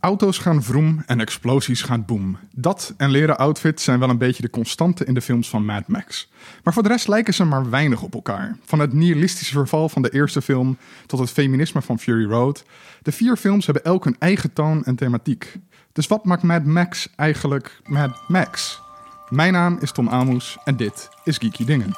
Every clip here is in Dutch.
Auto's gaan vroom en explosies gaan boom. Dat en leren outfits zijn wel een beetje de constante in de films van Mad Max. Maar voor de rest lijken ze maar weinig op elkaar. Van het nihilistische verval van de eerste film tot het feminisme van Fury Road. De vier films hebben elk hun eigen toon en thematiek. Dus wat maakt Mad Max eigenlijk Mad Max? Mijn naam is Tom Amoes en dit is Geeky Dingen.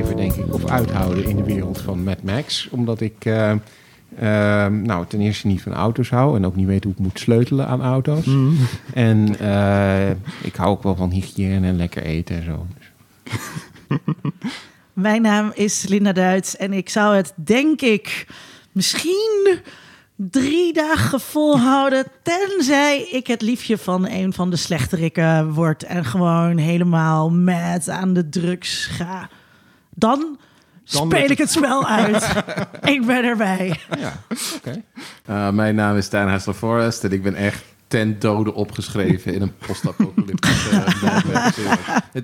Overleven, denk ik, of uithouden in de wereld van Mad Max. Omdat ik eh, eh, nou, ten eerste niet van auto's hou en ook niet weet hoe ik moet sleutelen aan auto's. En eh, ik hou ook wel van hygiëne en lekker eten en zo. Mijn naam is Linda Duits en ik zou het, denk ik, misschien drie dagen volhouden. Tenzij ik het liefje van een van de slechterikken word en gewoon helemaal mad aan de drugs ga. Dan, Dan speel ik het spel uit. ik ben erbij. Ja, oké. Uh, mijn naam is Stijn Hassler Forrest en ik ben echt ten dode opgeschreven in een post-apocalyptische uh,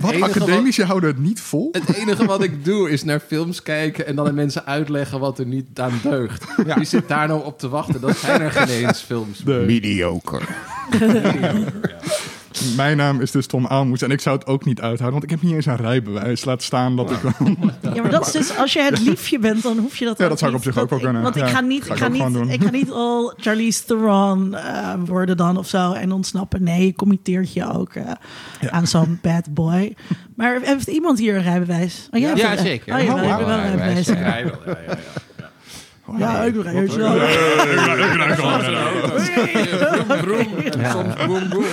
Wat enige academici houden het niet vol? Het enige wat ik doe is naar films kijken en dan aan mensen uitleggen wat er niet aan deugt. Wie zit daar nou op te wachten? Dat zijn er geen eens films. De- Mediocre. Mijn naam is dus Tom Aalmoes en ik zou het ook niet uithouden, want ik heb niet eens een rijbewijs. Laat staan dat ik wel... Ja, maar dat is dus, als je het liefje bent, dan hoef je dat Ja, dat zou ik op zich ook wel kunnen. Want ik Ja, ga niet, ga ik ik ga niet, ik ga niet al Charlize Theron eh, worden dan of zo en ontsnappen. Nee, je committeert je ook eh, aan zo'n bad boy. Maar heeft iemand hier een rijbewijs? Oh, jij Ja, een- zeker. Oh, ja, Oh, wauw, rijbewijs. Ja, ja, ja, ja. Ja, ik. Soms boem boem.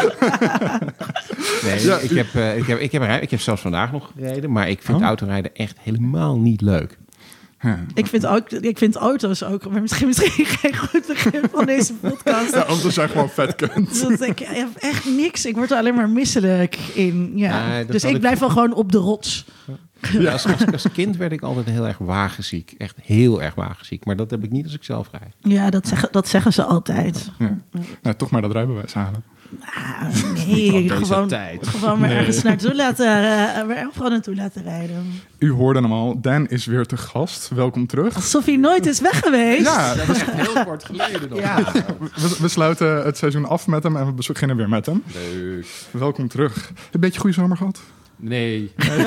Nee, Ja, ik, heb, eh, ik, heb, ik, heb, een- ik heb zelfs vandaag nog gereden, maar ik vind Oh. autorijden echt helemaal niet leuk. Ik vind, ook, ik vind auto's ook, maar misschien, misschien geen goed begrip van deze podcast. Ja, auto's zijn gewoon vet kunt. Dat ik ik heb echt niks. Ik word er alleen maar misselijk in. Ja. Dus ik ik blijf wel gewoon op de rots. Ja. Als, als, als kind werd ik altijd heel erg wagenziek. Echt heel erg wagenziek. Maar dat heb ik niet als ik zelf rijd. Ja, dat zeggen, dat zeggen ze altijd. Ja. Nou, toch maar dat rijbewijs halen. Ah, nee, gewoon, tijd. gewoon maar Nee. ergens naartoe laten, uh, overal naartoe laten rijden. U hoorde hem al, Dan is weer te gast. Welkom terug. Alsof hij nooit is weg geweest. Ja, Dat is heel kort geleden nog. we, we sluiten het seizoen af met hem en we beginnen weer met hem. Leuk. Welkom terug. Een beetje goede zomer gehad? Nee.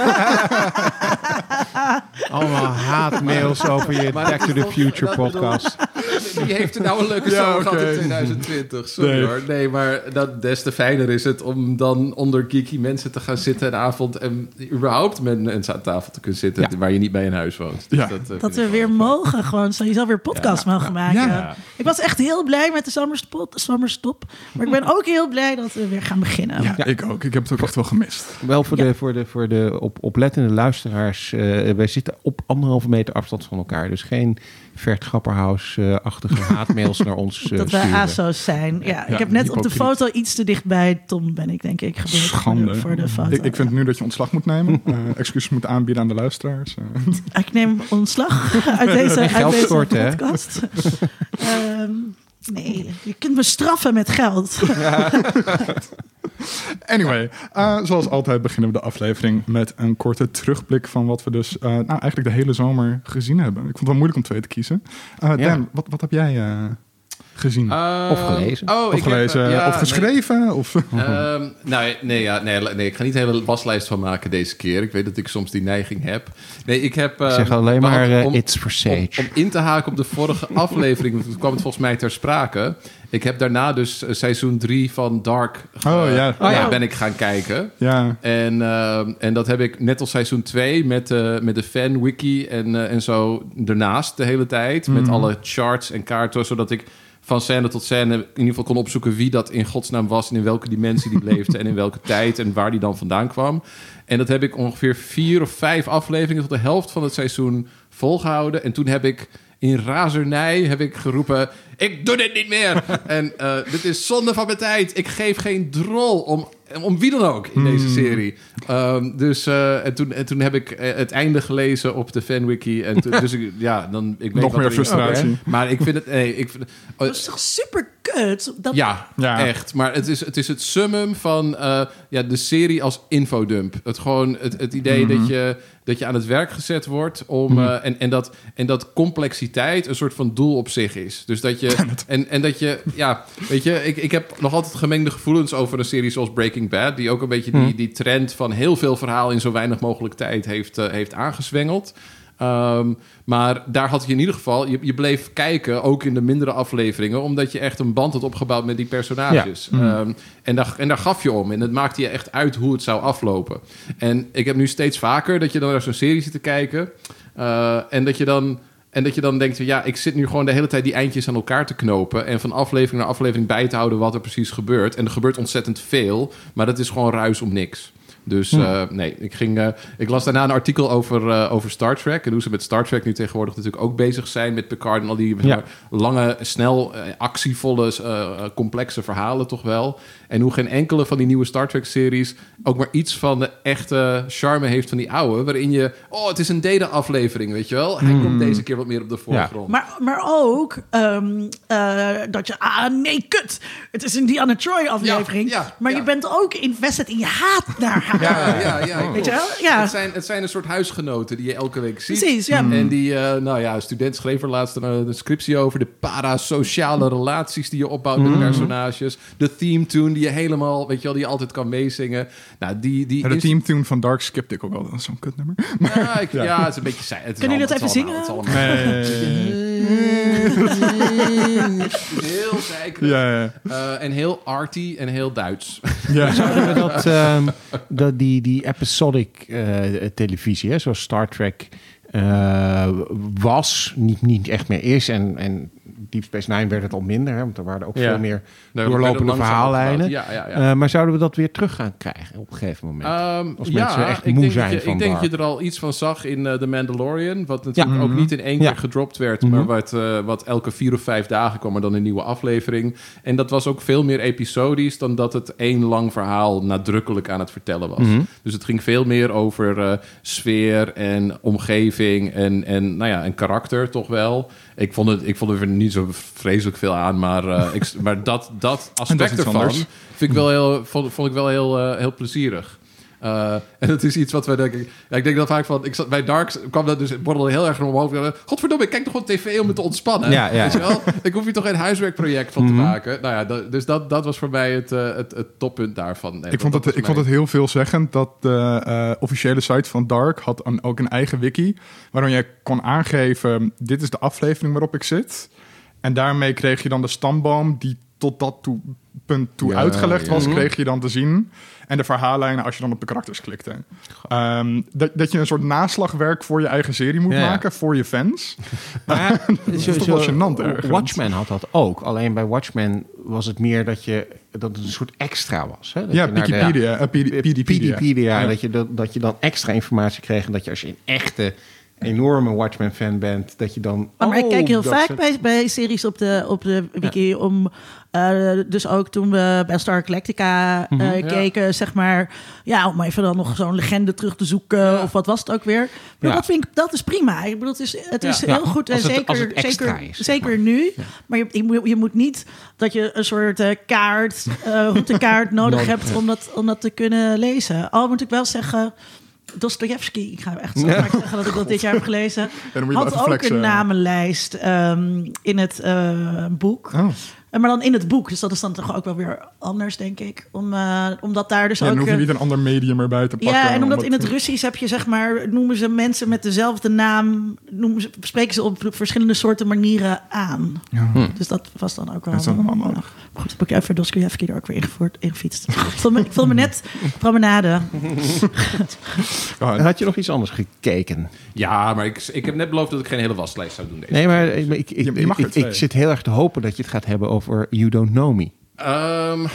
Allemaal haatmails over je Maar Back dat to the Future dat podcast. Wie heeft er nou een leuke Ja, zomer gehad in 2020? Sorry Nee. hoor. Nee, maar dat, des te fijner is het om dan onder geeky mensen te gaan zitten een avond... en überhaupt met mensen aan tafel te kunnen zitten... Ja. waar je niet bij een huis woont. Ja. eh, Dat we weer wel- mogen, gewoon sowieso weer podcast mogen maken. Ja. Ik was echt heel blij met de zomerstop, zomerstop. Maar ik ben ook heel blij dat we weer gaan beginnen. Ja, ik ook. Ik heb het ook echt wel gemist. Wel voor Ja. de, voor de, voor de op, oplettende luisteraars. eh, wij zitten op anderhalve meter afstand van elkaar. Dus geen Vert Grapperhaus-achtige haatmails naar ons eh, dat we sturen. ASO's zijn. Ja, Ja, ik heb net op de foto iets te dichtbij Tom ben ik denk ik gebeurd voor Schande. de, voor de foto. Ik, ik vind nu dat je ontslag moet nemen. Eh, excuses moet aanbieden aan de luisteraars. Ik neem ontslag uit deze, uit Geld deze podcast. Ehm, nee, je kunt me straffen met geld. Anyway, eh, zoals altijd beginnen we de aflevering met een korte terugblik van wat we dus eh, nou, eigenlijk de hele zomer gezien hebben. Ik vond het wel moeilijk om twee te kiezen. Eh, Dan, Ja. wat, wat heb jij eh, gezien? Ehm, Of gelezen. Oh, of ik gelezen? eh, ja, of geschreven? Of, Nee, Ehm, nou, nee, ja, nee, nee, ik ga niet een hele waslijst van maken deze keer. Ik weet dat ik soms die neiging heb. Nee, ik heb... Ik eh, zeg alleen we maar eh, om- It's for om, Sage. om in te haken op de vorige aflevering, want toen kwam het volgens mij ter sprake. Ik heb daarna dus eh, seizoen 3 van Dark eh, Oh, ja. ja, Oh, ja. ben ik gaan kijken. ja, En, en dat heb ik net als seizoen 2 met, de met de fan-wiki en, en zo ernaast de hele tijd. Met Mhm. alle charts en kaarten, zodat ik van scène tot scène in ieder geval kon opzoeken wie dat in godsnaam was en in welke dimensie die leefde en in welke tijd en waar die dan vandaan kwam. En dat heb ik ongeveer vier of vijf afleveringen tot de helft van het seizoen volgehouden. En toen heb ik in razernij heb ik geroepen: Ik doe dit niet meer. en eh, dit is zonde van mijn tijd. Ik geef geen drol om om wie dan ook in deze Hmm. serie. Ehm, dus eh, en, toen, en toen heb ik eh, het einde gelezen op de fanwiki. En toen, dus ik, ja, dan ik weet Nog wat meer frustratie. Maar ik vind het. Nee, ik vind, oh, Dat is toch super kut? Dat, ja, Ja. echt. Maar het is, het is het summum van eh, ja, de serie als infodump. Het, gewoon, het, het idee Mhm. dat, je, dat je aan het werk gezet wordt om. eh, en, en, dat, en dat complexiteit een soort van doel op zich is. Dus dat je. En, en dat je. Ja, weet je, ik, ik heb nog altijd gemengde gevoelens over een serie zoals Breaking Bad. Die ook een beetje die, die trend van heel veel verhaal in zo weinig mogelijk tijd heeft, eh, heeft aangezwengeld. Ehm, maar daar had je in ieder geval, je, je bleef kijken, ook in de mindere afleveringen, omdat je echt een band had opgebouwd met die personages. Ehm, en, daar, en daar gaf je om. En het maakte je echt uit hoe het zou aflopen. En ik heb nu steeds vaker dat je dan naar zo'n serie zit te kijken. eh, en dat je dan. En dat je dan denkt, ja, ik zit nu gewoon de hele tijd die eindjes aan elkaar te knopen. En van aflevering naar aflevering bij te houden wat er precies gebeurt. En er gebeurt ontzettend veel, maar dat is gewoon ruis om niks. Dus eh, nee, ik, ging, eh, ik las daarna een artikel over, eh, over Star Trek. En hoe ze met Star Trek nu tegenwoordig natuurlijk ook bezig zijn met Picard en al die Ja. lange, snel, actievolle, eh, complexe verhalen toch wel. En hoe geen enkele van die nieuwe Star Trek-series ook maar iets van de echte charme heeft van die oude. Waarin je, oh, het is een data-aflevering, weet je wel. Hij komt deze keer wat meer op de voorgrond. Maar, maar ook ehm, eh, dat je... Ah, nee, kut! Het is een Diana Troy aflevering. Ja, ja, maar ja. je bent ook invested in je haat naar haar. Ja, ja, ja. Weet je wel? Ja. Het, zijn, het zijn een soort huisgenoten die je elke week ziet. Precies, ja. En die, eh, nou ja, een student schreef er laatst een, een scriptie over. De parasociale relaties die je opbouwt met personages. De theme tune die je helemaal, weet je wel, die je altijd kan meezingen. Nou, die... die Ja, de is- teamtune van Dark Skeptic ook wel. Dat is zo'n kutnummer. Ja, ik, ja. het is een beetje... saai. Het is Kunnen jullie dat even het is allemaal- het is allemaal- Het is heel zeker. Ja, ja. Eh, en heel arty en heel Duits. ja. Zouden we dat, ehm, dat die, die episodic eh, televisie, hè, zoals Star Trek eh, was, niet, niet echt meer is. En, en Deep Space Nine werd het al minder, hè, want er waren ook Ja. veel meer doorlopende verhaallijnen. Ja, ja. Eh, maar zouden we dat weer terug gaan krijgen op een gegeven moment? Ehm, Als mensen echt moe zijn je, van Ik denk dat je er al iets van zag in eh, The Mandalorian. Wat natuurlijk ook niet in één keer gedropt werd. Mhm. Maar wat, eh, wat elke vier of vijf dagen kwam er dan een nieuwe aflevering. En dat was ook veel meer episodisch... dan dat het één lang verhaal nadrukkelijk aan het vertellen was. Mhm. Dus het ging veel meer over sfeer en omgeving... En, en, nou ja, en karakter toch wel. Ik vond, het, ik vond er niet zo vreselijk veel aan. Maar, eh, ik, maar dat, dat aspect iets ervan... anders. Vind ik wel heel, vond, vond ik wel heel, eh, heel plezierig. Eh, en dat is iets wat wij denken. Ja, ik denk dat vaak van. Ik zat bij Darks kwam dat dus het borrelde heel erg omhoog. Godverdomme, ik kijk toch gewoon tv om me te ontspannen. Ja, ja. Weet je wel? Ik hoef hier toch geen huiswerkproject van te Mhm. maken. Nou ja, dat- dus dat, dat was voor mij het, eh, het, het toppunt daarvan. Nee, Ik vond, dat het, ik vond het heel veelzeggend dat de eh, officiële site van Dark had een, ook een eigen wiki. Waarin je kon aangeven, dit is de aflevering waarop ik zit. En daarmee kreeg je dan de stamboom die tot dat toe, punt toe Ja, uitgelegd ja. was, kreeg je dan te zien. En de verhaallijnen als je dan op de karakters klikte. Ehm, dat, dat je een soort naslagwerk voor je eigen serie moet Ja, maken, voor je fans. Maar Dat is toch wel gênant ergens. Watchmen had dat ook. Alleen bij Watchmen was het meer dat, je, dat het een soort extra was. Hè? Dat Ja, Wikipedia. eh, Ja. Dat, je dat, dat je dan extra informatie kreeg. En dat je als je een echte, enorme Watchmen-fan bent, dat je dan... Oh, maar ik kijk heel vaak soort- bij, bij series op de, op de wiki om... eh, dus ook toen we bij Star Galactica. Ja. keken, zeg maar... Ja, om even dan nog zo'n legende terug te zoeken. Of wat was het ook weer. Maar dat vind ik, dat is prima. Ik bedoel, het is, het is heel goed. En zeker, het zeker, is, zeg zeker maar. nu. Maar je, je, moet, je moet niet dat je een soort eh, kaart, eh routekaart Nodig hebt om dat, om dat te kunnen lezen. Al moet ik wel zeggen... Dostoevsky, ik ga echt zo vaak zeggen dat ik dat dit jaar heb gelezen, Ja, had ook flexen. een namenlijst ehm, in het eh, boek. Oh. Maar dan in het boek, dus dat is dan toch ook wel weer anders, denk ik. Om, eh, omdat daar dus Ja, ook... dan hoef je niet een ander medium erbij te pakken. ja, en omdat in het Russisch heb je zeg maar, noemen ze mensen met dezelfde naam, noemen ze, spreken ze op verschillende soorten manieren aan. Ja. Dus dat was dan ook wel. Dat is dan wel handig. Goed, heb ik even Dostoevsky er ook weer ingevoerd, ingefietst. ik, voel me, ik voel me net promenade. Had je nog iets anders gekeken? Ja, maar ik, ik heb net beloofd dat ik geen hele waslijst zou doen. Deze Nee, maar ik, ik, ik, Je- je mag ik, twee. ik zit heel erg te hopen dat je het gaat hebben over You Don't Know Me. Ehm,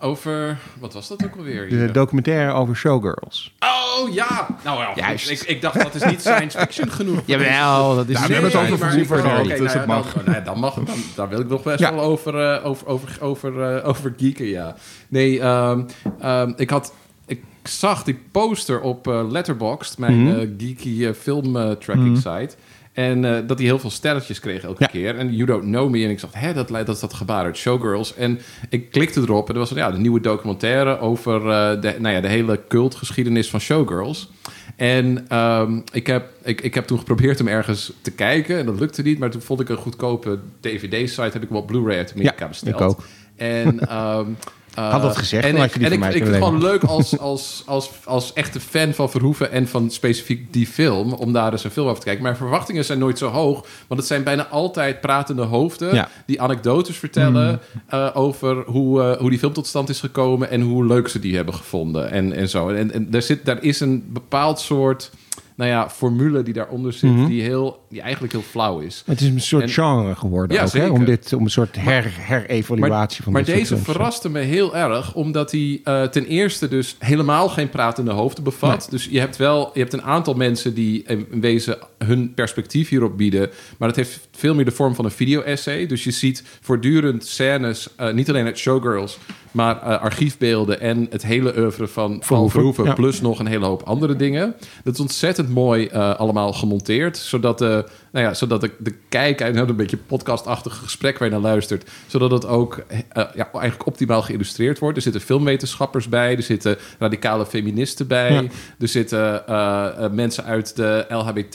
Over, wat was dat ook alweer? De documentaire over showgirls. Oh ja! Nou ja. Juist. Ik, ik dacht dat is niet science fiction genoeg. Jawel, dat is we hebben het over Super dus nou het ja, mag. Dan, nee, dan mag dan, daar wil ik nog best Ja. wel over, eh, over, over, over, eh, over geeken, ja. Nee, ehm, ehm, ik had... Ik zag die poster op eh, Letterboxd, mijn Mhm. geeky film tracking site. En eh, dat hij heel veel sterretjes kreeg elke Ja. keer. En You Don't Know Me. En ik dacht, hè, dat, dat is dat gebaar uit Showgirls. En ik klikte erop. En er was ja, de nieuwe documentaire over eh, de, nou ja, de hele cultgeschiedenis van Showgirls. En ehm, ik, heb, ik, ik heb toen geprobeerd hem ergens te kijken. En dat lukte niet. Maar toen vond ik een goedkope DVD-site. Heb ik op Blu-ray uit Amerika Ja, besteld. ik ook. En, ehm, eh, Had dat gezegd, en ik, je die en ik, ik vind het gewoon leuk als, als, als, als echte fan van Verhoeven en van specifiek die film, om daar eens een film over te kijken. Mijn verwachtingen zijn nooit zo hoog, want het zijn bijna altijd pratende hoofden Ja. die anekdotes vertellen eh, over hoe, eh, hoe die film tot stand is gekomen en hoe leuk ze die hebben gevonden en, en zo. En, en daar, zit, daar is een bepaald soort nou ja, formule die daaronder zit, Mhm. die, heel, die eigenlijk heel flauw is. Het is een soort En- genre geworden Ja, ook, hè? Om, dit, om een soort her, herevaluatie van maar soort deze verraste me heel erg, omdat hij eh, ten eerste dus helemaal geen pratende hoofden bevat. Dus je hebt wel, je hebt een aantal mensen die in wezen hun perspectief hierop bieden, maar het heeft veel meer de vorm van een video-essay. Dus je ziet voortdurend scènes, eh, niet alleen uit Showgirls, maar eh, archiefbeelden en het hele oeuvre van Van Verhoeven, Verhoeven, ja. plus nog een hele hoop andere dingen. Dat is ontzettend mooi eh, allemaal gemonteerd, zodat de, nou ja, zodat de, de kijker, nou, een beetje podcastachtig gesprek waar je naar luistert, zodat het ook eh, ja, eigenlijk optimaal geïllustreerd wordt. Er zitten filmwetenschappers bij, er zitten radicale feministen bij, Ja. er zitten eh, eh, mensen uit de LHBT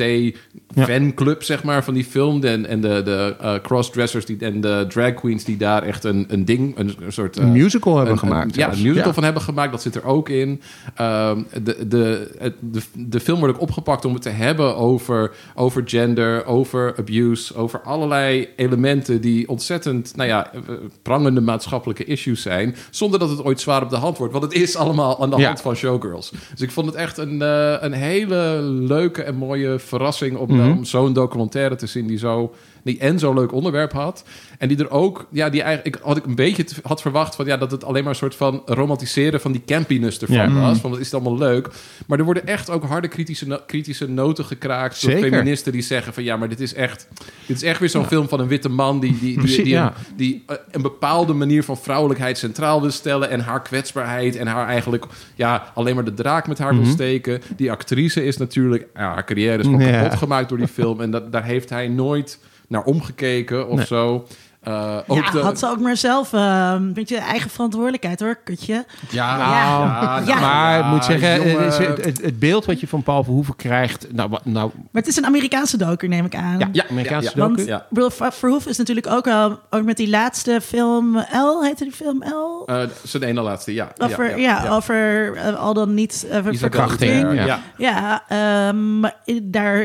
Ja. fanclub, zeg maar, van die film. En, en de, de crossdressers die, en de drag queens die daar echt een, een ding, een, een soort... Een musical hebben een- gemaakt een- ja, een musical van hebben gemaakt. Dat zit er ook in. Ehm, de, de, de, de film wordt ook opgepakt om het te hebben over, over gender, over abuse, over allerlei elementen die ontzettend, nou ja, eh, prangende maatschappelijke issues zijn, zonder dat het ooit zwaar op de hand wordt. Want het is allemaal aan de Ja. hand van Showgirls. Dus ik vond het echt een, eh, een hele leuke en mooie verrassing om, Mhm. om zo'n documentaire te zien die zo die en zo'n leuk onderwerp had. En die er ook, ja, die eigenlijk, ik had ik een beetje te- had verwacht van ja, dat het alleen maar een soort van romantiseren van die campiness ervan Ja. was. Van wat is het allemaal leuk. Maar er worden echt ook harde kritische, no- kritische noten gekraakt door Zeker. feministen die zeggen van ja, maar dit is echt, dit is echt weer zo'n film van een witte man die, die, die, die, ja. een, die eh, een bepaalde manier van vrouwelijkheid centraal wil stellen en haar kwetsbaarheid en haar eigenlijk ja, alleen maar de draak met haar wil Mhm. steken. Die actrice is natuurlijk, ja, haar carrière is gewoon Ja. kapot gemaakt door die film en dat, daar heeft hij nooit naar omgekeken of Nee. zo. Eh, ook ja, de- had ze ook maar zelf eh, een beetje eigen verantwoordelijkheid hoor, kutje. Ja, Ja. nou, Ja. Maar ik moet zeggen, jongen. het, beeld wat je van Paul Verhoeven krijgt... Nou, wat- nou Maar het is een Amerikaanse doker, neem ik aan. ja, Ja, Amerikaanse ja, ja. docu. Want Verhoeven is natuurlijk ook al ook met die laatste film L, heette die film L? Eh, zijn ene laatste, ja. over, ja, over eh, al dan niet uh, verkrachting, ja. Ja, ehm, maar daar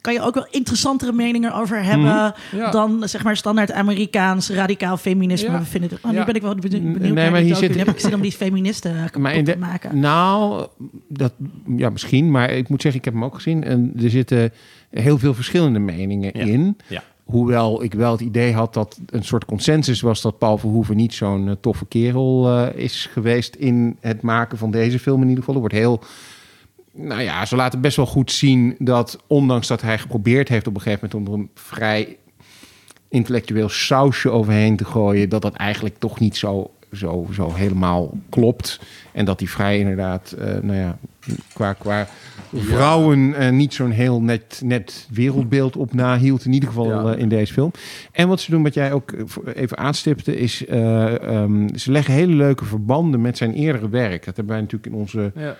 kan je ook wel interessantere meningen over hebben Mhm. Ja. dan zeg maar standaard Amerikaans radicaal feminisme. Ja. We vinden het, oh, nu Ja. ben ik wel benieuwd, Nee, naar maar die hier zit- heb ik zin om die feministen kapot Maar in de- te maken. Nou, dat, ja, misschien. Maar ik moet zeggen, ik heb hem ook gezien. En er zitten heel veel verschillende meningen Ja. in. Ja. Hoewel ik wel het idee had dat een soort consensus was... dat Paul Verhoeven niet zo'n eh, toffe kerel eh, is geweest... in het maken van deze film in ieder geval. Er wordt heel... Nou ja, ze laten best wel goed zien dat... ondanks dat hij geprobeerd heeft op een gegeven moment... om er een vrij intellectueel sausje overheen te gooien... dat dat eigenlijk toch niet zo, zo, zo helemaal klopt. En dat hij vrij inderdaad, eh, nou ja, qua, qua vrouwen eh, niet zo'n heel net, net wereldbeeld op nahield. In ieder geval Ja. eh, in deze film. En wat ze doen, wat jij ook even aanstipte, is eh, ehm, ze leggen hele leuke verbanden met zijn eerdere werk. Dat hebben wij natuurlijk in onze Ja.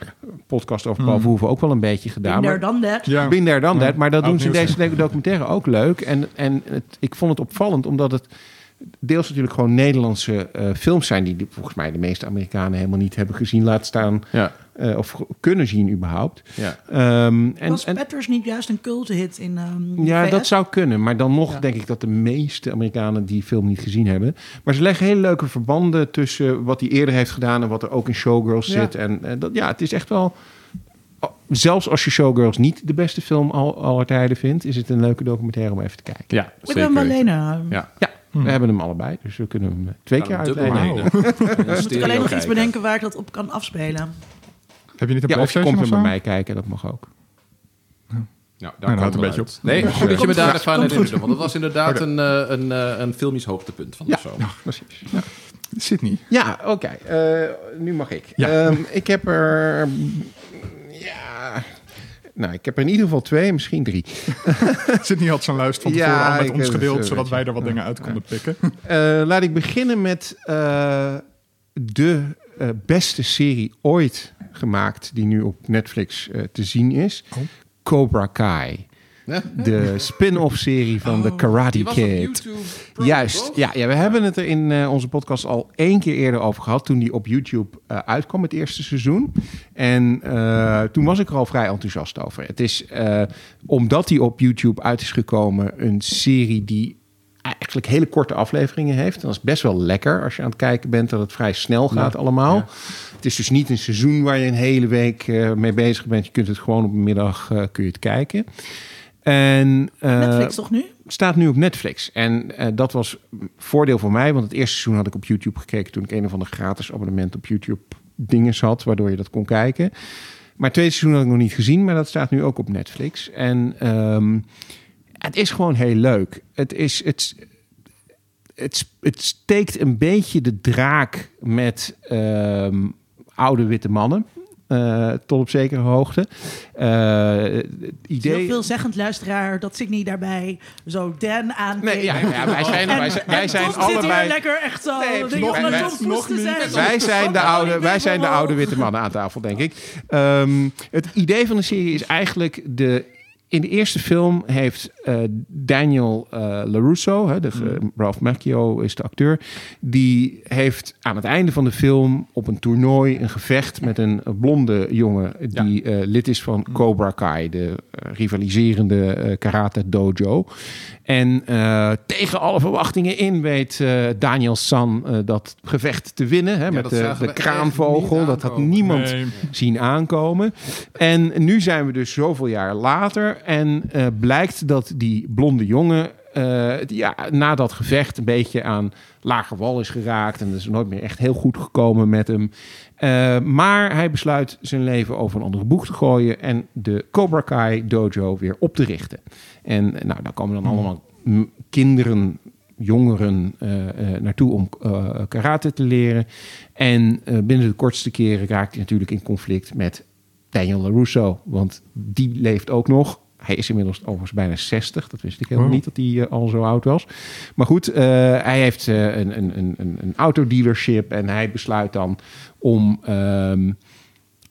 podcast over Paul Verhoeven ook wel een beetje gedaan. There, done that. Ja. Done Ja. that. Maar dat doen ze in deze documentaire ook leuk. En, en het, ik vond het opvallend, omdat het deels natuurlijk gewoon Nederlandse eh, films zijn... die de- volgens mij de meeste Amerikanen helemaal niet hebben gezien, laat staan... Ja. eh, of kunnen zien überhaupt. Ja. Ehm, en, Was Petters niet juist een culthit in ehm ja, VS? dat zou kunnen. Maar dan nog Ja. denk ik dat de meeste Amerikanen die film niet gezien hebben. Maar ze leggen hele leuke verbanden tussen wat hij eerder heeft gedaan... en wat er ook in Showgirls Ja. zit. En, en dat, ja, het is echt wel... Zelfs als je Showgirls niet de beste film al, aller tijden vindt... is het een leuke documentaire om even te kijken. Ja, Ik ben wel zeker. alleen. Ja. Ja, We hebben hem allebei, dus we kunnen hem twee keer uitlenen. Dan moet ik alleen nog iets bedenken waar ik dat op kan afspelen. Heb je niet een Ja, of je PlayStation komt of hem zo? bij mij kijken, dat mag ook. Nou, Nou, daar houdt komt een het beetje uit. Nee, goed dat je me daar even aan Komt herinnerde. Want dat was inderdaad een, eh, een, eh, een filmisch hoogtepunt van de Ja, zomer. precies. Sydney. Ja, oké. Eh, nu mag ik. Ja. Ehm, ik heb er... Ja... Nou, ik heb er in ieder geval twee, misschien drie. Sydney had zijn lijst van Ja, tevoren al met ons gedeeld, het, zodat wij er wat Ja. dingen uit konden pikken. Eh, laat ik beginnen met eh, de eh, beste serie ooit gemaakt... die nu op Netflix te zien is. Oh. Cobra Kai. De spin-off serie van de Karate Kid. Juist, ja, ja, we hebben het er in eh, onze podcast al één keer eerder over gehad... toen die op YouTube eh, uitkwam, het eerste seizoen. En eh, toen was ik er al vrij enthousiast over. Het is, omdat die op YouTube uit is gekomen... een serie die eigenlijk hele korte afleveringen heeft. En dat is best wel lekker als je aan het kijken bent... dat het vrij snel gaat allemaal. ja. Het is dus niet een seizoen waar je een hele week mee bezig bent. Je kunt het gewoon op een middag kun je het kijken. En, eh, Netflix toch nu? staat nu op Netflix. En eh, dat was voordeel voor mij, want het eerste seizoen had ik op YouTube gekeken toen ik een of ander gratis abonnement op YouTube dingen had, waardoor je dat kon kijken. Maar het tweede seizoen had ik nog niet gezien, maar dat staat nu ook op Netflix. En ehm, het is gewoon heel leuk. Het is het, het, het steekt een beetje de draak met ehm, oude witte mannen. Eh, tot op zekere hoogte. Eh, het idee... Heel veelzeggend luisteraar dat Sydney daarbij zo Dan aan. Nee, ja, ja, wij zijn, wij zijn, wij zijn toch zit hier allebei. lekker echt zo. Nee, nog niet. zijn. Wij zijn, de oude, wij zijn de oude witte mannen aan tafel, denk ik. Ehm, het idee van de serie is eigenlijk de. In de eerste film heeft eh, Daniel eh LaRusso, hè, de, Mm. Ralph Macchio is de acteur, die heeft aan het einde van de film op een toernooi een gevecht met een blonde jongen die eh, lid is van Cobra Kai, de rivaliserende karate dojo. En eh, tegen alle verwachtingen in weet eh, Daniel San eh, dat gevecht te winnen. Hè, met dat de, de kraanvogel. Dat had niemand Nee. zien aankomen. En nu zijn we dus zoveel jaar later. En eh, blijkt dat die blonde jongen. eh, die, ja, na dat gevecht een beetje aan lager wal is geraakt. En dat is nooit meer echt heel goed gekomen met hem. Eh, maar hij besluit zijn leven over een andere boeg te gooien. En de Cobra Kai dojo weer op te richten. En nou, daar komen dan allemaal mm, kinderen jongeren eh, eh, naartoe om eh, karate te leren. En eh, binnen de kortste keren raakt hij natuurlijk in conflict met Daniel LaRusso. Want die leeft ook nog. Hij is inmiddels overigens bijna 60. Dat wist ik helemaal Oh. niet dat hij eh, al zo oud was. Maar goed, eh, hij heeft eh, een, een, een, een, een autodealership. En hij besluit dan om... ehm,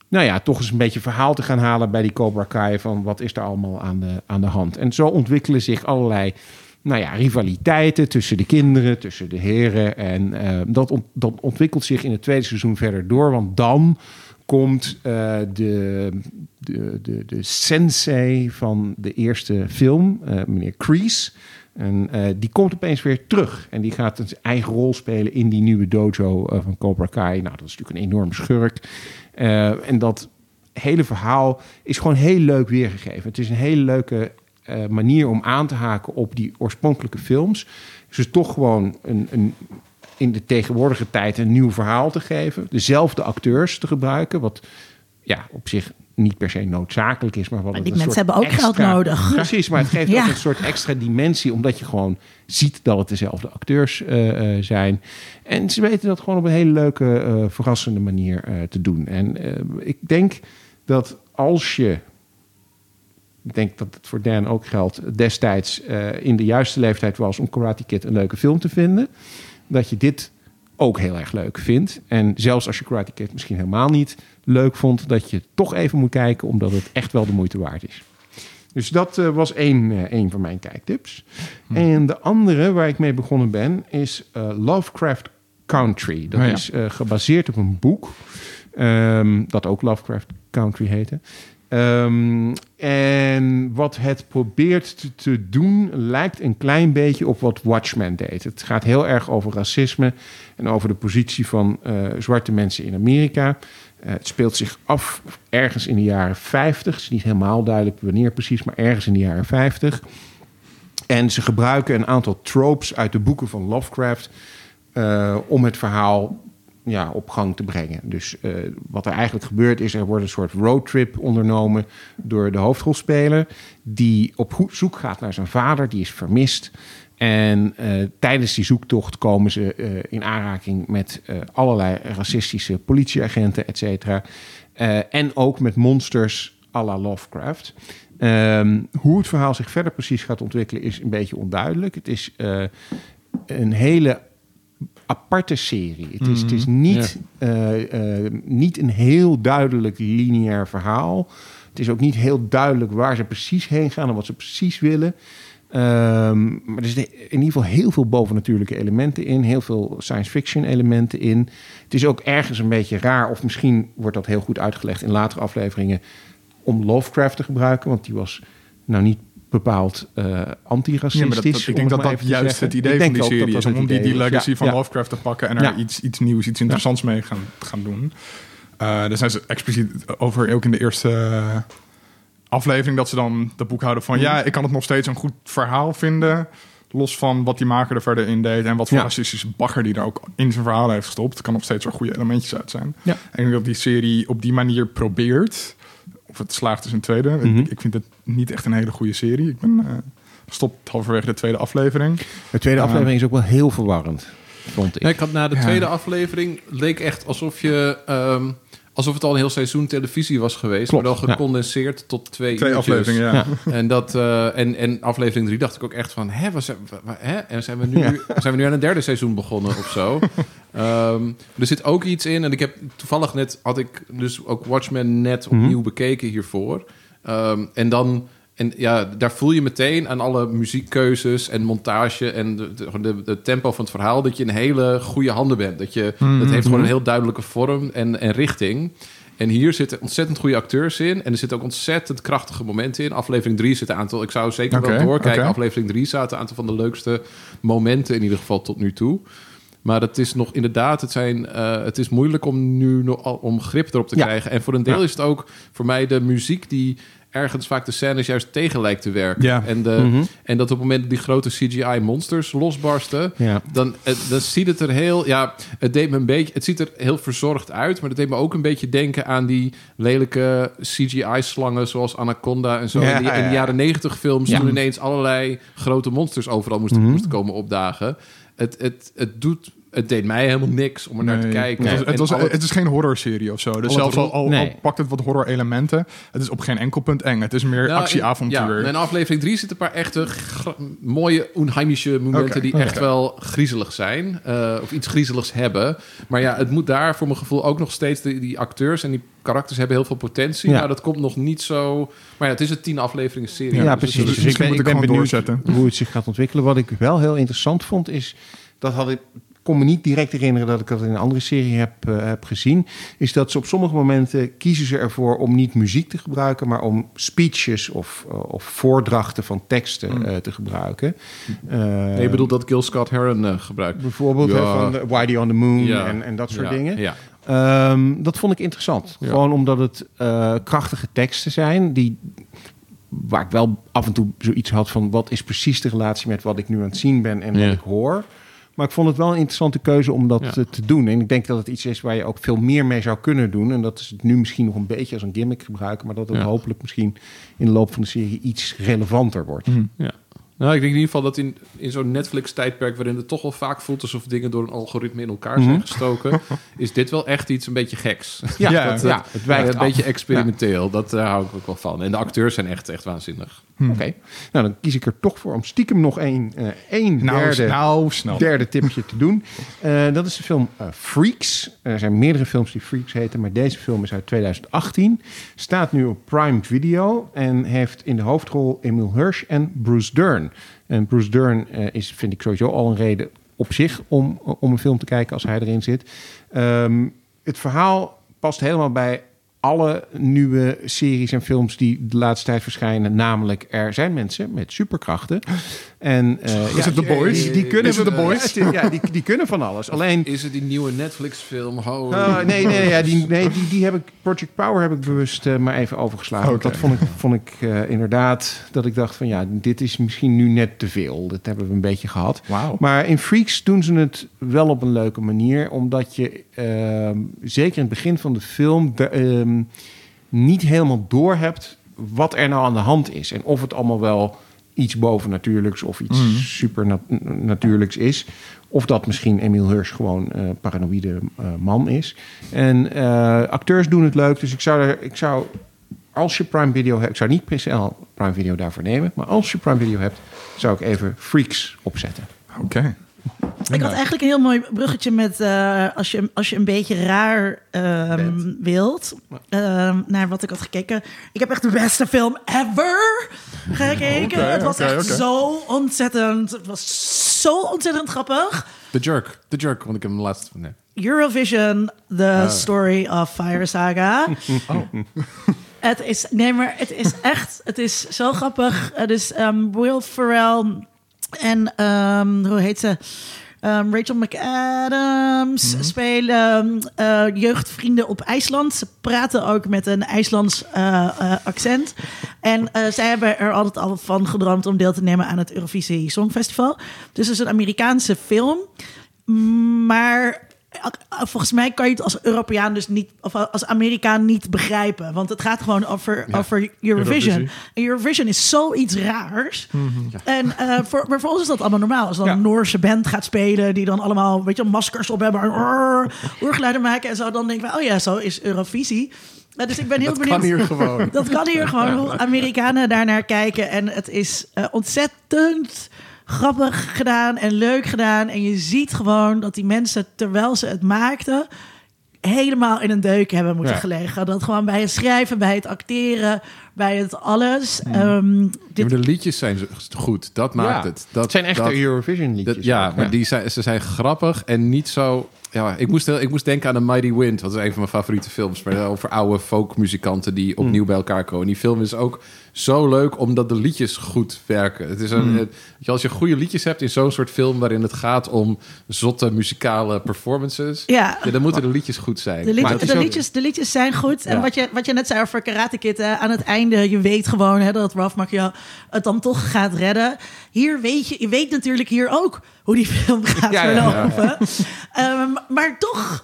nou ja, toch eens een beetje verhaal te gaan halen bij die Cobra Kai van wat is er allemaal aan de, aan de hand. En zo ontwikkelen zich allerlei nou ja, rivaliteiten tussen de kinderen, tussen de heren. En eh, dat, dat ontwikkelt zich in het tweede seizoen verder door, want dan komt eh, de, de, de, de sensei van de eerste film, eh, meneer Kreese. En eh, die komt opeens weer terug. En die gaat zijn eigen rol spelen in die nieuwe dojo eh, van Cobra Kai. Nou, dat is natuurlijk een enorm schurk. Eh, en dat hele verhaal is gewoon heel leuk weergegeven. Het is een hele leuke manier om aan te haken op die oorspronkelijke films. Dus toch gewoon een, een, in de tegenwoordige tijd een nieuw verhaal te geven. Dezelfde acteurs te gebruiken. Wat ja, op zich niet per se noodzakelijk is. Maar, wat Maar die mensen hebben ook geld nodig. Precies, maar het geeft Ja. ook een soort extra dimensie. Omdat je gewoon ziet dat het dezelfde acteurs eh, eh, zijn. En ze weten dat gewoon op een hele leuke, eh, verrassende manier te doen. En ik denk dat als je ik denk dat het voor Dan ook geldt, destijds in de juiste leeftijd was om Karate Kid een leuke film te vinden. Dat je dit ook heel erg leuk vindt. En zelfs als je Karate Kid misschien helemaal niet leuk vond, dat je toch even moet kijken, omdat het echt wel de moeite waard is. Dus dat eh, was één, eh, één van mijn kijktips. En de andere waar ik mee begonnen ben is eh, Lovecraft Country. Dat Oh ja. is gebaseerd op een boek ehm, dat ook Lovecraft Country heette. Ehm, en wat het probeert te, te doen lijkt een klein beetje op wat Watchmen deed. Het gaat heel erg over racisme en over de positie van zwarte mensen in Amerika. Eh, het speelt zich af ergens in de jaren 50. Het is niet helemaal duidelijk wanneer precies, maar ergens in de jaren 50. En ze gebruiken een aantal tropes uit de boeken van Lovecraft eh, om het verhaal ja, op gang te brengen. Dus eh, wat er eigenlijk gebeurt is, er wordt een soort roadtrip ondernomen door de hoofdrolspeler, die op zoek gaat naar zijn vader, die is vermist. En eh, tijdens die zoektocht komen ze eh, in aanraking met eh, allerlei racistische politieagenten, et cetera. En ook met monsters à la Lovecraft. Ehm, hoe het verhaal zich verder precies gaat ontwikkelen is een beetje onduidelijk. Het is een hele aparte serie. Het is, het is niet, eh, eh, niet een heel duidelijk lineair verhaal. Het is ook niet heel duidelijk waar ze precies heen gaan en wat ze precies willen. Ehm, maar er zitten in ieder geval heel veel bovennatuurlijke elementen in. Heel veel science fiction elementen in. Het is ook ergens een beetje raar, of misschien wordt dat heel goed uitgelegd in latere afleveringen, om Lovecraft te gebruiken. Want die was nou niet bepaald eh antiracistisch. Ja, ik denk dat dat juist zeggen. het idee Ik van die serie is. Om die, legacy Ja, van ja. Lovecraft te pakken en er iets, iets nieuws, iets interessants mee gaan, gaan doen. Eh daar zijn ze expliciet over, ook in de eerste aflevering, dat ze dan de boekhouder Mhm. van... ja, ik kan het nog steeds een goed verhaal vinden... los van wat die maker er verder in deed... en wat voor Ja. racistische bagger die er ook in zijn verhaal heeft gestopt. Het kan nog steeds wel goede elementjes uit zijn. Ja. En ik denk dat die serie op die manier probeert... of het slaagt is een tweede. Mhm. ik, ik vind het niet echt een hele goede serie. Ik ben eh gestopt halverwege de tweede aflevering. De tweede Ja. aflevering is ook wel heel verwarrend, vond ik. Ja, ik had na de Ja. tweede aflevering leek echt alsof je ehm, alsof het al een heel seizoen televisie was geweest, Klopt, maar dan ja. gecondenseerd tot twee, Twee uurtjes. afleveringen, ja. Ja. En, dat, eh, en, en aflevering drie dacht ik ook echt van, hè, hè? En zijn we, nu, zijn we nu aan het derde seizoen begonnen of zo? Ehm, er zit ook iets in, en ik heb toevallig net, had ik dus ook Watchmen net Mhm. opnieuw bekeken hiervoor. Ehm, en dan, en ja, daar voel je meteen aan alle muziekkeuzes en montage en de, de, de, tempo van het verhaal dat je in hele goede handen bent. Dat, je, dat heeft gewoon een heel duidelijke vorm en, en richting. En hier zitten ontzettend goede acteurs in. En er zitten ook ontzettend krachtige momenten in. Aflevering 3 zit een aantal... Ik zou zeker wel doorkijken. Aflevering 3 zaten een aantal van de leukste momenten... in ieder geval tot nu toe. Maar het is nog inderdaad... Het, zijn, eh, het is moeilijk om nu nog al- om grip erop te Ja. krijgen. En voor een deel Ja. is het ook voor mij de muziek... die ergens vaak de scènes juist tegen lijkt te werken. Ja. En, de, Mhm. en dat op het moment dat die grote CGI-monsters losbarsten... Ja. Dan, eh, dan ziet het er heel... Ja, het deed me een beetje... Het ziet er heel verzorgd uit, maar het deed me ook een beetje denken aan die lelijke CGI-slangen zoals Anaconda en zo. Ja, in, die, in de ja. jaren negentig films toen ineens allerlei grote monsters overal moesten, Mhm. moesten komen opdagen. Het, het, het doet... Het deed mij helemaal niks om er naar te Nee. kijken. Het, was, het, was, is geen horrorserie of zo. Dus al zelfs al, al, nee. al pakt het wat horror-elementen, het is op geen enkel punt eng. Het is meer Nou, actieavontuur. Ja, in aflevering 3 zitten een paar echte mooie, onheimische momenten die echt wel griezelig zijn. eh, of iets griezeligs hebben. Maar ja, het moet daar voor mijn gevoel ook nog steeds... Die, die acteurs en die karakters hebben heel veel potentie. Ja. Maar dat komt nog niet zo... Maar ja, het is een tien afleveringen serie. Ja, Ja, Dus precies. Dus ik ben, moet ik ben benieuwd doorzetten. hoe het zich gaat ontwikkelen. Wat ik wel heel interessant vond is... dat had ik kon me niet direct herinneren dat ik dat in een andere serie heb, eh, heb gezien. Is dat ze op sommige momenten kiezen ze ervoor om niet muziek te gebruiken, maar om speeches of, eh, of voordrachten van teksten Mm. eh, te gebruiken. Nee, je bedoelt dat Gil Scott Heron gebruikt. bijvoorbeeld Ja. van de Whitey on the Moon Ja. en, en dat soort Ja, dingen. Ja. Ehm, dat vond ik interessant. Gewoon omdat het krachtige teksten zijn die waar ik wel af en toe zoiets had van wat is precies de relatie met wat ik nu aan het zien ben en Ja. wat ik hoor. Maar ik vond het wel een interessante keuze om dat Ja. te doen. En ik denk dat het iets is waar je ook veel meer mee zou kunnen doen. En dat is het nu misschien nog een beetje als een gimmick gebruiken. Maar dat het Ja. hopelijk misschien in de loop van de serie iets relevanter wordt. Ja. Nou, ik denk in ieder geval dat in, in zo'n Netflix-tijdperk... waarin het toch wel vaak voelt alsof dingen door een algoritme in elkaar Mhm. zijn gestoken... is dit wel echt iets een beetje geks. Ja, Ja, dat, ja. ja, het wijkt een af. beetje experimenteel. Dat daar hou ik ook wel van. En de acteurs zijn echt, echt waanzinnig. Oké, nou dan kies ik er toch voor om stiekem nog één, eh één nou, derde... nou, snel. derde tipje te doen. Eh, dat is de film eh, Freaks. Er zijn meerdere films die Freaks heten, maar deze film is uit 2018. Staat nu op Prime Video en heeft in de hoofdrol Emil Hirsch en Bruce Dern. En Bruce Dern eh, is, vind ik sowieso al een reden op zich om, om een film te kijken als hij erin zit. Ehm, het verhaal past helemaal bij alle nieuwe series en films die de laatste tijd verschijnen. Namelijk, er zijn mensen met superkrachten. En, eh, Is het The Boys? Die, die kunnen Is het The Boys? Ja, die, die kunnen van alles. Alleen, Is het die nieuwe Netflix-film? Oh, nee, nee, ja, die, nee die, die heb ik, Project Power heb ik bewust eh, maar even overgeslagen. Dat vond ik, vond ik eh, inderdaad, dat ik dacht van ja, dit is misschien nu net te veel. Dat hebben we een beetje gehad. Wauw. Maar in Freaks doen ze het wel op een leuke manier. Omdat je ehm, zeker in het begin van de film de, ehm, niet helemaal door hebt wat er nou aan de hand is. En of het allemaal wel iets bovennatuurlijks of iets Mhm. supernatuurlijks is. Of dat misschien Emil Hirsch gewoon een paranoïde eh, man is. En eh, acteurs doen het leuk. Dus ik zou, er, ik zou als je Prime Video hebt... Ik zou niet PCL Prime Video daarvoor nemen. Maar als je Prime Video hebt, zou ik even Freaks opzetten. Oké. Ik had eigenlijk een heel mooi bruggetje met eh, als, je, als je een beetje raar ehm, wilt. ehm, naar wat ik had gekeken. Ik heb echt de beste film ever gekeken. Oké, het was echt zo ontzettend. Het was zo ontzettend grappig. The Jerk. The Jerk, want ik heb hem laatst... Nee. Eurovision, The Story of Fire Saga. Het is, nee, maar het is echt, het is zo grappig. Het is ehm, Will Ferrell en ehm, hoe heet ze? Ehm, Rachel McAdams spelen eh, jeugdvrienden op IJsland. Ze praten ook met een IJslands eh, eh, accent. En zij hebben er altijd al van gedroomd om deel te nemen aan het Eurovisie Songfestival. Dus het is een Amerikaanse film. Maar volgens mij kan je het als Europeaan dus niet, of als Amerikaan niet begrijpen. Want het gaat gewoon over, over Eurovision. En Eurovision is zoiets raars. En eh, voor, maar voor ons is dat allemaal normaal. Als dan Ja. een Noorse band gaat spelen, die dan allemaal weet je, maskers op hebben, en oergeluiden maken en zo, dan denken we, oh ja, zo is Eurovisie. Eh, dus ik ben heel Dat benieuwd. kan hier gewoon. Dat kan hier gewoon hoe Amerikanen daarnaar kijken. En het is eh, ontzettend grappig gedaan en leuk gedaan. En je ziet gewoon dat die mensen, terwijl ze het maakten, helemaal in een deuk hebben moeten Ja. gelegen. Dat gewoon bij het schrijven, bij het acteren, bij het alles. Ehm, dit, maar de liedjes zijn zo- goed. Dat maakt Ja. het. Dat Het zijn echte dat- Eurovision liedjes. Dat, ja, maar Die zijn, ze zijn grappig en niet zo... Ja, ik, moest, ik moest denken aan The Mighty Wind. Dat is een van mijn favoriete films. Maar over oude folkmuzikanten die opnieuw bij elkaar komen. Die film is ook zo leuk omdat de liedjes goed werken. Het is een, het- je, als je goede liedjes hebt in zo'n soort film... waarin het gaat om zotte muzikale performances... ja. Ja, dan moeten de liedjes goed zijn. De, lied- Maar de ook- liedjes, de liedjes zijn goed. En Ja. wat je, wat je net zei over Karate Kid, hè, aan het einde, je weet gewoon hè, dat Ralph Macchio het dan toch gaat redden. Hier weet je, je weet natuurlijk hier ook hoe die film gaat Ja, ja, ja, verlopen. Ehm, maar toch,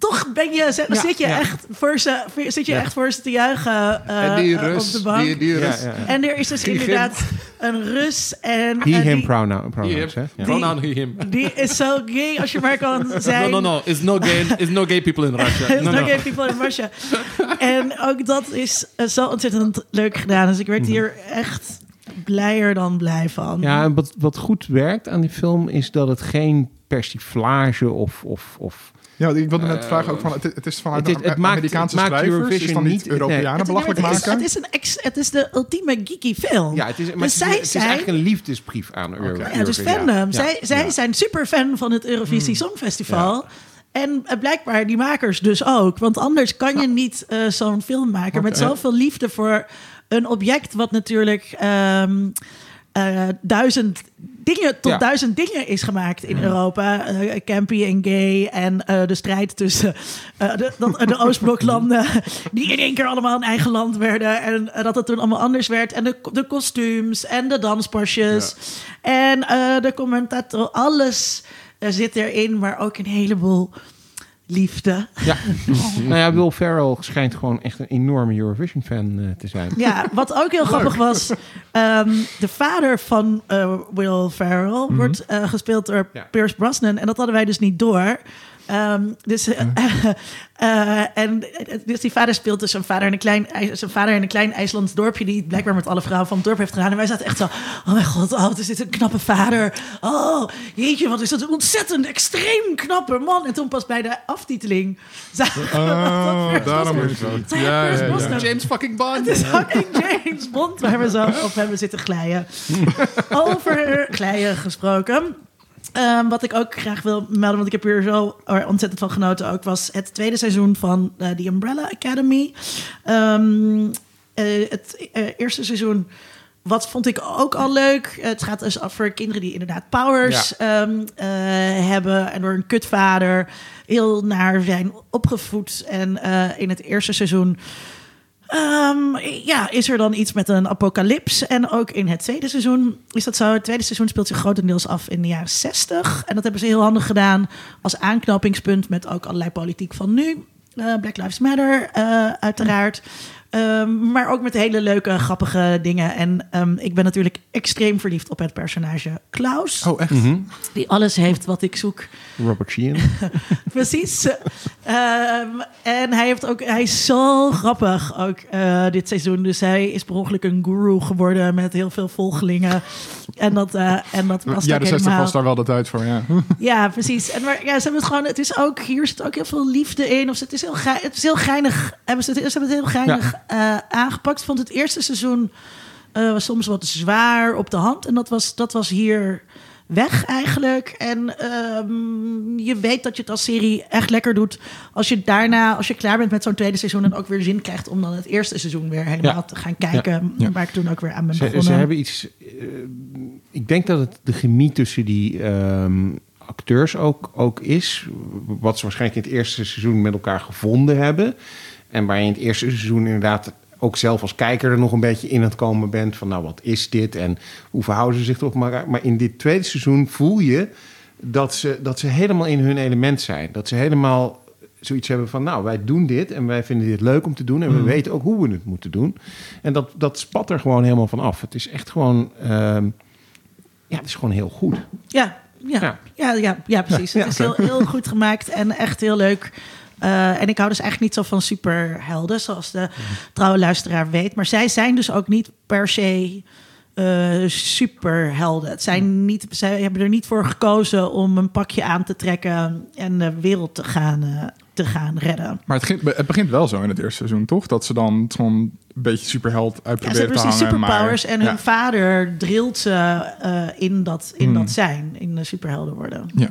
toch ben je, zit, Ja, zit je, ja. echt, voor ze, zit je echt voor ze te juichen eh, en die eh, op de bank. die, die Ja, Rus. ja, ja. En er is dus Die inderdaad een Rus en... He, en him die, pronoun, He, him. pronouns? Ja. Pronoun he, him. die is zo gay als je maar kan No, zijn. no, no. It's no gay, it's no gay people in Russia. No, no no. gay people in Russia. en ook dat is eh, zo ontzettend leuk gedaan. Dus ik werd Mhm. hier echt blijer dan blij van. Ja, en wat, wat goed werkt aan die film is dat het geen persiflage of, of, of Ja, ik wilde net Eh, vragen ook van, het, het is vanuit het is- de het maakt- Amerikaanse maakt schrijvers, is dan niet nee. Europeanen het, belachelijk het is, maken? het, is een ex, het is de ultieme geeky film. ja, het is, maar Dus het, is, zij het is zijn- eigenlijk een liefdesbrief aan Euro. Ja, dus fandom. ja. Zij, zij zijn super fan van het Eurovisie Songfestival. En eh, blijkbaar die makers dus ook. Want anders kan je niet eh, zo'n film maken met zoveel liefde voor een object wat natuurlijk ehm, eh, duizend dingen tot Ja. duizend dingen is gemaakt in Europa. Eh, campy en gay en eh, de strijd tussen de, de Oostbloklanden die in één keer allemaal een eigen land werden en dat het toen allemaal anders werd en de, de kostuums en de danspasjes en de commentator, alles zit erin, maar ook een heleboel liefde. Ja. nou ja, Will Ferrell schijnt gewoon echt een enorme Eurovision-fan eh, te zijn. Ja, wat ook heel grappig was. ehm, de vader van eh, Will Ferrell wordt eh, gespeeld door Ja. Pierce Brosnan. En dat hadden wij dus niet door. Ehm, dus, eh, eh, en, dus die vader speelt dus zijn vader, in een klein, IJ- zijn vader in een klein IJslands dorpje... die blijkbaar met alle vrouwen van het dorp heeft gedaan. En wij zaten echt zo... Oh mijn god, oh, wat is dit een knappe vader. Oh, jeetje, wat is dat een ontzettend extreem knappe man. En toen pas bij de aftiteling... zagen we dat Oh, daarom is het. Zei Ja. James fucking Bond. Het is fucking James Bond waar we zo op hebben zitten glijden. Over glijden gesproken. Ehm, wat ik ook graag wil melden, want ik heb hier zo ontzettend van genoten ook, was het tweede seizoen van uh, The Umbrella Academy. Ehm, eh, het eh, eerste seizoen, wat vond ik ook al leuk. Het gaat dus over kinderen die inderdaad powers ehm, hebben en door een kutvader heel naar zijn opgevoed. En in het eerste seizoen Um, ja, is er dan iets met een apocalyps? En ook in het tweede seizoen is dat zo. Het tweede seizoen speelt zich grotendeels af in de jaren 60. En dat hebben ze heel handig gedaan als aanknopingspunt met ook allerlei politiek van nu. Uh, Black Lives Matter, uh, uiteraard. Um, maar ook met hele leuke, grappige dingen. En um, ik ben natuurlijk extreem verliefd op het personage Klaus. Oh, echt? Mm -hmm. Die alles heeft wat ik zoek. Robert Sheehan. Precies. um, en hij, heeft ook, hij is zo grappig ook uh, dit seizoen. Dus hij is per ongeluk een guru geworden met heel veel volgelingen. En dat, uh, en dat was Ja, de 60 helemaal... was daar wel de tijd voor, ja. ja, precies. En maar ja, ze hebben het gewoon... Het is ook... Hier zit ook heel veel liefde in. Of het is heel, ge, het is heel geinig. Hebben ze, het, ze hebben het heel geinig... Ja. Uh, aangepakt. vond het eerste seizoen was soms wat zwaar op de hand. En dat was, dat was hier weg eigenlijk. En um, je weet dat je het als serie echt lekker doet. Als je daarna, als je klaar bent met zo'n tweede seizoen... en ook weer zin krijgt om dan het eerste seizoen weer helemaal ja. te gaan kijken. Ja. Waar ik toen ook weer aan ben ze, begonnen. Ze hebben iets... Uh, ik denk dat het de chemie tussen die... Um, acteurs ook, ook is. Wat ze waarschijnlijk in het eerste seizoen met elkaar gevonden hebben. En waar je in het eerste seizoen inderdaad ook zelf als kijker er nog een beetje in het komen bent. Van nou, wat is dit en hoe verhouden ze zich erop? Maar, maar in dit tweede seizoen voel je dat ze, dat ze helemaal in hun element zijn. Dat ze helemaal zoiets hebben van nou, wij doen dit en wij vinden dit leuk om te doen. En we Mm. weten ook hoe we het moeten doen. En dat, dat spat er gewoon helemaal van af. Het is echt gewoon, ehm, ja, het is gewoon heel goed. Ja, ja, Ja. ja, ja, ja, precies. Ja, het is heel, heel goed gemaakt en echt heel leuk. Uh, en ik hou dus eigenlijk niet zo van superhelden, zoals de trouwe luisteraar weet. Maar zij zijn dus ook niet per se uh, superhelden. Het zijn niet, zij hebben er niet voor gekozen om een pakje aan te trekken en de wereld te gaan, uh, te gaan redden. Maar het, begint, het begint wel zo in het eerste seizoen, toch? Dat ze dan gewoon een beetje superheld uit Ja, ze hebben te die hangen. superpowers maar, en ja. hun vader drilt ze uh, in, dat, in Hmm. dat zijn, in de superhelden worden. Ja,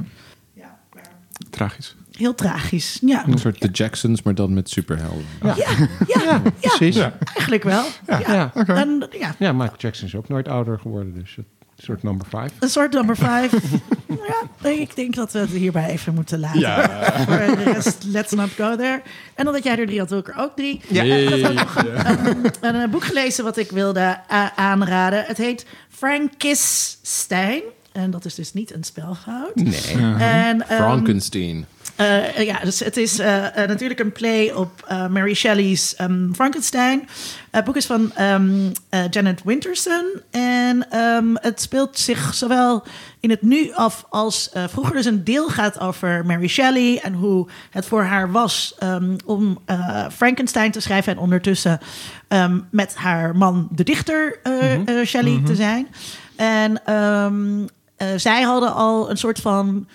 Ja, maar tragisch. Heel tragisch. Ja, Een soort de Jacksons, maar dan met superhelden. ja, ja, ja, Precies. Ja, Ja. eigenlijk wel. Ja. En, ja, ja Michael Jackson is ook nooit ouder geworden. Dus een soort number five. een soort nummer vijf. ja, ik denk dat we het hierbij even moeten laten. Ja. Voor de rest, let's not go there. En omdat jij er drie had, wil ik er ook drie. Ja. Ik heb ook nog een, een boek gelezen wat ik wilde uh, aanraden. Het heet Frankenstein. En dat is dus niet een spelfout. Nee. En, um, Frankenstein. Uh, ja, dus het is uh, uh, natuurlijk een play op Mary Shelley's um, Frankenstein. Het boek is van um, Janet Winterson. En um, het speelt zich zowel in het nu af als vroeger. Dus een deel gaat over Mary Shelley en hoe het voor haar was om Frankenstein te schrijven. En ondertussen met haar man, de dichter mm -hmm. Shelley, mm -hmm. te zijn. En zij hadden al een soort van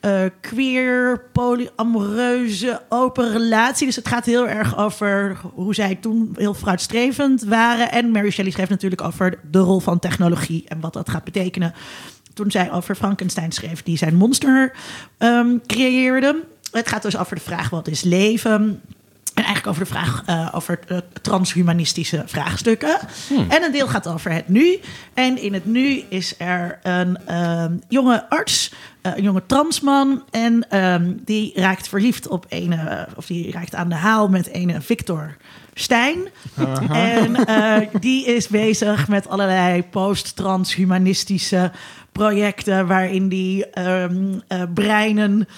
uh, queer, polyamoreuze, open relatie. Dus het gaat heel erg over hoe zij toen heel vooruitstrevend waren. En Mary Shelley schreef natuurlijk over de rol van technologie en wat dat gaat betekenen. Toen zij over Frankenstein schreef, die zijn monster um, creëerde. Het gaat dus over de vraag: wat is leven? En eigenlijk over de vraag uh, over uh, transhumanistische vraagstukken. Hmm. En een deel gaat over het nu. En in het nu is er een uh, jonge arts, een jonge transman. En um, die raakt verliefd op een, of die raakt aan de haal met een Victor Stijn. -huh. En uh, die is bezig met allerlei post-transhumanistische projecten. waarin die um, breinen.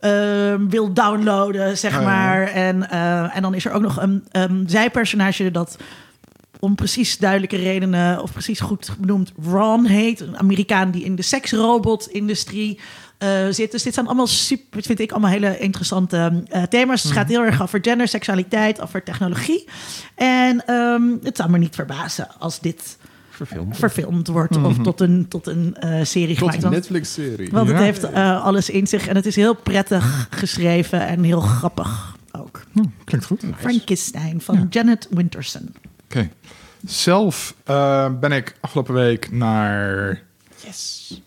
Uh, wil downloaden, zeg maar. En, en dan is er ook nog een um, zijpersonage dat om precies duidelijke redenen, of precies goed benoemd, Ron heet. Een Amerikaan die in de seksrobot-industrie uh, zit. Dus dit zijn allemaal super, vind ik allemaal hele interessante thema's. Het gaat heel erg over gender, seksualiteit, over technologie. En um, het zou me niet verbazen als dit verfilmd, verfilmd wordt mm -hmm. of tot een, tot een uh, serie tot gemaakt. een Netflix-serie. Want ja. het heeft uh, alles in zich en het is heel prettig geschreven en heel grappig ook. Hm, klinkt goed. Nice. Frankenstein van ja. Janet Winterson. Oké. Okay. Zelf uh, ben ik afgelopen week naar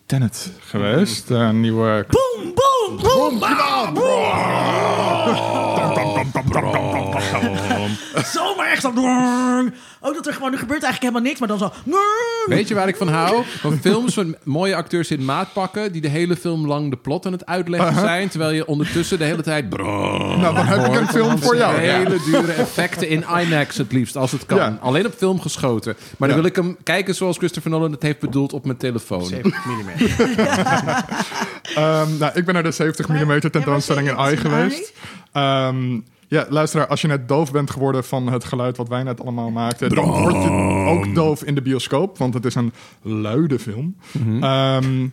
Tenet geweest. Een nieuwe... Boom, boom, Zomaar echt zo. Ook dat er gewoon, er gebeurt eigenlijk helemaal niks, maar dan zo. Weet je waar ik van hou? Van films van mooie acteurs in maat pakken... die de hele film lang de plot aan het uitleggen zijn... terwijl je ondertussen de hele tijd... Nou, dan heb ik een film voor jou. Hele dure effecten in IMAX het liefst, als het kan. Ja. Alleen op film geschoten. Maar dan Ja. wil ik hem kijken zoals Christopher Nolan het heeft bedoeld op mijn telefoon. 70 mm. Ehm, nou, ik ben naar de 70 mm tentoonstelling in AI geweest. Ehm, ja, luisteraar, als je net doof bent geworden van het geluid wat wij net allemaal maakten, dan word je ook doof in de bioscoop, want het is een luide film. Ehm,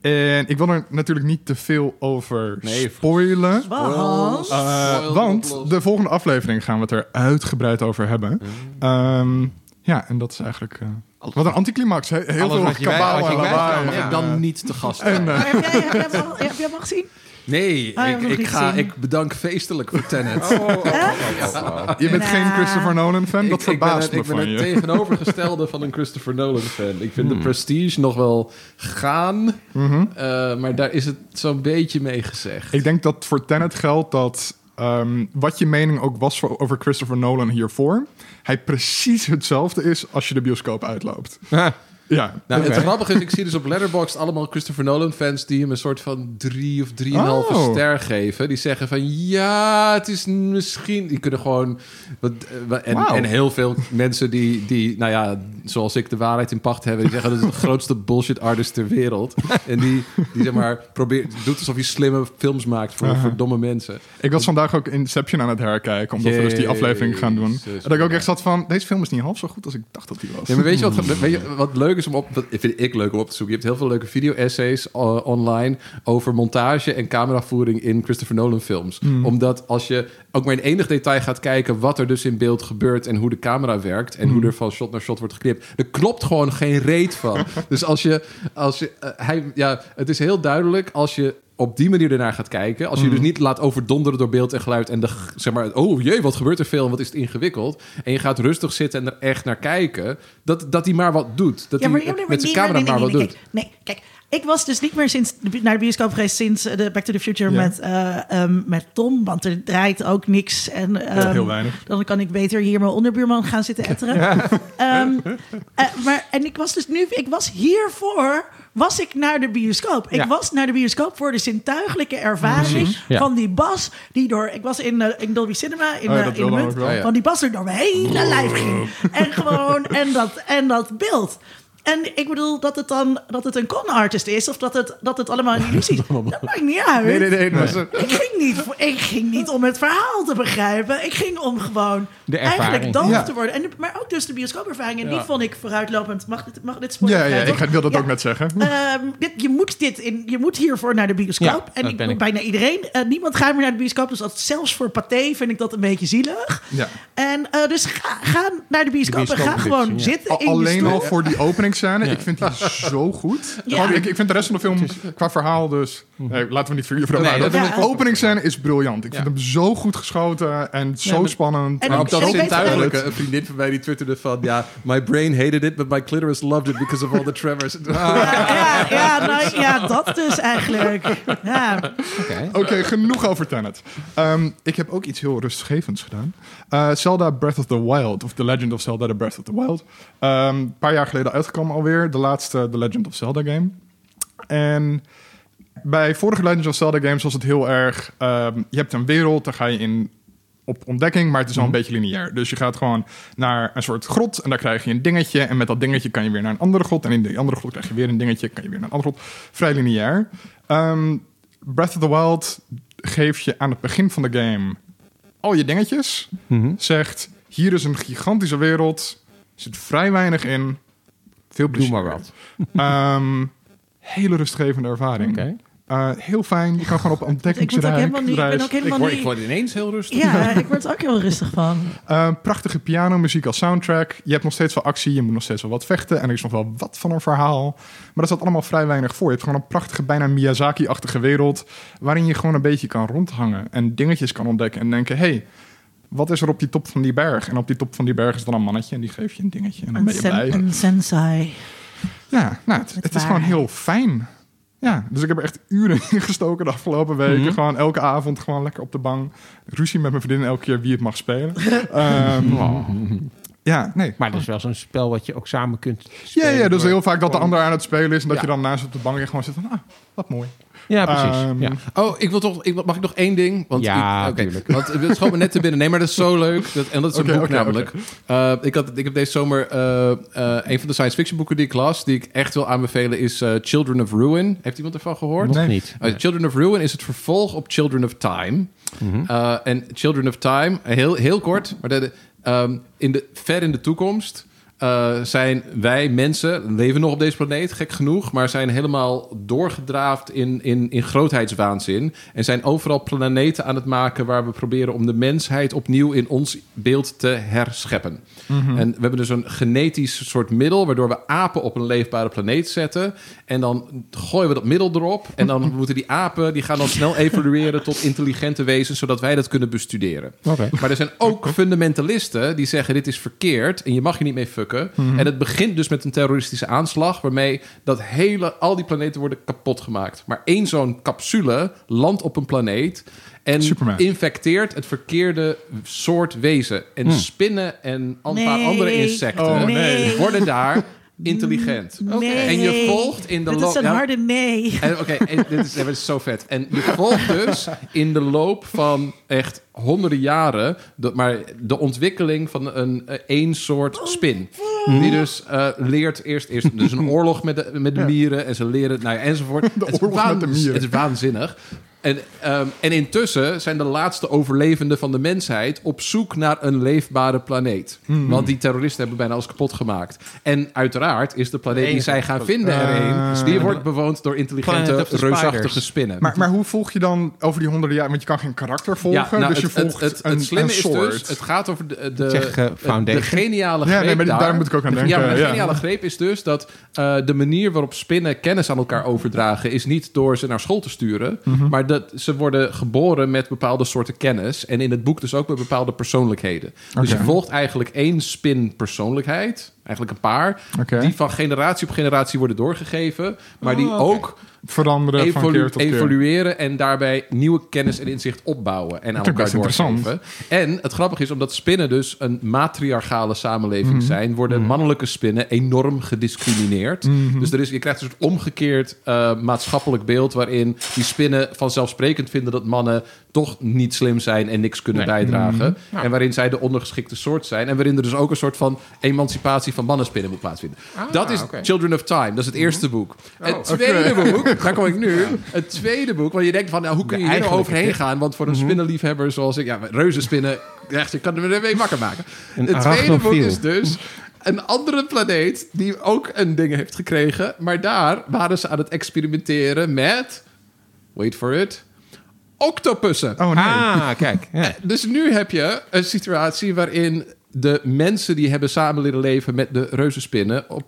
en ik wil er natuurlijk niet te veel over Nee, spoilen. Want, Eh, Spoil want de volgende aflevering gaan we het er uitgebreid over hebben. Ehm, ja, en dat is eigenlijk... eh, wat een anticlimax. He- Heel Alles veel kabaal en lawaai. Mag Ja. ik dan niet te gast En, eh, heb, jij, heb, jij hem al, heb jij hem al gezien? Nee, Ah, ik, ga, ik bedank feestelijk voor Tenet. je bent Nou. geen Christopher Nolan fan? Dat ik, ik ben verbaast het, me ik ben het tegenovergestelde van een Christopher Nolan fan. Ik vind de Prestige nog wel gaan, Mhm. eh, maar daar is het zo'n beetje mee gezegd. Ik denk dat voor Tenet geldt dat... ehm, wat je mening ook was voor- over Christopher Nolan hiervoor... hij precies hetzelfde is als je de bioscoop uitloopt. Nou, Oké. Het grappige is, ik zie dus op Letterboxd allemaal Christopher Nolan fans die hem een soort van drie of drieënhalve Oh. ster geven. Die zeggen van ja, het is misschien. Die kunnen gewoon. Wat, eh, en, en heel veel mensen die, die, nou ja, zoals ik de waarheid in pacht hebben, die zeggen dat is de grootste bullshit artist ter wereld. En die, die zeg maar, probeert, doet alsof hij slimme films maakt voor, Aha. voor domme mensen. ik was vandaag ook Inception aan het herkijken... omdat we dus die aflevering gaan doen. En dat ik ook echt zat van... deze film is niet half zo goed als ik dacht dat die was. Ja, maar weet je wat, weet je wat leuk is om op... Dat vind ik leuk om op te zoeken. Je hebt heel veel leuke video-essays eh, online... over montage en cameravoering in Christopher Nolan films. Omdat als je ook maar in enig detail gaat kijken... wat er dus in beeld gebeurt en hoe de camera werkt... en hoe er van shot naar shot wordt geknipt... er klopt gewoon geen reet van. dus als je... Als je eh, hij, ja, het is heel duidelijk als je op die manier ernaar gaat kijken. Als je dus niet laat overdonderen door beeld en geluid en de, zeg maar, oh jee, wat gebeurt er veel en wat is het ingewikkeld. En je gaat rustig zitten en er echt naar kijken. Dat, dat hij maar wat doet. Dat hij ja, maar met zijn nee, camera nee, maar wat nee, doet. Kijk, nee, kijk. Ik was dus niet meer sinds de, naar de bioscoop geweest sinds eh, de Back to the Future Ja. met, eh, ehm, met Tom. Want er draait ook niks. En, ehm, heel weinig. Dan kan ik beter hier mijn onderbuurman gaan zitten etteren. Ehm, eh, maar, en ik was dus nu, ik was hiervoor, was ik naar de bioscoop. Ik Ja. was naar de bioscoop voor de zintuigelijke ervaring ja. van die bas die door, ik was in, in Dolby Cinema in, Oh ja, eh, in de munt. Oh van die bas er door mijn hele lijf ging. En gewoon, en dat, en dat beeld. En ik bedoel dat het dan dat het een con-artist is... of dat het, dat het allemaal een illusie is. Dat maakt niet uit. Nee, nee, nee. dat was een- Ik ging, niet, ik ging niet om het verhaal te begrijpen. Ik ging om gewoon De eigenlijk doof Ja. te worden. En, maar ook dus de bioscoopervaring. En Ja. die vond ik vooruitlopend. Mag dit, mag dit spoiler Ja, ja, ik wil dat Ja. ook net zeggen. Ehm, dit, je, moet dit in, je moet hiervoor naar de bioscoop. Ja, en dat ik ik. bijna iedereen. Eh, niemand gaat meer naar de bioscoop. Dus dat, zelfs voor Pathé vind ik dat een beetje zielig. Ja. En eh, dus ga, ga naar de bioscoop, De en ga gewoon zitten in je alleen stoel. al voor die openingsscène. Ik vind die zo goed. Ja. Ik, ik vind de rest van de film qua verhaal dus... Nee, laten we niet verliezen. Nee, maar dat de openingsscène is briljant. Ik vind Ja. hem zo goed geschoten en zo maar- spannend. En Maar ook dat zintuigelijke, een vriendin van mij die twitterde van... ja, my brain hated it, but my clitoris loved it because of all the tremors. Ja, ja, ja, nou, ja, dat dus eigenlijk. Ja. Oké. Oké, genoeg over Tenet. Ehm, ik heb ook iets heel rustgevends gedaan. Eh, Zelda Breath of the Wild, of The Legend of Zelda The Breath of the Wild. Ehm, Een paar jaar geleden uitgekomen alweer. De laatste The Legend of Zelda game. En bij vorige Legend of Zelda games was het heel erg... ehm, je hebt een wereld, daar ga je in op ontdekking, maar het is wel een beetje lineair. Dus je gaat gewoon naar een soort grot en daar krijg je een dingetje. En met dat dingetje kan je weer naar een andere grot. En in die andere grot krijg je weer een dingetje, kan je weer naar een andere grot. Vrij lineair. Ehm, Breath of the Wild geeft je aan het begin van de game al je dingetjes. Mhm. Zegt, hier is een gigantische wereld. Er zit vrij weinig in. Veel Doe plezier. maar wat. Ehm, hele rustgevende ervaring. Eh, heel fijn. Je kan gewoon op Ik ontdekkingsreis. helemaal niet, ik ben ook ik, helemaal word, ik niet... word ineens heel rustig. Ja, ik word er ook heel rustig van. Eh, prachtige pianomuziek als soundtrack. Je hebt nog steeds wel actie, je moet nog steeds wel wat vechten. En er is nog wel wat van een verhaal. Maar er zat allemaal vrij weinig voor. Je hebt gewoon een prachtige, bijna Miyazaki-achtige wereld... waarin je gewoon een beetje kan rondhangen... en dingetjes kan ontdekken en denken... hey, wat is er op die top van die berg? En op die top van die berg is dan een mannetje en die geeft je een dingetje. En dan ben Een, je blij. een sensei. Ja, nou, het, is gewoon heel fijn. Ja, dus ik heb er echt uren in gestoken de afgelopen weken. Mhm. Gewoon elke avond gewoon lekker op de bank. Ruzie met mijn vriendin elke keer wie het mag spelen. Ehm, Oh. Ja, nee. Maar dat is wel zo'n spel wat je ook samen kunt Ja, spelen. ja, dus door- heel vaak dat de ander aan het spelen is... en dat Ja. je dan naast op de bank gewoon zit van... Ah, wat mooi. Ja, precies. Ehm, ja. Oh, ik wil toch, ik, mag ik nog één ding? Want Ja, ik, oké, tuurlijk. Want het schoot me net te binnen. Nee, maar dat is zo leuk. Dat, en dat is een boek namelijk. Eh, ik, had, ik heb deze zomer... eh, eh, een van de science fiction boeken die ik las... die ik echt wil aanbevelen is Children of Ruin. Heeft iemand ervan gehoord? Nog Nee. niet. Uh, Children of Ruin is het vervolg op Children of Time. Mhm. Uh, en Children of Time, heel, heel kort, maar de, ehm, in de, ver in de toekomst uh, zijn wij mensen, leven nog op deze planeet, gek genoeg, maar zijn helemaal doorgedraafd in, in, in grootheidswaanzin. En zijn overal planeten aan het maken waar we proberen om de mensheid opnieuw in ons beeld te herscheppen. En we hebben dus een genetisch soort middel waardoor we apen op een leefbare planeet zetten. En dan gooien we dat middel erop. En dan moeten die apen, die gaan dan snel evolueren tot intelligente wezens, zodat wij dat kunnen bestuderen. Maar er zijn ook fundamentalisten die zeggen dit is verkeerd en je mag je niet mee fucken. En het begint dus met een terroristische aanslag waarmee dat hele, al die planeten worden kapot gemaakt. Maar één zo'n capsule landt op een planeet en Superman. infecteert het verkeerde soort wezen. En spinnen en een paar andere insecten Oh, nee. worden daar intelligent. Nee. En je volgt in de Dit loop... is een harde nee. en Oké, en dit, is, dit is zo vet. En je volgt dus in de loop van echt honderden jaren... De, maar de ontwikkeling van een eh, één soort spin. Die dus eh, leert eerst, eerst dus een oorlog met de, met de mieren... en ze leren, nou ja, enzovoort. De het, is oorlog met de mieren. het is waanzinnig. En, ehm, en intussen zijn de laatste overlevenden van de mensheid... op zoek naar een leefbare planeet. Hmm. Want die terroristen hebben bijna alles kapot gemaakt. En uiteraard is de planeet die zij gaan vinden er een... die wordt bewoond door intelligente, reusachtige spinnen. Maar, maar hoe volg je dan over die honderden jaar? Want je kan geen karakter volgen, nou, dus je het, het, volgt het, een, slimme een is soort. dus, het gaat over de, de, Zeg, eh, de, geniale Ja, greep nee, maar daar. daar moet ik ook aan denken, Ja, maar de ja. geniale greep is dus dat eh, de manier waarop spinnen kennis aan elkaar overdragen... is niet door ze naar school te sturen, Mhm. maar dat ze worden geboren met bepaalde soorten kennis. En in het boek dus ook met bepaalde persoonlijkheden. Dus je volgt eigenlijk één spin persoonlijkheid, eigenlijk een paar... Die van generatie op generatie worden doorgegeven... maar die Oh, ook veranderen van keer tot keer. evolueren en daarbij nieuwe kennis en inzicht opbouwen en aan elkaar doorgeven. En het grappige is, omdat spinnen dus een matriarchale samenleving Mhm. zijn, worden mannelijke spinnen enorm gediscrimineerd. Mhm. Dus er is, je krijgt een soort omgekeerd eh, maatschappelijk beeld waarin die spinnen vanzelfsprekend vinden dat mannen toch niet slim zijn en niks kunnen Nee. bijdragen. Mhm. En waarin zij de ondergeschikte soort zijn. En waarin er dus ook een soort van emancipatie van mannenspinnen moet plaatsvinden. dat is. Mhm. Children of Time. Dat is het eerste boek. het tweede boek, daar kom ik nu. Het tweede boek, want je denkt van, nou, hoe kun je hier nou overheen gaan? Want voor een spinnenliefhebber zoals ik, ja, reuzenspinnen, echt, je kan er weer mee wakker maken. Een het tweede boek is dus een andere planeet die ook een ding heeft gekregen. Maar daar waren ze aan het experimenteren met, wait for it, octopussen. Oh nee. Ah, kijk. Ja. Dus nu heb je een situatie waarin de mensen die hebben samen leren leven met de reuzenspinnen op,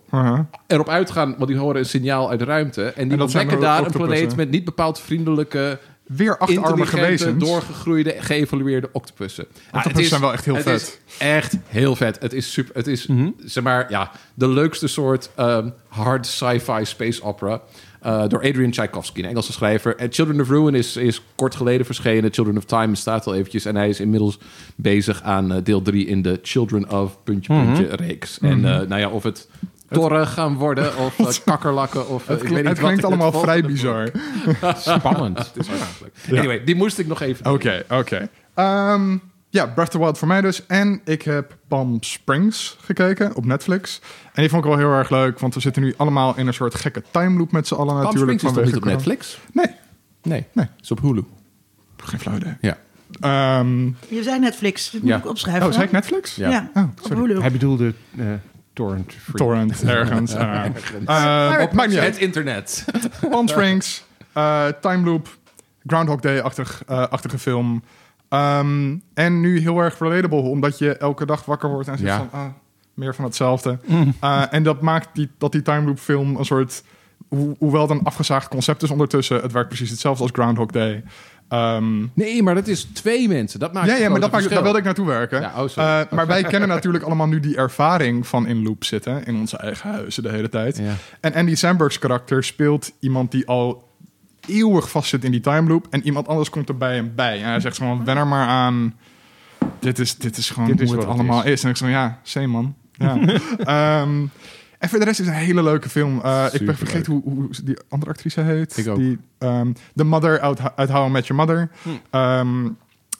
erop uitgaan, want die horen een signaal uit de ruimte. En die ontdekken de daar een planeet met niet bepaald vriendelijke, Weer intelligente, wezens. doorgegroeide, geëvolueerde octopussen. Ah, Octopussen is- zijn wel echt heel vet. Echt heel vet. Het is super. Het is Mhm. zeg maar ja de leukste soort ehm, hard sci-fi space opera. Eh, door Adrian Tchaikovsky, een Engelse schrijver. En Children of Ruin is, is kort geleden verschenen. Children of Time staat al eventjes. En hij is inmiddels bezig aan eh, deel 3 in de Children of puntje Mhm. puntje reeks. En eh, nou ja, of het torren gaan worden of eh, kakkerlakken of Het, ik klinkt- weet niet het klinkt wat. allemaal Het vrij bizar. Spannend. Het is verschrikkelijk. Anyway, die moest ik nog even. Oké, oké. Ehm, ja, Breath of the Wild voor mij dus. En ik heb Palm Springs gekeken op Netflix. En die vond ik wel heel erg leuk, want we zitten nu allemaal in een soort gekke time loop met z'n allen Palm natuurlijk. Springs is toch niet op Netflix? Nee, Nee. Nee. Het is op Hulu. geen flauw idee. Ja. Ehm, Je zei Netflix. Dat moet Ja. ik opschrijven. oh, zei ik Netflix? Ja. Ja, Oh, op sorry. Hulu. Hij bedoelde eh, torrent free. Torrent, ergens. Uh, Maar- maakt niet Het internet. Palm Springs, eh, time loop, Groundhog Day-achtig eh, achtige film. Ehm, en nu heel erg relatable, omdat je elke dag wakker wordt en zegt Ja. van... Ah, meer van hetzelfde. Eh, en dat maakt die, dat die time loop film een soort... Ho hoewel het een afgezaagd concept is ondertussen... het werkt precies hetzelfde als Groundhog Day. Ehm, Nee, maar dat is twee mensen. Dat maakt ja, ja, maar dat maakt, daar wilde ik naartoe werken. Ja, oh. Eh, maar wij kennen natuurlijk allemaal nu die ervaring van in loop zitten. In onze eigen huizen de hele tijd. Ja. En Andy Samberg's karakter speelt iemand die al eeuwig vastzit in die time loop. En iemand anders komt er bij hem bij. En hij zegt gewoon, wen er maar aan. Dit is, dit is gewoon Dit is hoe het allemaal is. En ik zeg, ja, same man. Ja. Ehm, en voor de rest is het een hele leuke film. Eh, ik ben vergeten hoe, hoe die andere actrice heet. Ik ook. Die, ehm, de mother uit, uit How I Met Your Mother. Hm. Ehm,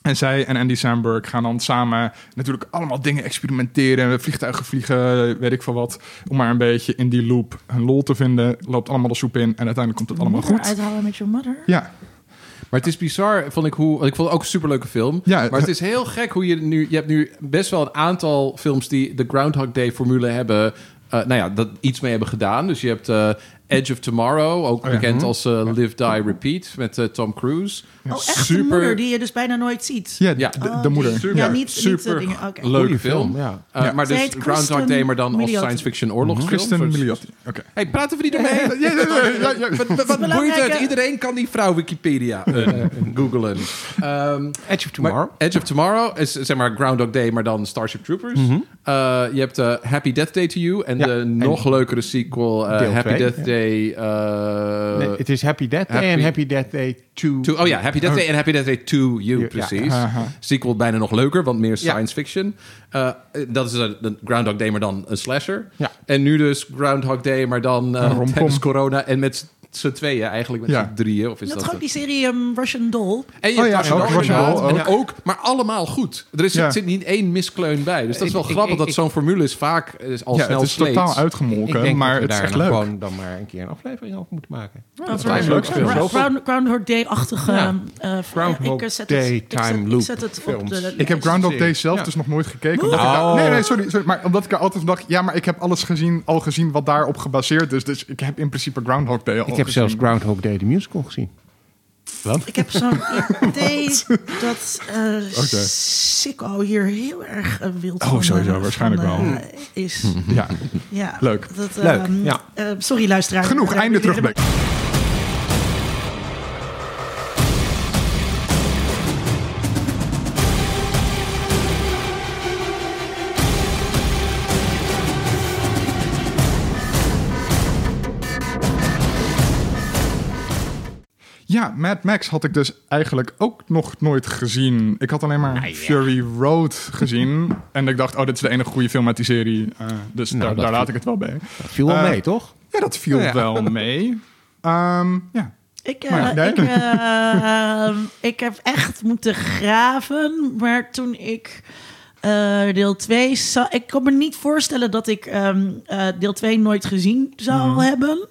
en zij en Andy Samberg gaan dan samen natuurlijk allemaal dingen experimenteren. Vliegtuigen vliegen, weet ik veel wat. Om maar een beetje in die loop hun lol te vinden. Loopt allemaal de soep in en uiteindelijk komt het allemaal goed. Uithalen met your mother. Ja, Maar het is bizar, vond ik hoe. Ik vond het ook een superleuke film. Ja, maar het is heel gek hoe je nu. Je hebt nu best wel een aantal films die de Groundhog Day formule hebben. eh, nou ja, dat iets mee hebben gedaan. Dus je hebt eh, Edge of Tomorrow, ook Oh ja. bekend Mhm. als eh, Live Die Repeat met Tom Cruise. Oh, echt Super- een moeder die je dus bijna nooit ziet. ja, de, de Oh, moeder. Super, Ja, niet- niet de super dingen, oké. leuke film. ja. Eh, Ja. Maar Zij dus Groundhog Day, maar dan als science fiction oorlogsfilm. Kristen Milioti. Oké. Hey, praten we niet ermee? Ja, ja, ja. Wat, wat, wat boeit belangrijke- het? Iedereen kan die vrouw Wikipedia eh, googlen. Ehm, Edge of Tomorrow. Maar Edge of Tomorrow is zeg maar Groundhog Day, maar dan Starship Troopers. Mhm. Eh, je hebt eh, Happy Death Day to You en Ja, de en- nog leukere sequel eh, Happy twee, Death ja. Day. eh, Nee, het is Happy Death Day en Happy Death Day 2. to- oh ja, Happy Death Day en Happy Death Day to You, Ja. precies. Sequel bijna nog leuker, want meer science fiction. Eh, dat is een Groundhog Day, maar dan een slasher. En nu dus Groundhog Day, maar dan eh tijdens corona en met z'n tweeën eigenlijk, met Ja. z'n drieën. Of is Dat dat, is ook die serie um, Russian Doll. En je Oh ja, Russian ook Doll Russian En ook, maar allemaal goed. Er is, Ja. zit niet één miskleun bij. Dus dat is wel Ik- grappig ik- dat ik- zo'n formule is vaak is al Ja, snel het is sleet. totaal Ik uitgemolken, denk maar het is echt leuk. gewoon dan maar een keer een aflevering over moeten maken. Dat me leuk. Ground, Groundhog Day-achtige... Ja. eh, Groundhog ik zet het- Day ik zet- time ik loop Ik heb Groundhog Day zelf dus nog nooit gekeken. Omdat ik Oh. nee, nee, sorry, sorry. Maar omdat ik er altijd dacht... Ja, maar ik heb alles gezien, al gezien wat daarop gebaseerd is. Dus ik heb in principe Groundhog Day al heb gezien. zelfs Groundhog Day de musical gezien. Ik heb zo'n idee dat eh Oké. Sicko hier heel erg eh, wild Oh, van, sowieso, eh, waarschijnlijk van, wel. eh, is. Ja, Ja, Leuk. Dat, eh, Leuk, ja. eh, sorry, luisteraar. genoeg. Eh, Einde terugblik. Ja, Mad Max had ik dus eigenlijk ook nog nooit gezien. Ik had alleen maar Fury Road gezien. en ik dacht, oh, dit is de enige goede film uit die serie. Eh, dus Nou, daar, laat ik het wel bij. Dat viel wel Eh, mee, toch? Ja, dat viel Ja. wel mee. Ehm, ja. Ik, eh, Maar ik, ik heb echt moeten graven. Maar toen ik eh, deel 2 zag... Ik kan me niet voorstellen dat ik ehm, eh, deel 2 nooit gezien zou Mhm. hebben.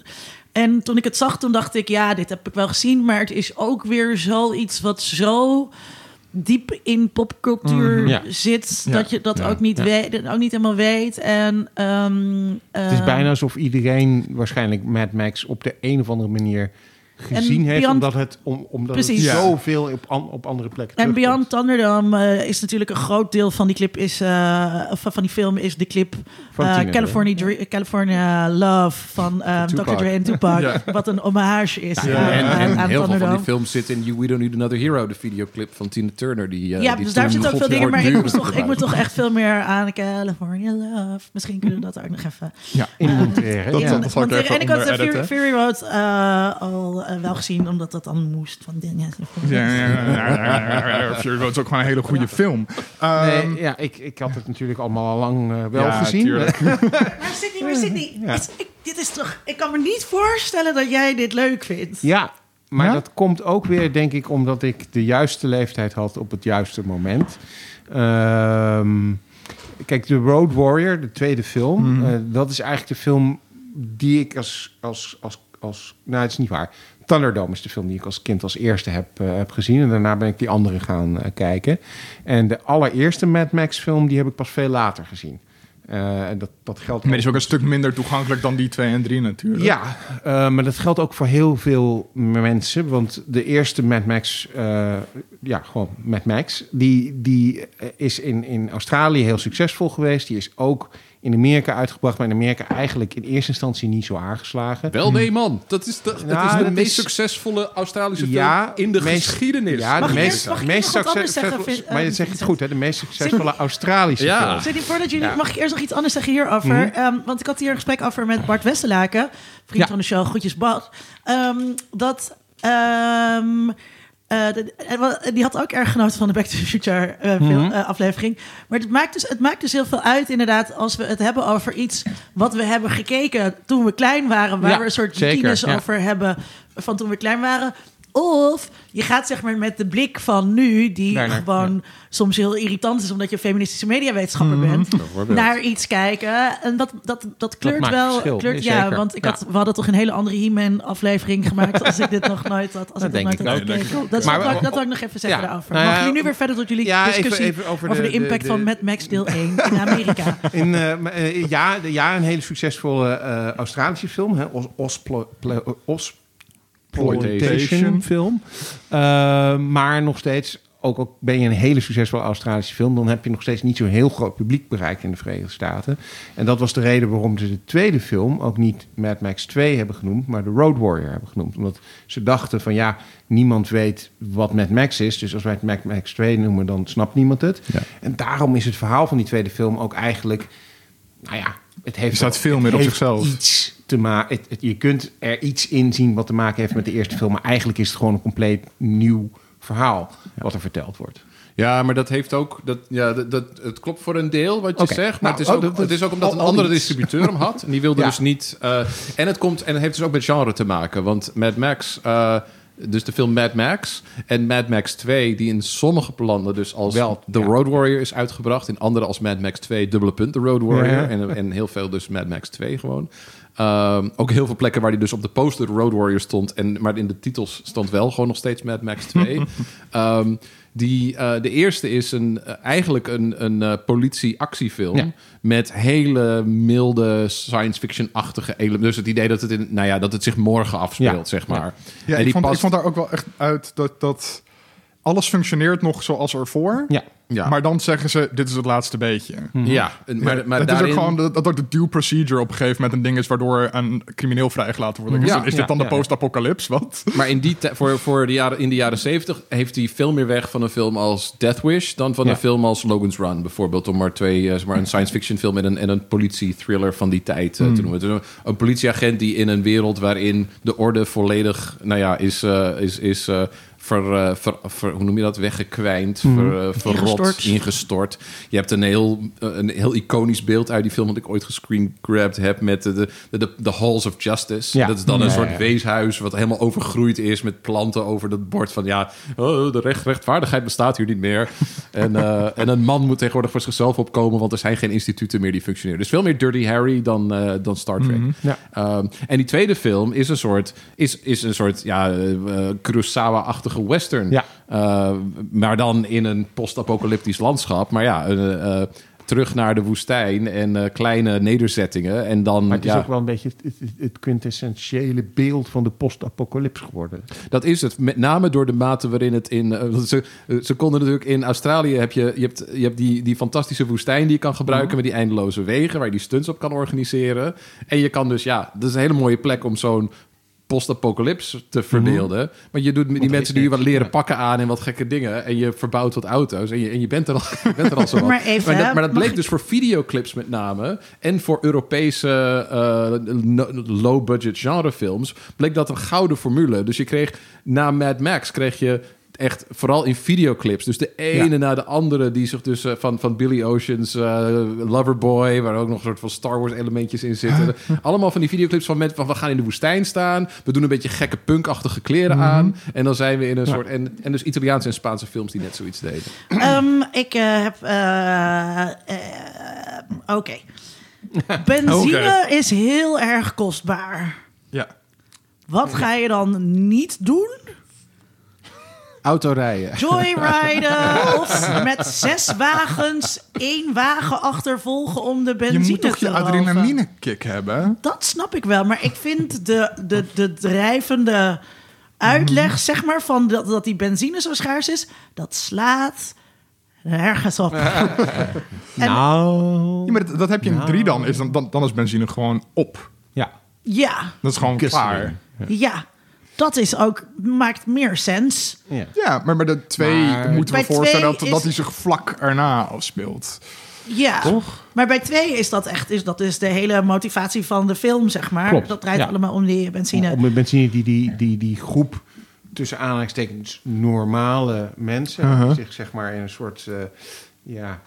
En toen ik het zag, toen dacht ik... Ja, dit heb ik wel gezien. Maar het is ook weer zoiets wat zo diep in popcultuur Mhm. Ja. zit... Ja. dat je dat Ja. ook, niet weet, ook niet helemaal weet. En, ehm, Het is eh, bijna alsof iedereen waarschijnlijk Mad Max op de een of andere manier gezien En heeft. Beyond- Omdat het, om, omdat het Precies. Ja. zoveel op, an- op andere plekken En. Beyond Thunderdome eh, is natuurlijk een groot deel van die clip is eh, of van die film is de clip Van eh, California, California Love van eh, Dr. Dre en Tupac, Ja. wat een hommage is Ja. aan, En, aan- en aan heel veel van die films zitten in You We Don't Need Another Hero, de videoclip van Tina Turner. Die, ja, die dus daar zitten ook veel dingen, maar ik moet, toch, ik moet toch echt veel meer aan California Love. Misschien kunnen we dat ook nog even. ja. Want, even en ik had Fury, Road eh, al wel gezien, omdat dat dan moest van dingen. Ja, ja, ja, Road is ook gewoon een hele goede film. Ehm, Nee, ja, ik, ik had het natuurlijk allemaal al lang eh, wel ja, gezien. Maar Sydney, maar Sydney, Ja. is- ik, dit is toch... Ik kan me niet voorstellen dat jij dit leuk vindt. Ja, maar Ja? dat komt ook weer, denk ik, omdat ik de juiste leeftijd had op het juiste moment. Ehm, kijk, The Road Warrior, de tweede film, Mhm. eh, dat is eigenlijk de film die ik als, als, als, als... Nou, het is niet waar. Thunderdome is de film die ik als kind als eerste heb, eh, heb gezien. En daarna ben ik die andere gaan eh, kijken. En de allereerste Mad Max film, die heb ik pas veel later gezien. Eh, en dat, dat geldt Maar die is ook een stuk minder toegankelijk dan die 2 en 3 natuurlijk. ja, maar dat geldt ook voor heel veel mensen. Want de eerste Mad Max, ja, gewoon Mad Max, die, die is in, in Australië heel succesvol geweest. Die is ook in Amerika uitgebracht, maar in Amerika eigenlijk in eerste instantie niet zo aangeslagen. Wel nee, man. Dat is de, dat Nou, is de dat meest is- succesvolle Australische Ja, film in de meest- geschiedenis. Ja, Mag de meest, meest anders succesvolle- Maar je eh, zegt het goed, hè? De meest succesvolle Australische Ja. film. Zit voordat jullie, Ja. mag ik eerst nog iets anders zeggen hierover? Mhm. Ehm, want ik had hier een gesprek over met Bart Westerlaken, vriend Ja. van de show, groetjes Bart. Ehm, dat, ehm, eh, die had ook erg genoten van de Back to the Future eh, film, Mhm. eh, aflevering. Maar het maakt, dus, het maakt dus heel veel uit inderdaad als we het hebben over iets wat we hebben gekeken toen we klein waren. Waar Ja, we een soort zeker, over hebben van toen we klein waren. Of je gaat zeg maar met de blik van nu, die gewoon soms heel irritant is omdat je feministische mediawetenschapper bent, naar iets kijken. En dat, dat, dat kleurt wel. verschil, Kleurt, ja, zeker. want ik Ja. had, we hadden toch een hele andere He-Man aflevering gemaakt als ik dit nog nooit had. Als Dat ik denk nooit had gekeken. Dat, Maar dat, dat wil ik nog even zeggen daarover. Nou Mag je nu weer verder tot jullie even- discussie even over over, de- impact de- van Mad Max deel 1 in Amerika? In, eh, ja, de- ja, een hele succesvolle eh, Australische film. Hè? Os, Osplo- Osploitation film. Eh, maar nog steeds, ook al ben je een hele succesvolle Australische film... dan heb je nog steeds niet zo'n heel groot publiek bereikt in de Verenigde Staten. En dat was de reden waarom ze de tweede film ook niet Mad Max 2 hebben genoemd... maar The Road Warrior hebben genoemd. Omdat ze dachten van ja, niemand weet wat Mad Max is... dus als wij het Mad Max 2 noemen, dan snapt niemand het. Ja. En daarom is het verhaal van die tweede film ook eigenlijk... nou ja, het heeft Er staat veel meer op zichzelf. Iets te maken. Je kunt er iets in zien wat te maken heeft met de eerste film, maar eigenlijk is het gewoon een compleet nieuw verhaal wat er verteld wordt. Ja, maar dat heeft ook. Dat, ja, dat, dat, het klopt voor een deel wat je zegt. Maar Nou, het, is oh, ook, dat- het is ook omdat een andere distributeur hem had. En die wilde Ja. dus niet. eh, en, het komt, en het heeft dus ook met genre te maken. Want Mad Max. eh, dus de film Mad Max en Mad Max 2, die in sommige landen dus als Wel, The ja. Road Warrior is uitgebracht. In andere als Mad Max 2, dubbele punt, The Road Warrior. Ja. En, en heel veel dus Mad Max 2 gewoon. Ehm, ook heel veel plekken waar die dus op de poster Road Warrior stond. En, maar in de titels stond wel gewoon nog steeds Mad Max 2. Ehm, die, eh, de eerste is een, eh, eigenlijk een, een eh, politie-actiefilm. Ja. Met hele milde science fiction-achtige elementen. Dus het idee dat het, in, nou ja, dat het zich morgen afspeelt, Ja. zeg maar. Ja, en ik die vond, ik vond daar ook wel echt uit dat, dat alles functioneert nog zoals ervoor. Ja. ja. Maar dan zeggen ze, dit is het laatste beetje. ja, en- maar, maar het daarin... is ook gewoon dat, dat ook de due procedure op een gegeven moment een ding is waardoor een crimineel vrijgelaten wordt. Ja, is, is dit ja, dan de ja. post-apocalypse? Wat? Maar in die voor, voor de jaren, in de jaren 70 heeft hij veel meer weg van een film als Death Wish dan van Ja. een film als Logan's Run, bijvoorbeeld. Om maar twee, eh, zeg maar een science fiction film en een, en een politie-thriller van die tijd eh, te noemen. Dus een, een politieagent die in een wereld waarin de orde volledig, nou ja, is, eh, is, is eh, ver, eh, ver- ver- hoe noem je dat, weggekwijnd, ver, eh, verrot, Ingestort. ingestort. Je hebt een heel, eh, een heel iconisch beeld uit die film dat ik ooit gescreengrabbed heb met de, de, de, de Halls of Justice. Ja. Dat is dan een Ja, soort ja. weeshuis wat helemaal overgroeid is met planten over dat bord van ja, oh, de recht, rechtvaardigheid bestaat hier niet meer. en, eh, en een man moet tegenwoordig voor zichzelf opkomen, want er zijn geen instituten meer die functioneren. Dus veel meer Dirty Harry dan, eh, dan Star Trek. Ja. Ehm, en die tweede film is een soort, is, is een soort ja, eh, eh, Western. Ja. Eh, maar dan in een post-apocalyptisch landschap. Maar ja, eh, eh, terug naar de woestijn en kleine nederzettingen. En dan, Maar het is ja, ook wel een beetje het, het, het quintessentiële beeld van de post-apocalypse geworden. Dat is het. Met name door de mate waarin het in. ze, ze konden natuurlijk in Australië heb je, je hebt, je hebt die, die fantastische woestijn die je kan gebruiken met die eindeloze wegen waar je die stunts op kan organiseren. En je kan dus, ja, dat is een hele mooie plek om zo'n post-apocalypse te verbeelden. Want je doet met die mensen die wat leren Ja. pakken aan en wat gekke dingen. En je verbouwt wat auto's en je, en je, bent, er al, je bent er al zo wat. Maar even, maar dat, maar dat bleek ik- dus voor videoclips met name. En voor Europese eh, low-budget genrefilms. Bleek dat een gouden formule. Dus je kreeg na Mad Max kreeg je echt vooral in videoclips. Dus de ene Ja. na de andere die zich dus eh, van, van Billy Ocean's eh, Loverboy... waar ook nog een soort van Star Wars elementjes in zitten. Allemaal van die videoclips van mensen van... we gaan in de woestijn staan. We doen een beetje gekke punkachtige kleren aan. En dan zijn we in een soort... En, en dus Italiaanse en Spaanse films die net zoiets deden. Ehm, ik eh, heb. eh, eh, Oké. Benzine is heel erg kostbaar. Ja. Wat ga je dan niet doen? Autorijden. Joyriden of met zes wagens één wagen achtervolgen om de Je benzine moet toch te je roven? adrenaline kick hebben? Dat snap ik wel, maar ik vind de, de, de drijvende uitleg, zeg maar, van dat, dat die benzine zo schaars is, dat slaat nergens op. En- Nou, Ja, maar dat, dat heb je in Nou. drie dan, is dan, dan, dan is benzine gewoon op. ja. Ja, Dat is gewoon klaar. ja. Dat is ook, maakt meer sens. ja. Ja, maar bij de twee Maar- moeten we voorstellen dat, is- dat hij zich vlak erna afspeelt. Ja, Toch? maar bij twee is dat echt is, dat is de hele motivatie van de film, zeg maar. Klopt, Dat draait ja. allemaal om die benzine. Op met benzine die, die, die, die groep tussen aanhalingstekens normale mensen... Uh-huh. die zich zeg maar in een soort... eh, ja,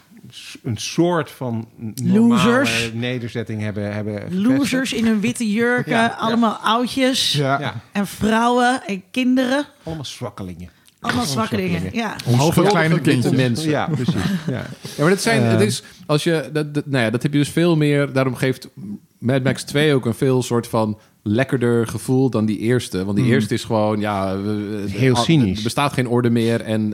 een soort van normale Losers. nederzetting hebben, hebben gevestigd. Losers in hun witte jurken, Ja, ja. allemaal oudjes. Ja. En vrouwen en kinderen. allemaal zwakkelingen. Allemaal zwakke dingen. Ja. Halve kleine kindjes. mensen. Ja, precies. Ja. Ja, maar dat zijn, Eh. het is, als je, dat, dat, nou ja, dat heb je dus veel meer, daarom geeft Mad Max 2 ook een veel soort van lekkerder gevoel dan die eerste. Want die eerste is gewoon, ja... we- Heel al- cynisch. Er bestaat geen orde meer en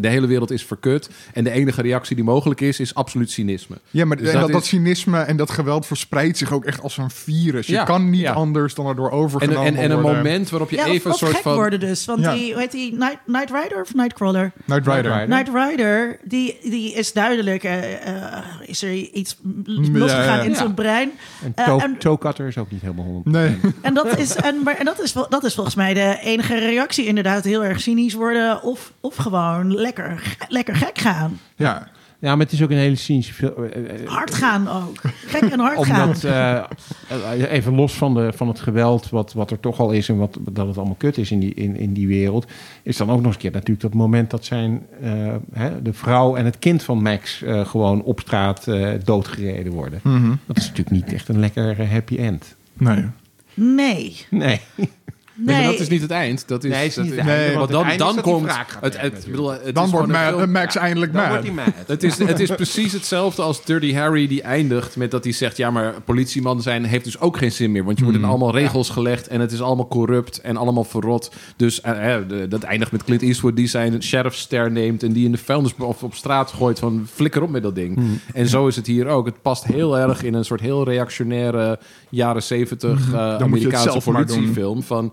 de hele wereld is verkut. En de enige reactie die mogelijk is, is absoluut cynisme. Ja, maar Dus en dat dat, dat is- cynisme en dat geweld verspreidt zich ook echt als een virus. Je Ja, kan niet ja. anders dan erdoor En, overgenomen en, en een worden. moment waarop je Ja, even een soort gek van... worden dus. Want Ja. die, hoe heet die, Night, Night Rider of Nightcrawler? Night Rider. Rider. Night Rider, die, die is duidelijk, eh, eh, is er iets losgegaan ja. in Ja. zijn brein. En Eh, toe, en- is ook niet helemaal 100%. Nee. En dat is, en, maar, en dat is, dat is volgens mij de enige reactie. Inderdaad, heel erg cynisch worden of, of gewoon lekker, lekker gek gaan. Ja. Ja, maar het is ook een hele cynische film. Eh, eh, Hard gaan ook. Gek en hard gaan. Omdat, eh, eh, even los van, de, van het geweld wat, wat er toch al is... en wat, dat het allemaal kut is in die, in, in die wereld... is dan ook nog eens een keer natuurlijk dat moment dat zijn... eh, hè, de vrouw en het kind van Max eh, gewoon op straat eh, doodgereden worden. Mhm. Dat is natuurlijk niet echt een lekker eh, happy end. Nee. Nee. Nee. Nee. Nee, maar dat is niet het eind. Dat is, Nee, is dat niet is- het einde, Nee, want dan, dan komt... Het, het, bedoel, het Dan is wordt Ma- film- Max eindelijk Dan mad. wordt hij mad. Het is, het is precies hetzelfde als Dirty Harry die eindigt met dat hij zegt... ja, maar politieman zijn heeft dus ook geen zin meer. Want je wordt in allemaal regels gelegd en het is allemaal corrupt en allemaal verrot. Dus eh, dat eindigt met Clint Eastwood die zijn sheriffster neemt... en die in de vuilnis of op straat gooit van flikker op met dat ding. En zo is het hier ook. Het past heel erg in een soort heel reactionaire jaren zeventig eh, moet je het Amerikaanse politiefilm. Van,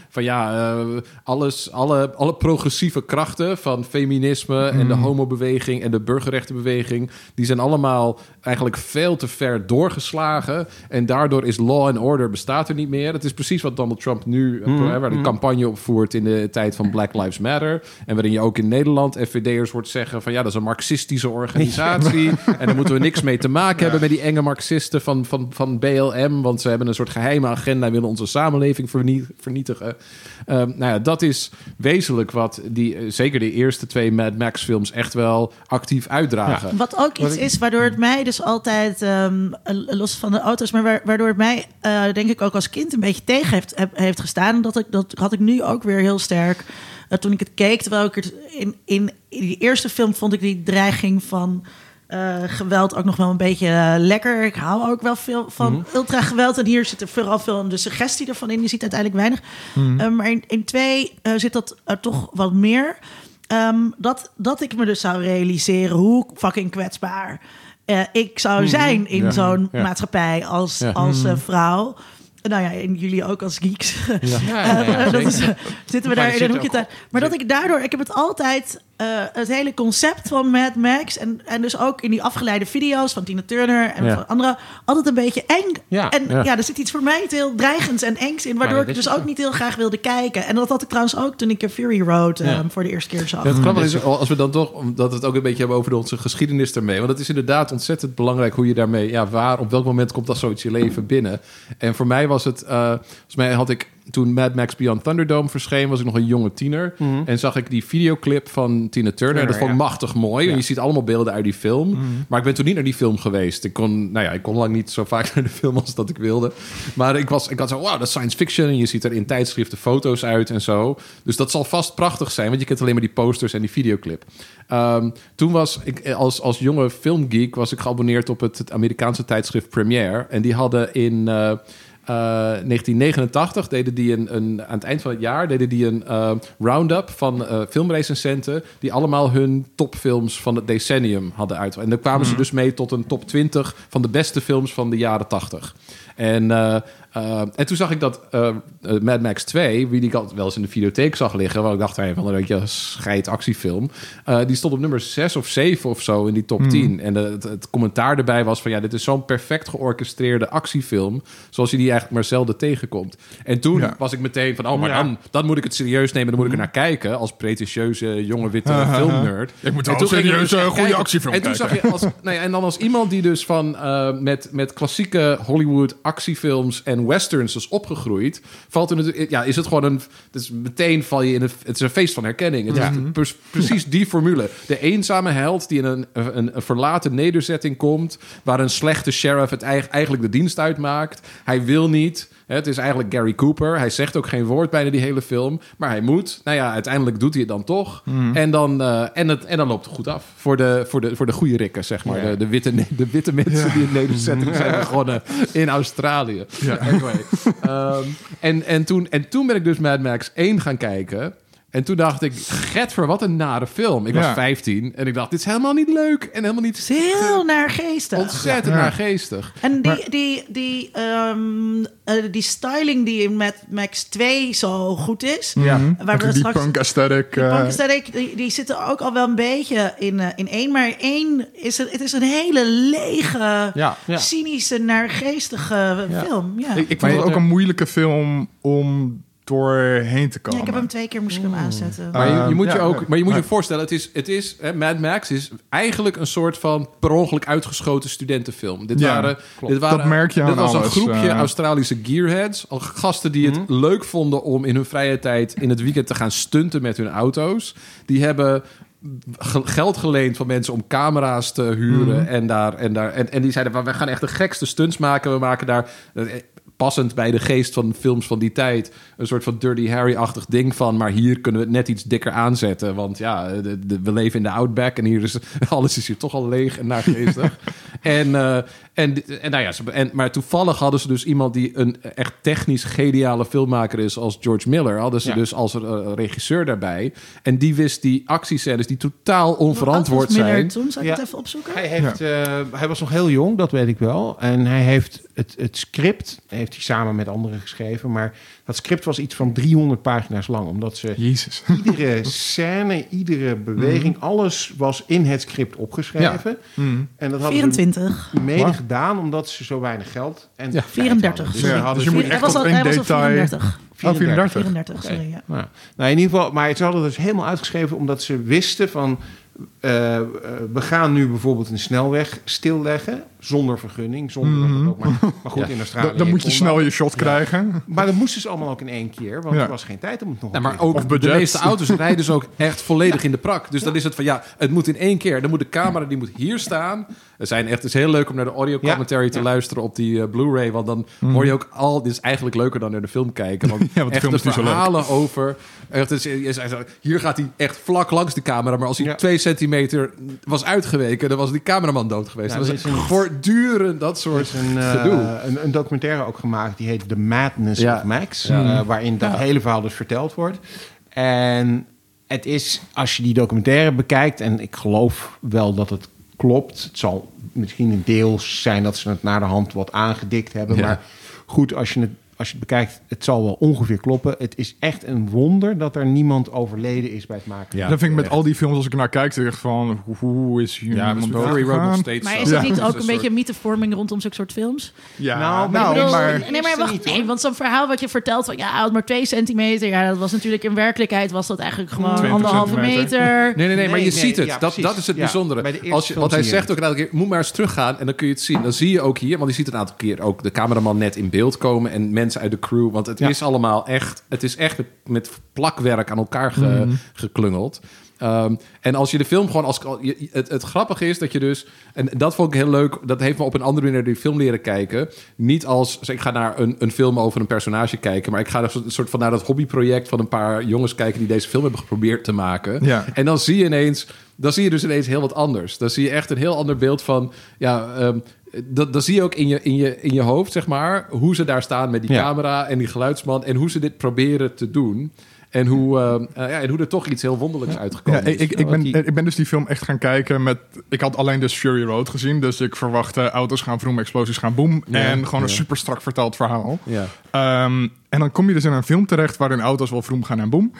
van ja, eh, alles, alle, alle progressieve krachten van feminisme en de homobeweging en de burgerrechtenbeweging, die zijn allemaal eigenlijk veel te ver doorgeslagen. En daardoor is law and order bestaat er niet meer. Het is precies wat Donald Trump nu, eh, waar de campagne op voert in de tijd van Black Lives Matter. En waarin je ook in Nederland FVD'ers hoort zeggen van ja, dat is een marxistische organisatie. En daar moeten we niks mee te maken hebben met die enge marxisten van, van, van BLM. Want ze hebben een soort geheime agenda en willen onze samenleving vernie- vernietigen. Ehm, nou ja, dat is wezenlijk wat die, eh, zeker de eerste twee Mad Max films echt wel actief uitdragen. Wat ook iets is waardoor het mij dus altijd, ehm, eh, los van de auto's, maar wa- waardoor het mij, eh, denk ik, ook als kind een beetje tegen heeft, heb- heeft gestaan. En dat, ik, dat had ik nu ook weer heel sterk. toen ik het keek, terwijl ik het in, in, in die eerste film vond ik die dreiging van eh, geweld ook nog wel een beetje eh, lekker. Ik hou ook wel veel van ultra geweld. En hier zit er vooral veel de suggestie ervan in. Je ziet uiteindelijk weinig. Eh, maar in, in twee eh, zit dat toch wat meer. Ehm, dat, dat ik me dus zou realiseren hoe fucking kwetsbaar eh, ik zou zijn in Ja. zo'n Ja. maatschappij als, Ja. als vrouw. Nou ja, en jullie ook als geeks. Ja, ja, ja, dat is, zeker. zitten we Maar daar in een hoekje ook- te... Maar dat ik daardoor... Ik heb het altijd... eh, het hele concept van Mad Max... En, en dus ook in die afgeleide video's van Tina Turner... en Ja. van anderen... altijd een beetje eng. Ja, en ja. ja. er zit iets voor mij heel dreigends en engs in... waardoor ik dus ook niet heel graag wilde kijken. En dat had ik trouwens ook toen ik Fury Road... Ja. voor de eerste keer zag. Ja, het grappige is, als we dan toch, omdat we het ook een beetje hebben over onze geschiedenis ermee. Want het is inderdaad ontzettend belangrijk hoe je daarmee, ja, waar, op welk moment komt dat zoiets je leven binnen. En voor mij was het, eh volgens mij had ik toen Mad Max Beyond Thunderdome verscheen, was ik nog een jonge tiener. En zag ik die videoclip van Tina Turner. dat vond ik ja. machtig mooi. En je ziet allemaal beelden uit die film. Maar ik ben toen niet naar die film geweest. Ik kon, nou ja, ik kon lang niet zo vaak naar de film als dat ik wilde. Maar ik, was, ik had zo, wow, dat is science fiction. En je ziet er in tijdschriften foto's uit en zo. Dus dat zal vast prachtig zijn. Want je kent alleen maar die posters en die videoclip. Ehm, toen was ik als, als jonge filmgeek was ik geabonneerd op het, het Amerikaanse tijdschrift Premiere. En die hadden in... eh, 1989 deden die een, een, aan het eind van het jaar deden die een eh, round-up van eh, filmrecensenten die allemaal hun topfilms van het decennium hadden uit. En daar kwamen ze dus mee tot een top 20 van de beste films van de jaren 80. En, eh, eh, en toen zag ik dat eh, eh, Mad Max 2, wie ik altijd wel eens in de videotheek zag liggen, waar ik dacht, hey, van een beetje scheid actiefilm, eh, die stond op nummer 6 of 7 of zo in die top 10. En de- het, het commentaar erbij was van ja, dit is zo'n perfect georchestreerde actiefilm, zoals je die eigenlijk maar zelden tegenkomt. En toen Ja. was ik meteen van, oh, maar Ja. dan, dan moet ik het serieus nemen, dan moet ik er naar kijken als pretentieuze jonge witte filmnerd. Ik moet En wel toen ik serieus dus een echt goede kijken. actiefilm En toen kijken. zag je als, nou ja, en dan als iemand die dus van eh, met, met klassieke Hollywood actiefilms en westerns is opgegroeid, valt er natuurlijk, ja, is het gewoon een, is meteen val je in een, het is een feest van herkenning. Het Ja. is pre- precies die formule. De eenzame held die in een, een, een verlaten nederzetting komt, waar een slechte sheriff het eig- eigenlijk de dienst uitmaakt. Hij wil niet. Het is eigenlijk Gary Cooper. Hij zegt ook geen woord bijna die hele film. Maar hij moet. Nou ja, uiteindelijk doet hij het dan toch. En, dan, eh, en, het, en dan loopt het goed af. Voor de, voor de, voor de goede rikken, zeg maar. Ja. De, de, witte, de witte mensen die in nederzetting zijn begonnen in Australië. Anyway. Ehm, en, en, toen, en toen ben ik dus Mad Max 1 gaan kijken. En toen dacht ik, getver, wat een nare film. Ik was Ja. 15 en ik dacht, dit is helemaal niet leuk. En helemaal niet Het is heel naar geestig. ontzettend Ja. naargeestig. En die, Maar- die, die, ehm, eh, die styling die in Mad Max 2 zo goed is. Ja. Mhm. Waar we die straks- punk aesthetic. Die eh, punk aesthetic, die, die zitten ook al wel een beetje in, eh, in één. Maar één is het, het is een hele lege, Ja, ja. cynische, naargeestige Ja. film. Ja. Ik, ik vond het ook een moeilijke film om doorheen te ja, komen. ik heb hem twee keer moest ik hem aanzetten. Maar je, je moet je ja, ook, ja. maar je moet je voorstellen, het is, het is hè, Mad Max is eigenlijk een soort van per ongeluk uitgeschoten studentenfilm. Dit Ja, waren, klopt. dit waren, Dat merk je Dit aan was een groepje eh. Australische gearheads, al gasten die het leuk vonden om in hun vrije tijd in het weekend te gaan stunten met hun auto's. Die hebben ge- geld geleend van mensen om camera's te huren en daar en daar en, en die zeiden "Maar we gaan echt de gekste stunts maken. We maken daar eh, passend bij de geest van films van die tijd een soort van Dirty Harry-achtig ding van. Maar hier kunnen we het net iets dikker aanzetten. Want ja, de, de- we leven in de Outback en hier is alles is hier toch al leeg en naargeestig. en, eh, en, en, nou ja, ze- en, maar toevallig hadden ze dus iemand die een echt technisch geniale filmmaker is als George Miller. Hadden ze Ja. dus als eh, regisseur daarbij. En die wist die actiescènes die totaal onverantwoord Miller zijn. Toen zal ik Ja. het even opzoeken. Hij, heeft, eh, hij was nog heel jong, dat weet ik wel. En hij heeft het, het script, heeft hij samen met anderen geschreven. Maar dat script was iets van 300 pagina's lang. Omdat ze Jezus. iedere scène, iedere beweging, alles was in het script opgeschreven. Mm. En dat hadden 24. ze mede Wow. gedaan omdat ze zo weinig geld en Ja. tijd 34. hadden. Dus Ja, ze dus hadden je ze- moet hij echt was op al, één al detail- 34. Oh, 34. 34, sorry. Ja. Nou, nou, in ieder geval, maar ze hadden dus helemaal uitgeschreven omdat ze wisten van. Eh, eh, we gaan nu bijvoorbeeld een snelweg stilleggen zonder vergunning, zonder dat het ook maar, maar goed Ja. in Australië. Dan, dan moet je snel je shot krijgen. Maar dat moesten ze allemaal ook in één keer, want Ja. er was geen tijd om het nog. Ja, een maar ook Of de budget. meeste auto's rijden dus ook echt volledig in de prak. Dus dan is het van ja, het moet in één keer. Dan moet de camera die moet hier staan. Er zijn echt, het is heel leuk om naar de audio commentary Ja, te ja. luisteren op die eh, Blu-ray. Want dan hoor je ook al. Dit is eigenlijk leuker dan naar de film kijken. Want, Ja, want de echt film de is niet zo leuk. verhalen over. Echt, het is, hier gaat hij echt vlak langs de camera. Maar als hij Ja. twee centimeter was uitgeweken, dan was die cameraman dood geweest. Ja, dat was is een- voortdurend dat soort is een, eh, gedoe. een, een documentaire ook gemaakt die heet The Madness Ja. of Max. Ja. eh, waarin dat Ja. hele verhaal dus verteld wordt. En het is, als je die documentaire bekijkt, en ik geloof wel dat het klopt. Het zal misschien een deel zijn dat ze het naar de hand wat aangedikt hebben. Ja. Maar goed, als je het als je het bekijkt, het zal wel ongeveer kloppen. Het is echt een wonder dat er niemand overleden is bij het maken. Ja, dat vind ik met echt. al die films, als ik naar kijk, zeg ik van, hoe- is hier Ja, iemand dus Fury Road nog doodgegaan? steeds Maar zo. is het Ja. niet ook een beetje mythevorming rondom zulke soort films? Ja, Nou, nou, maar ik bedoel- maar... nee, maar wacht, nee, want zo'n verhaal wat je vertelt van ja, maar twee centimeter. Ja, dat was natuurlijk in werkelijkheid was dat eigenlijk gewoon 20 anderhalve meter. Nee, nee, nee, maar je Nee, ziet nee, het. ja, dat, dat is het Ja, bijzondere. bij de eerste Als je, want hij zegt ook een aantal keer, moet maar eens teruggaan en dan kun je het zien. Dan zie je ook hier, want je ziet een aantal keer ook de cameraman net in beeld komen en mensen uit de crew. Want het Ja. is allemaal echt, het is echt met, plakwerk aan elkaar ge- Mhm. geklungeld. Ehm, en als je de film gewoon als. je- Het, het grappige is dat je dus. En dat vond ik heel leuk. Dat heeft me op een andere manier die film leren kijken. Niet als. dus ik ga naar een, een film over een personage kijken. Maar ik ga een soort van naar dat hobbyproject van een paar jongens kijken. die deze film hebben geprobeerd te maken. Ja. En dan zie je ineens. Dan zie je dus ineens heel wat anders. Dan zie je echt een heel ander beeld van. Ja, ehm, dat, dat zie je ook in je, in, je, in je hoofd, zeg maar. Hoe ze daar staan met die Ja. camera en die geluidsman. En hoe ze dit proberen te doen. En hoe, eh, eh, ja, en hoe er toch iets heel wonderlijks uitgekomen ik, is. ik, ik, ben, ik ben dus die film echt gaan kijken met... Ik had alleen dus Fury Road gezien. Dus ik verwachtte auto's gaan vroom, explosies gaan boom. Ja, en gewoon een super strak verteld verhaal. Ja. Ehm, en dan kom je dus in een film terecht waarin auto's wel vroom gaan en boom.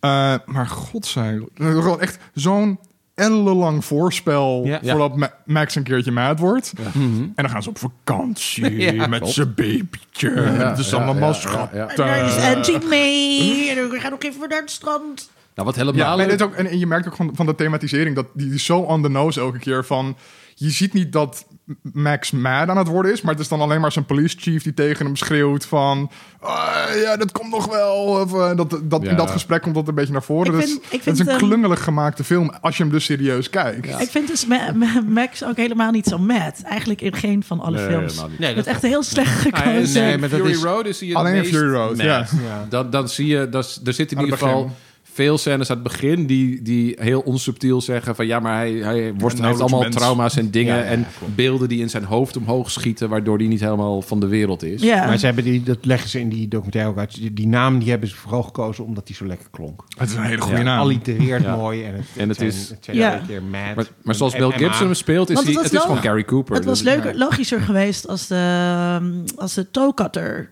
Eh, maar godzij, gewoon echt zo'n ellenlang voorspel Ja. voordat Ma- Max een keertje mad wordt. Mhm. En dan gaan ze op vakantie Ja, met zijn babytje. Ja, het is ja, allemaal ja, schat. ja, ja. En daar is Angie mee. En we gaan nog even naar het strand. Nou, wat Ja, helemaal... dit ook, en en je merkt ook van, van de thematisering dat die is zo on the nose elke keer van. Je ziet niet dat Max mad aan het worden is, maar het is dan alleen maar zijn police chief die tegen hem schreeuwt van. "Ah, ja, dat komt nog wel. Of, eh, dat, dat, Ja. In dat gesprek komt dat een beetje naar voren. Ik Dus vind- ik het vind is een hem- klungelig gemaakte film als je hem dus serieus kijkt. Ja. Ik vind dus Ma- Ma- Max ook helemaal niet zo mad. Eigenlijk in geen van alle Nee, films. helemaal niet. Nee, Het dat is echt heel slecht gekozen. nee, maar dat Fury is- Road is hij het Alleen in meest Fury Road, ja. Ja. Dan, dan zie je, dat er zitten in ieder het begin. geval veel scènes aan het begin die, die heel onsubtiel zeggen van ja, maar hij, hij worstelt, heeft allemaal mens. trauma's en dingen Ja, ja, en klopt. beelden die in zijn hoofd omhoog schieten, waardoor hij niet helemaal van de wereld is. Ja. Maar ze hebben die, dat leggen ze in die documentaire ook uit. Die, die naam die hebben ze vooral gekozen omdat die zo lekker klonk. Het is een hele goede Ja, naam. Allitereert Ja. mooi en het, En het zijn, is- het zijn Ja. een keer mad. Maar, maar zoals en Gibson speelt, is, hij, het is gewoon wel- Gary Cooper. Het was Dus- leuker, logischer geweest als de, als de toe cutter.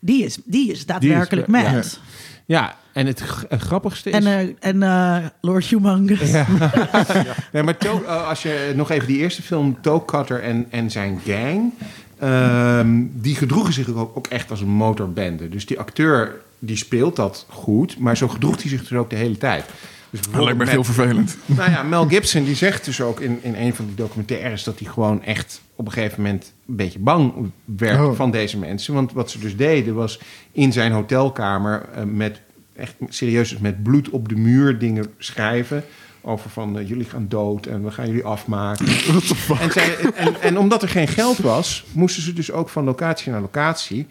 Die is, die is daadwerkelijk Die is- mad. Ja, en het grappigste is... En, eh, en eh, Lord Humongous. Nee, maar To- eh, als je nog even die eerste film, Toe Cutter en, en zijn gang... ehm, die gedroegen zich ook, ook echt als een motorbende. Dus die acteur die speelt dat goed, maar zo gedroeg hij zich dus ook de hele tijd. Dus Dat lijkt me heel vervelend. Nou ja, Mel Gibson die zegt dus ook in, in een van die documentaires... dat hij gewoon echt op een gegeven moment een beetje bang werd Oh. van deze mensen. Want wat ze dus deden was in zijn hotelkamer met echt serieus dus met bloed op de muur dingen schrijven... over van eh, jullie gaan dood en we gaan jullie afmaken. en, zij, en, en omdat er geen geld was, moesten ze dus ook van locatie naar locatie...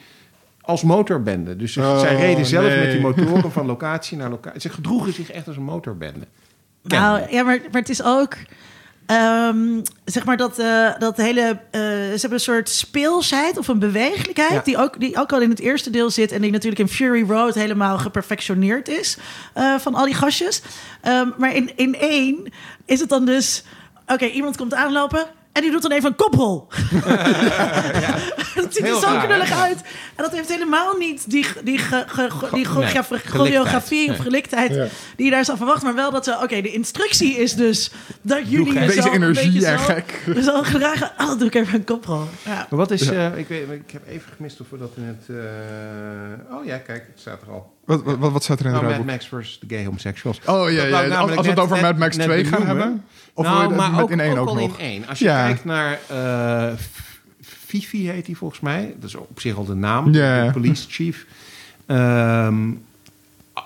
Als motorbende. Dus ze- Oh, zij reden zelf nee. met die motoren van locatie naar locatie. Ze gedroegen zich echt als een motorbende. Nou, ja, maar, maar het is ook... ehm, zeg maar dat, eh, dat hele... eh, ze hebben een soort speelsheid of een bewegelijkheid... Ja. Die, ook, die ook al in het eerste deel zit... en die natuurlijk in Fury Road helemaal geperfectioneerd is... eh, van al die gastjes. Ehm, maar in, in één is het dan dus... Oké, iemand komt aanlopen... En die doet dan even een koprol. dat ziet er zo knullig uit. En dat heeft helemaal niet die, die, ge- ge- ge- die Nee, choreografie of geliktheid Ja. die je daar zou verwachten. Maar wel dat ze, oké, de instructie is dus dat jullie gek. je Deze zo een energie beetje en zo, gek. Zo gedragen. Oh, dan doe ik even een koprol. Ja. Maar wat is... eh, ik, weet, ik heb even gemist of we dat in het... eh, oh ja, kijk, het staat er al. Wat, wat, wat staat er in het Nou, Mad? Max versus de gay homosexuals. Oh ja, ja. Als, we het net- over net- Mad Max net 2 gaan hebben? Of nou, je maar ook, in één ook ook al nog? in één. Als je Ja. kijkt naar eh, Fifi heet hij volgens mij. Dat is op zich al de naam. Ja. De police chief. Ehm, ah,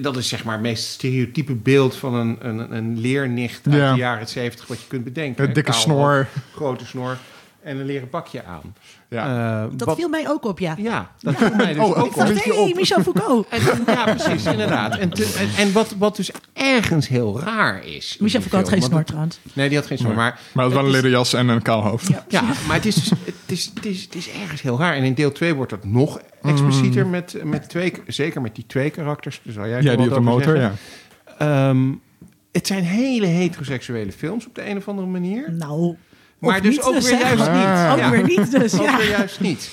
dat is zeg maar het meest stereotype beeld van een, een, een leernicht uit de jaren 70 wat je kunt bedenken. Een dikke Kaal snor. grote snor en een leren pakje aan. Ja. Eh, Dat wat- viel mij ook op, ja. Ja, dat viel mij dus Oh, ook op. dacht, hey? Michel Foucault. En, ja, precies, inderdaad. En, te- en, en wat, wat dus ergens heel raar is. Michel Foucault had geen snor trouwens. Nee, die had geen snor. Maar, Maar het was wel een leren jas en een kaal hoofd. Ja. Ja, maar het is, dus, het, is, het, is, het is ergens heel raar. En in deel 2 wordt dat nog explicieter met, met twee, zeker met die twee karakters. Dus jij Ja, die op de motor, zeggen. ja. Ehm, het zijn hele heteroseksuele films op de een of andere manier. Nou, Maar of dus ook dus, weer juist niet. Ah. Ook weer niet dus, Ook weer juist niet.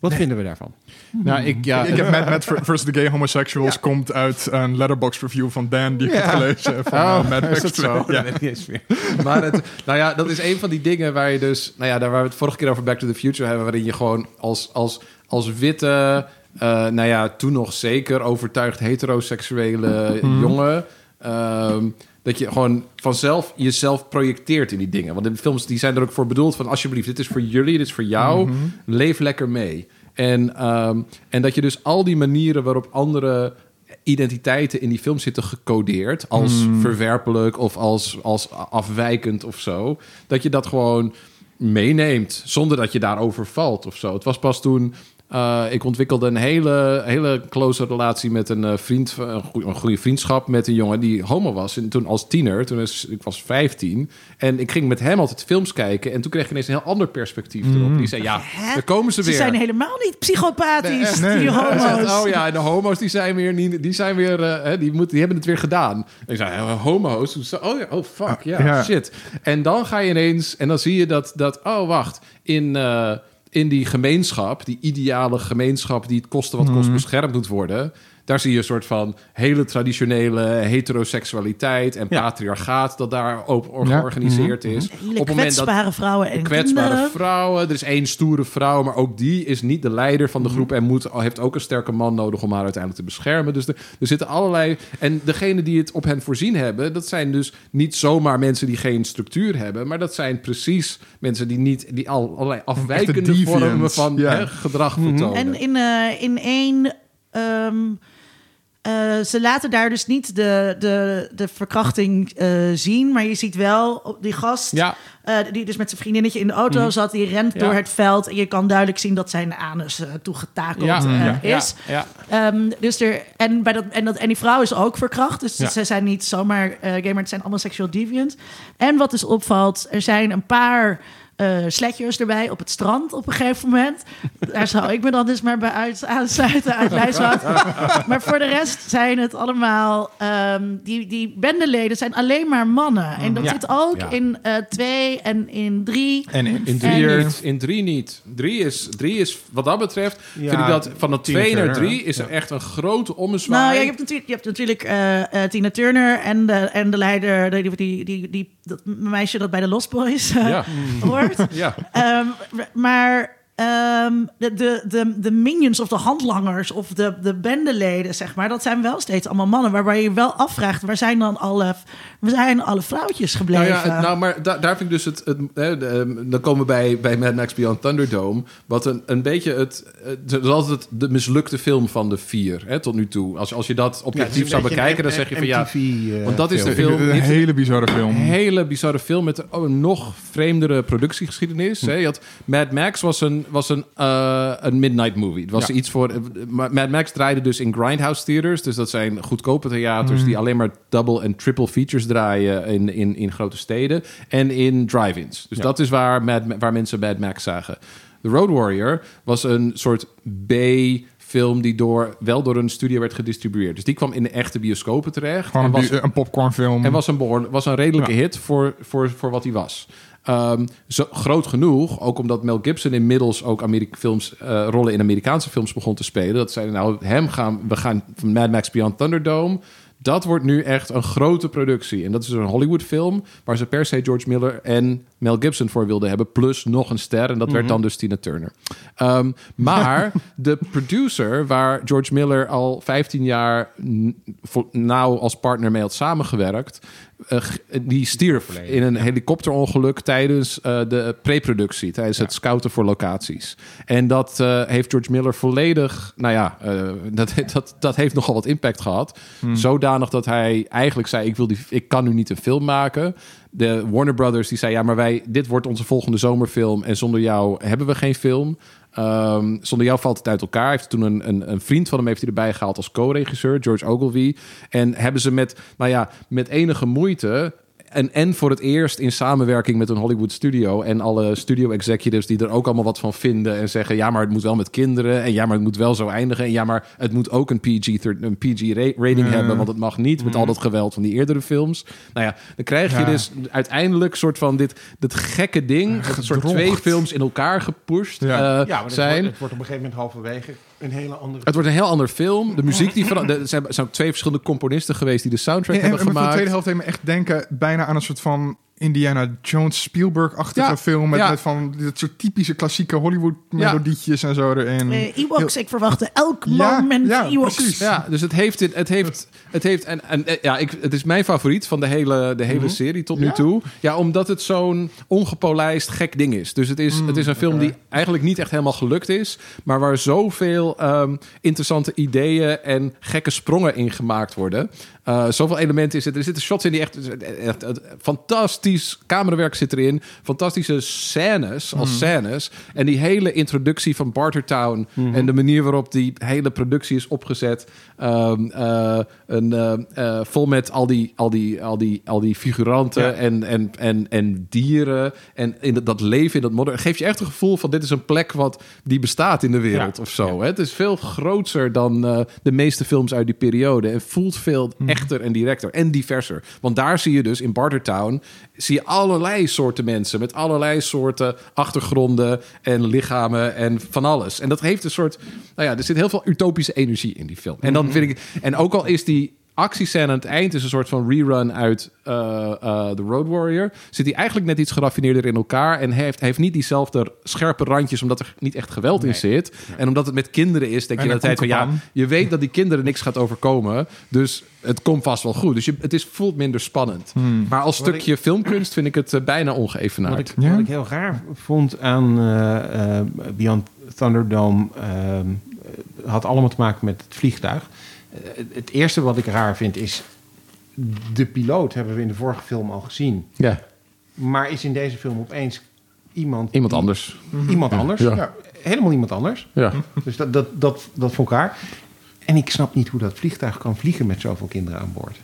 Wat vinden we daarvan? Nou, ik, ja, Ik heb Mad Mad vs. The Gay Homosexuals Ja. komt uit een letterbox review van Dan die ik Ja. heb gelezen van Oh, eh, Mad is Max dat 2. zo? Ja. Maar het, nou ja, dat is een van die dingen waar je dus... Nou ja, daar waar we het vorige keer over Back to the Future hebben... waarin je gewoon als, als, als witte... eh, nou ja, toen nog zeker overtuigd heteroseksuele jongen... ehm, dat je gewoon vanzelf jezelf projecteert in die dingen. Want in de films die zijn er ook voor bedoeld van... alsjeblieft, dit is voor jullie, dit is voor jou. Leef lekker mee. En, ehm, en dat je dus al die manieren waarop andere identiteiten in die film zitten gecodeerd... als verwerpelijk of als, als afwijkend of zo... dat je dat gewoon meeneemt zonder dat je daarover valt of zo. Het was pas toen Eh, ik ontwikkelde een hele, hele close relatie met een eh, vriend, een goede, een goede vriendschap met een jongen die homo was. En toen als tiener, toen was, ik was 15. En ik ging met hem altijd films kijken. En toen kreeg ik ineens een heel ander perspectief erop. Die zei, ja, Hè? daar komen ze Ze weer. zijn helemaal niet psychopathisch, Nee, die zegt, homo's. oh ja, en de homo's die zijn weer, niet, die zijn weer, eh, hè, die, moeten, die hebben het weer gedaan. Ik zei, homo's? Oh ja, oh fuck, ja, Ja. shit. En dan ga je ineens, en dan zie je dat, dat oh wacht, in, eh, in die gemeenschap, die ideale gemeenschap die het koste wat kost beschermd moet worden, daar zie je een soort van hele traditionele heteroseksualiteit en Ja. patriarchaat dat daar op Ja. georganiseerd is. Hele kwetsbare vrouwen en kwetsbare kinderen. vrouwen. Er is één stoere vrouw, maar ook die is niet de leider van de Mhm. groep en moet, heeft ook een sterke man nodig om haar uiteindelijk te beschermen. Dus er, er zitten allerlei. En degene die het op hen voorzien hebben, dat zijn dus niet zomaar mensen die geen structuur hebben, maar dat zijn precies mensen die niet die al allerlei afwijkende vormen van ja. hè, gedrag vertonen. En in, eh, in één. ehm, eh, ze laten daar dus niet de, de, de verkrachting eh, zien, maar je ziet wel die gast. ja, eh, die dus met zijn vriendinnetje in de auto zat, die rent Ja. door het veld. En je kan duidelijk zien dat zijn anus toegetakeld ja, ja, is. ja. Ehm, dus er, en, bij dat, en, dat, en die vrouw is ook verkracht. Dus ze zijn niet zomaar gay, maar het zijn allemaal sexual deviant. En wat dus opvalt, er zijn een paar eh sletjes erbij op het strand op een gegeven moment. Daar zou ik me dan dus maar bij uit, aansluiten uit maar voor de rest zijn het allemaal... ehm, die, die bendeleden zijn alleen maar mannen. En dat Ja. zit ook Ja. in eh, twee en in drie. En in, In drie, niet. in drie niet. Drie is, drie is, wat dat betreft, Ja, vind ik dat van Tina twee naar drie is er echt een grote ommezwaai. Nou ja, je hebt natuurlijk, je hebt natuurlijk eh, Tina Turner en de, en de leider, die, die, die, die, dat meisje dat bij de Lost Boys eh, Ja. Ehm, maar ehm, de, de, de, de minions of de handlangers of de, de bendeleden, zeg maar, dat zijn wel steeds allemaal mannen. Waarbij je je wel afvraagt, waar zijn dan alle, waar zijn alle vrouwtjes gebleven? Nou ja, het- nou, maar da- daar vind ik dus het... het hè, de, ehm, dan komen we bij, bij Mad Max Beyond Thunderdome. Wat een, een beetje het... Het is altijd de mislukte film van de vier, hè, tot nu toe. Als, als je dat objectief zou bekijken, dan zeg je van ja... eh, Want dat is de film... Een hele bizarre film. Een hele bizarre film met oh, een nog vreemdere productiegeschiedenis. Hè. Je had, Mad Max was een, was een, eh, een midnight movie. Het was Ja. iets voor. eh, Mad Max draaide dus in Grindhouse theaters. Dus dat zijn goedkope theaters die alleen maar double en triple features draaien in, in, in grote steden. En in drive-ins. Dus Ja. dat is waar, Mad, waar mensen Mad Max zagen. The Road Warrior was een soort B film die door, wel door een studio werd gedistribueerd. Dus die kwam in de echte bioscopen terecht. Gewoon en een, was, een popcornfilm. en was een, behoorlijk, was een redelijke Ja. hit voor, voor, voor wat hij was. Ehm, zo, groot genoeg, ook omdat Mel Gibson inmiddels ook Amerika films, eh, rollen in Amerikaanse films begon te spelen. Dat zeiden nou, hem gaan, we gaan van Mad Max Beyond Thunderdome. Dat wordt nu echt een grote productie. En dat is een Hollywood film waar ze per se George Miller en Mel Gibson voor wilden hebben. Plus nog een ster. En dat werd dan dus Tina Turner. Ehm, maar de producer, waar George Miller al 15 jaar nauw als partner mee had samengewerkt, eh, die stierf in een helikopterongeluk tijdens eh, de preproductie, tijdens het scouten voor locaties. En dat eh, heeft George Miller volledig, nou ja, dat, dat, dat heeft nogal wat impact gehad. Zodanig dat hij eigenlijk zei: ik, wil die, ik kan nu niet een film maken. De Warner Brothers die zei: ja, maar wij, dit wordt onze volgende zomerfilm en zonder jou hebben we geen film. Ehm, zonder jou valt het uit elkaar. Heeft toen een, een, een vriend van hem heeft hij erbij gehaald als co-regisseur, George Ogilvy. En hebben ze met, nou ja, met enige moeite en, en voor het eerst in samenwerking met een Hollywood studio en alle studio executives die er ook allemaal wat van vinden en zeggen ja, maar het moet wel met kinderen en ja, maar het moet wel zo eindigen en ja, maar het moet ook een PG, een PG ra- rating hebben, want het mag niet met al dat geweld van die eerdere films. Nou ja, dan krijg je Ja. dus uiteindelijk soort van dit, dit gekke ding, een soort twee films in elkaar gepusht Ja. eh, ja, maar het wordt, het wordt op een gegeven moment halverwege een hele andere... Het wordt een heel ander film. De muziek die verandert. Er zijn, zijn twee verschillende componisten geweest die de soundtrack En, en, hebben en voor de gemaakt. tweede helft deed me echt denken bijna aan een soort van Indiana Jones Spielberg-achtige Ja, film. Met, ja. met van dit soort typische klassieke Hollywood melodietjes en zo erin. Ewoks, ik verwachtte elk Ja, moment ja, Ewoks. precies. Ja, dus het heeft dit, het heeft, het heeft, en, en eh, ja, ik, het is mijn favoriet van de hele, de Mhm. hele serie tot nu toe. Ja, omdat het zo'n ongepolijst gek ding is. Dus het is, het is een film die eigenlijk niet echt helemaal gelukt is, maar waar zoveel ehm, interessante ideeën en gekke sprongen in gemaakt worden. Eh, zoveel elementen in zitten. Er zitten shots in die echt, echt, echt fantastisch camerawerk zit erin. Fantastische scènes als scènes. En die hele introductie van Bartertown en de manier waarop die hele productie is opgezet. Ehm, eh, een, eh, eh, vol met al die, al die, al die, al die figuranten Ja. en, en, en, en dieren. En in dat, dat leven in dat modder. Geeft je echt een gevoel van dit is een plek wat die bestaat in de wereld Ja. of zo. Hè? Het is veel groter dan de meeste films uit die periode. En voelt veel echter en directer en diverser. Want daar zie je dus in Bartertown zie je allerlei soorten mensen met allerlei soorten achtergronden en lichamen en van alles. En dat heeft een soort, nou ja, er zit heel veel utopische energie in die film. En dan vind ik, en ook al is die actiescène aan het eind is een soort van rerun uit eh, eh, The Road Warrior. Zit hij eigenlijk net iets geraffineerder in elkaar en heeft, heeft niet diezelfde scherpe randjes, omdat er niet echt geweld in zit. En omdat het met kinderen is, denk En je tijd van ja, je weet dat die kinderen niks gaat overkomen, dus het komt vast wel goed. Dus je, het is, voelt minder spannend. Maar als stukje filmkunst vind ik het eh, bijna Wat ongeëvenaard. ik, Ja? wat ik heel raar vond aan eh, eh, Beyond Thunderdome... ehm, had allemaal te maken met het vliegtuig. Eh, het- eerste wat ik raar vind is... de piloot hebben we in de vorige film al gezien. Ja, Maar is in deze film opeens iemand... iemand anders. Iemand anders. Ja. Ja. Helemaal iemand anders. Ja. Dus dat, dat, dat, dat vond ik raar. En ik snap niet hoe dat vliegtuig kan vliegen met zoveel kinderen aan boord.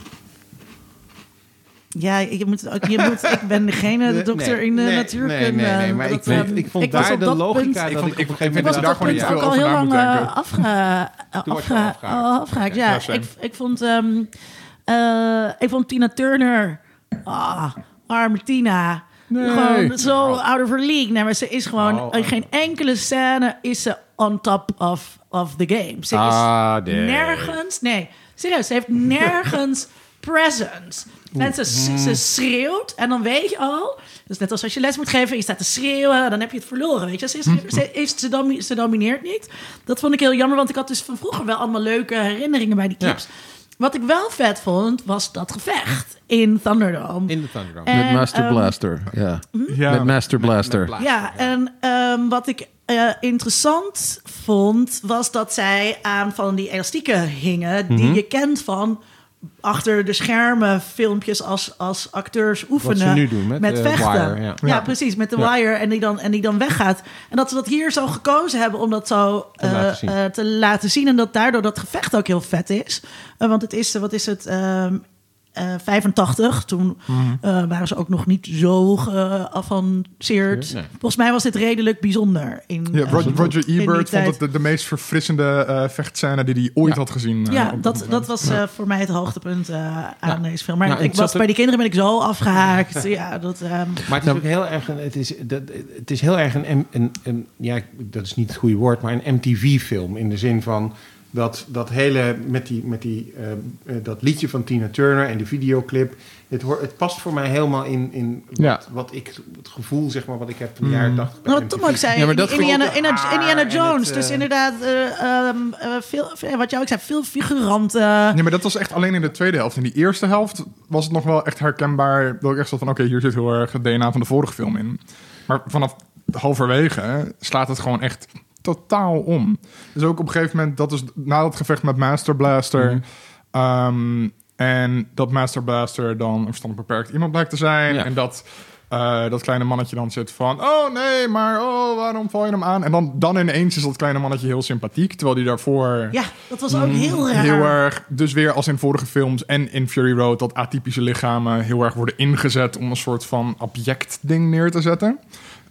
Ja, je moet, ook- je moet, ik ben degene de dokter in de nee, natuurkunde. Nee, nee, nee, maar ik Dat, vond, ik vond was daar op de dat logica punt- dat Ik ik, vond- op ik- een ik gegeven Ik was moment op daar gewoon niet al heel lang eh, eh, afgehaakt. Ja, ik, ik vond, ehm, eh, ik vond Tina Turner, ah, arme Tina, gewoon zo out of her league. Nee, maar ze is gewoon Oh, in geen enkele scène is ze on top of, of the game. Ze is Ah, nee. nergens, nee, serieus, ze heeft nergens presence. En ze, ze schreeuwt en dan weet je al, dus net als als je les moet geven, je staat te schreeuwen, dan heb je het verloren. Weet je, ze, is, ze, is, ze, domi- ze domineert niet. Dat vond ik heel jammer, want ik had dus van vroeger wel allemaal leuke herinneringen bij die clips. Wat ik wel vet vond, was dat gevecht in Thunderdome. in de Thunderdome. En, Met Master ehm, Blaster. Ja. Ja. Met Master Blaster. Met Ja, en ehm, wat ik eh, interessant vond, was dat zij aan van die elastieken hingen, die je kent van achter de schermen filmpjes als, als acteurs oefenen ze nu doen met, eh, vechten. Wire, ja. ja. precies, met de wire en die, dan, en die dan weggaat. En dat ze dat hier zo gekozen hebben om dat zo Te eh, laten zien. eh, te laten zien. En dat daardoor dat gevecht ook heel vet is. Eh, want het is, eh, wat is het, ehm, eh, 85. Toen Mhm. eh, waren ze ook nog niet zo geavanceerd. Nee. Volgens mij was dit redelijk bijzonder. In, Ja, eh, Roger, Ebert vond het de, de meest verfrissende eh vechtscène die hij ooit Ja. had gezien. eh, Ja, dat, dat was eh, voor mij het hoogtepunt eh, aan deze film. Maar Nou, ik was, er- bij die kinderen ben ik zo afgehaakt. ja, dat, ehm, Maar het is ook heel erg een, het is, dat, het is heel erg een, een, een, een- ja, dat is niet het goede woord, maar een MTV-film. In de zin van dat, dat hele, met, die, met die, eh, eh, dat liedje van Tina Turner en de videoclip. Het, hoort, het past voor mij helemaal in, in wat, Ja. wat ik, het gevoel zeg maar, wat ik heb van de jaren 80. bij Nou, wat MTV. Tom ook zei, Ja, maar dat Indiana, ik- Indiana, Indiana Jones. het, eh, dus inderdaad, eh, ehm, eh, veel, veel- wat jij ook zei, veel figuranten. Nee, maar dat was echt alleen in de tweede helft. In die eerste helft was het nog wel echt herkenbaar. Dat ik echt zat van, oké, hier zit heel erg het DNA van de vorige film in. Maar vanaf halverwege slaat het gewoon echt totaal om. Dus ook op een gegeven moment, dat is na dat gevecht met Master Blaster... Mhm. ehm, en dat Master Blaster dan een verstandig beperkt iemand blijkt te zijn. Ja. En dat... eh, dat kleine mannetje dan zit van... Oh nee, maar oh, waarom val je hem aan? En dan, dan ineens is dat kleine mannetje heel sympathiek. Terwijl die daarvoor... Ja, dat was ook heel raar. Heel erg, dus weer als in vorige films en in Fury Road, dat atypische lichamen heel erg worden ingezet om een soort van object ding neer te zetten.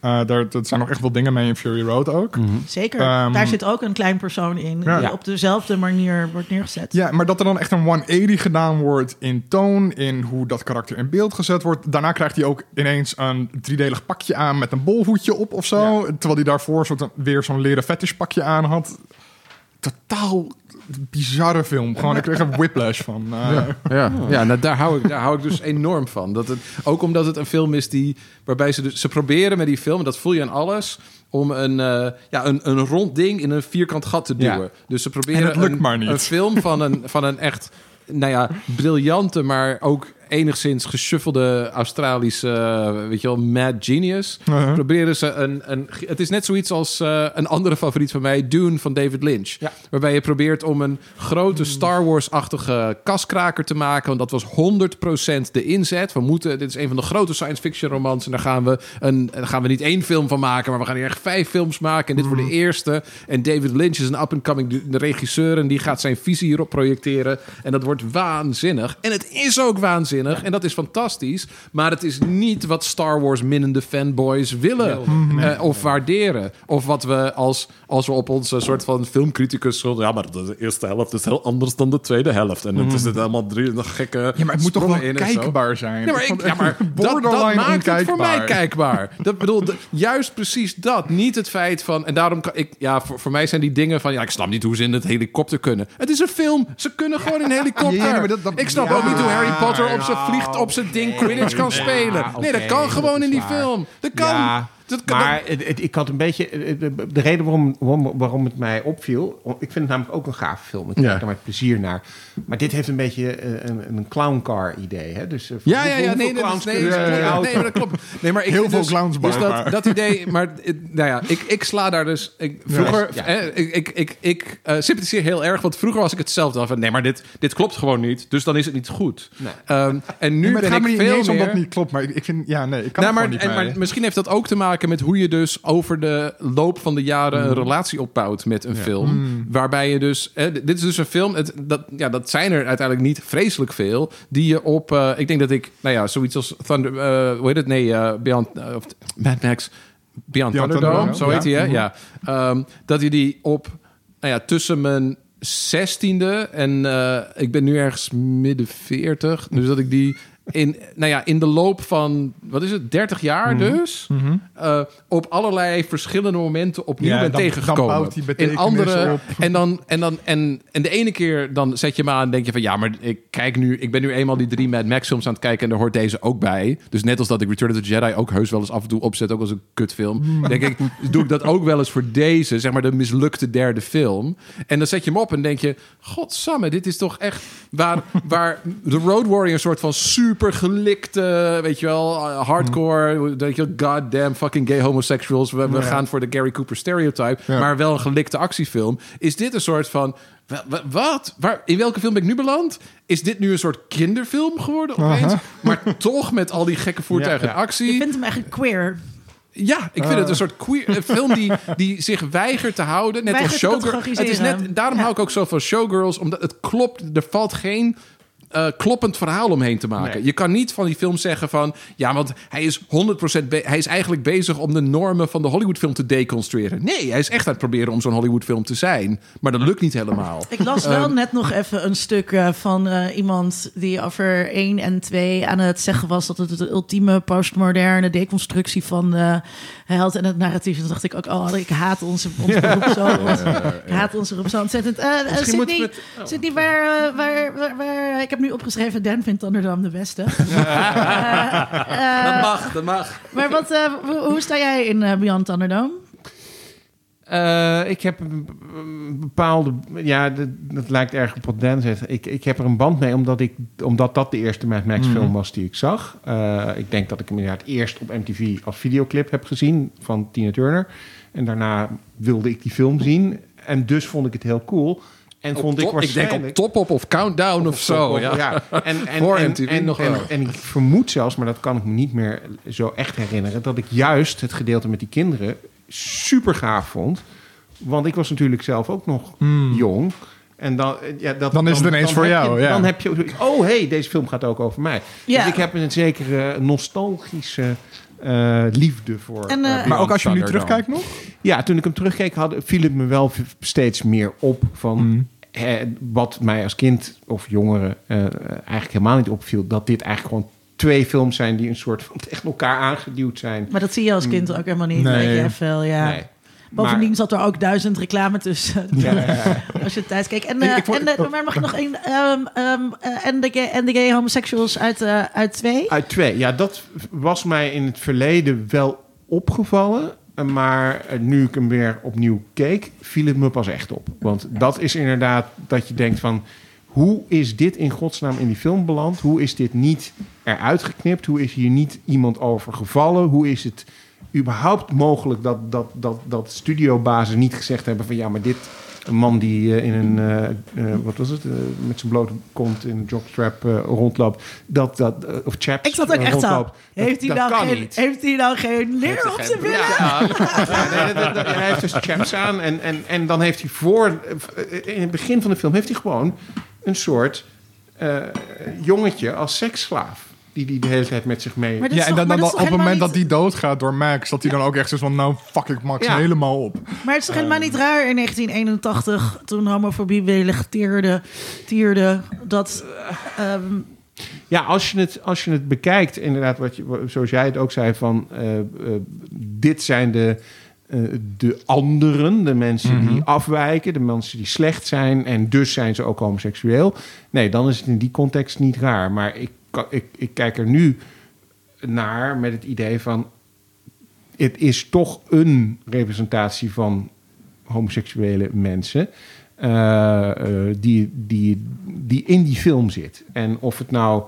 Eh daar dat zijn nog echt wel dingen mee in Fury Road ook. Zeker. Ehm, Daar zit ook een klein persoon in Ja. die op dezelfde manier wordt neergezet. Ja, maar dat er dan echt een 180 gedaan wordt in toon, in hoe dat karakter in beeld gezet wordt. Daarna krijgt hij ook ineens een driedelig pakje aan met een bolhoedje op of zo. Terwijl hij daarvoor soort weer zo'n leren fetishpakje aan had. Totaal bizarre film. Gewoon, ik kreeg er whiplash van. Eh, Ja, ja nou, daar, hou ik, daar hou ik dus enorm van. Dat het, ook omdat het een film is die, waarbij ze, dus, ze proberen met die film, en dat voel je aan alles, om een, eh, ja, een, een rond ding in een vierkant gat te duwen. Ja. Dus ze proberen lukt een, maar niet. een film van een, van een echt, nou ja, briljante, maar ook enigszins geshuffelde Australische, eh, weet je wel, mad genius. Proberen ze een, een... Het is net zoiets als eh, een andere favoriet van mij, Dune van David Lynch. Ja. Waarbij je probeert om een grote Star Wars-achtige kaskraker te maken. Want dat was 100% de inzet. We moeten, dit is een van de grote science fiction romans. En daar gaan we, een, daar gaan we niet één film van maken, maar we gaan hier echt vijf films maken. En dit wordt de eerste. En David Lynch is een up-and-coming regisseur. En die gaat zijn visie hierop projecteren. En dat wordt waanzinnig. En het is ook waanzinnig. En dat is fantastisch. Maar het is niet wat Star Wars minnende fanboys willen. eh, of waarderen. Of wat we als, als we op onze soort van filmcriticus... Ja, maar de eerste helft is heel anders dan de tweede helft. En het is het allemaal drie gekke Ja, maar het moet toch wel kijkbaar zijn? Ja, maar, Ik ja, maar dat, dat maakt het voor mij kijkbaar. Dat bedoel, juist precies dat. Niet het feit van... En daarom kan ik... Ja, voor, voor mij zijn die dingen van... Ja, ik snap niet hoe ze in het helikopter kunnen. Het is een film. Ze kunnen gewoon in een helikopter. Ja, maar dat- dat- ik snap ja, ook niet hoe Harry Potter op vliegt... op zijn ding Quidditch kan spelen. Nee, dat kan gewoon in die film. Dat kan. Ja, dat kan maar het, het- ik had een beetje... het- het- De reden waarom, waarom, waarom het mij opviel... Ik vind het namelijk ook een gaaf film. Ik Ja. kijk er met plezier naar. Maar dit heeft een beetje eh, een, een clowncar idee. Hè? Dus, eh, Ja, ja, ja, nee, nee, clowns nee, dat klopt. Nee, maar ik Heel vind veel dus, clowns dus dat, dat idee, maar eh, nou ja, ik, ik sla daar dus. Ik, vroeger, Ja. eh, ik, ik, ik, ik eh, sympathiseer heel erg, want vroeger was ik hetzelfde dan van nee, maar dit, dit klopt gewoon niet, dus dan is het niet goed. Nee. Ehm, en nu Nee, maar het ben gaat ik me niet, veel niet eens om meer. dat niet klopt, maar ik, ik vind... Ja, nee, ik kan Nou, het maar, gewoon en, niet maar misschien heeft dat ook te maken met hoe je dus over de loop van de jaren Mm. een relatie opbouwt met een film. Waarbij je dus, hè, dit is dus een film, het, dat, ja, dat zijn er uiteindelijk niet vreselijk veel, die je op, eh, ik denk dat ik, nou ja, zoiets als Thunder, eh, hoe heet het? Nee, eh, Beyond, of Mad Max, Beyond, Beyond Thunderdome, Thunderdome, zo heet hij, hè? Ja. Ehm, dat je die op, nou ja, tussen mijn zestiende en ik ben nu ergens midden 40, dus dat ik die in, nou ja, in de loop van, wat is het, 30 jaar Mhm. dus, eh, op allerlei verschillende momenten opnieuw Ja, ben dan- tegengekomen. in andere, op. en dan, en dan, en, en de ene keer dan zet je hem aan en denk je van, ja, maar ik kijk nu, ik ben nu eenmaal die drie Mad Max films aan het kijken en daar hoort deze ook bij. Dus net als dat ik Return of the Jedi ook heus wel eens af en toe opzet, ook als een kutfilm, Hmm. denk ik, doe ik dat ook wel eens voor deze, zeg maar de mislukte derde film. En dan zet je hem op en denk je, godsamme, dit is toch echt waar, waar de Road Warrior een soort van super gelikte, weet je wel, uh, hardcore, weet je wel, goddamn fucking gay homosexuals, we, we Ja. gaan voor de Gary Cooper stereotype, Ja. maar wel een gelikte actiefilm. Is dit een soort van, wa- wa- wat? Waar, in welke film ben ik nu beland? Is dit nu een soort kinderfilm geworden opeens? Aha. Maar toch met al die gekke voertuigen Ja, actie? Ik vind hem eigenlijk queer. Ja, ik vind het een soort queer een film die, die zich weigert te houden. Net Weigert als showgirls. Het is net, daarom Ja. hou ik ook zo van showgirls, omdat het klopt. Er valt geen eh, kloppend verhaal omheen te maken. Nee. Je kan niet van die film zeggen van... ja, want hij is 100% be- hij is eigenlijk bezig om de normen van de Hollywoodfilm te deconstrueren. Nee, hij is echt aan het proberen om zo'n Hollywoodfilm te zijn. Maar dat lukt niet helemaal. Ik las wel net nog even een stuk eh, van eh, iemand die over 1 en 2 aan het zeggen was dat het de ultieme postmoderne deconstructie van de held en het narratief. Toen dacht ik ook, oh, ik haat onze, beroep zo. Ik haat onze beroep zo ontzettend. Misschien moeten Sydney, we het- Sydney waar, waar, waar, waar- ik heb nu opgeschreven, Dan vindt Thunderdome de beste. Eh, eh, dat mag, dat mag. maar wat, eh, hoe, sta jij in eh, Beyond Thunderdome? Eh, ik heb een bepaalde... Ja, dat, dat lijkt erg op wat Dan zegt. Ik, ik heb er een band mee, omdat, ik, omdat dat de eerste Mad Max film was die ik zag. Eh, ik denk dat ik hem inderdaad eerst op MTV als videoclip heb gezien van Tina Turner. En daarna wilde ik die film zien. En dus vond ik het heel cool. En vond ik Top- ik waarschijnlijk... denk op Top Op of Countdown of, zo. Ja. ja. En, en, Voor en, MTV en, nog en, wel. en ik vermoed zelfs, maar dat kan ik me niet meer zo echt herinneren, dat ik juist het gedeelte met die kinderen super gaaf vond. Want ik was natuurlijk zelf ook nog jong. En dan, ja, dat, Dan is het ineens voor jou, Je, ja. Dan heb je, oh hey, deze film gaat ook over mij. Ja. Dus ik heb een zekere nostalgische eh, liefde voor. En, eh, eh, Maar ook als je nu Thunderdome. terugkijkt nog? ja, toen ik hem terugkeek, had, viel het me wel steeds meer op van Mm. Eh, wat mij als kind of jongere eh, eigenlijk helemaal niet opviel. Dat dit eigenlijk gewoon twee films zijn die een soort van tegen elkaar aangeduwd zijn. Maar dat zie je als kind ook helemaal niet. Nee. Je, veel, ja. Nee. Bovendien Maar- zat er ook duizend reclame tussen. Ja, ja, ja. Als je thuis kijkt. En, ik vond- en maar mag ik nog één? ehm, ehm, eh, en, de gay, en de gay homosexuals uit, uit twee? Uit twee. Ja, dat was mij in het verleden wel opgevallen. Maar eh, nu ik hem weer opnieuw keek, viel het me pas echt op. Want dat is inderdaad dat je denkt van... hoe is dit in godsnaam in die film beland? Hoe is dit niet eruit geknipt? Hoe is hier niet iemand over gevallen? Hoe is het überhaupt mogelijk dat, dat, dat, dat studiobazen niet gezegd hebben van ja, maar dit een man die eh, in een, eh, eh, wat was het, met zijn blote kont in een jockstrap eh, rondloopt, dat, dat, of chaps Ik zat ook echt. Dat- Heeft hij, nou kan geen, niet. heeft hij nou geen leer op zijn billen? Ja, nee, dat- dat- hij heeft dus chaps aan. En, en, en dan heeft hij voor... In het begin van de film heeft hij gewoon een soort eh, jongetje als seksslaaf. Die die de hele tijd met zich mee... Ja, en dan, dan, op het moment dat die doodgaat door Max, dat hij dan ook echt zo van, nou fuck ik Max Ja. helemaal op. Maar het is toch helemaal niet raar in 1981, toen homofobie welig tierde, tierde dat... ehm, Ja, als je het, als je het bekijkt, inderdaad, wat je, zoals jij het ook zei, van eh, eh, dit zijn de, eh, de anderen, de mensen die afwijken, de mensen die slecht zijn en dus zijn ze ook homoseksueel. Nee, dan is het in die context niet raar. Maar ik, ik, ik kijk er nu naar met het idee van het is toch een representatie van homoseksuele mensen. eh, eh, die, die, die in die film zit. En of het nou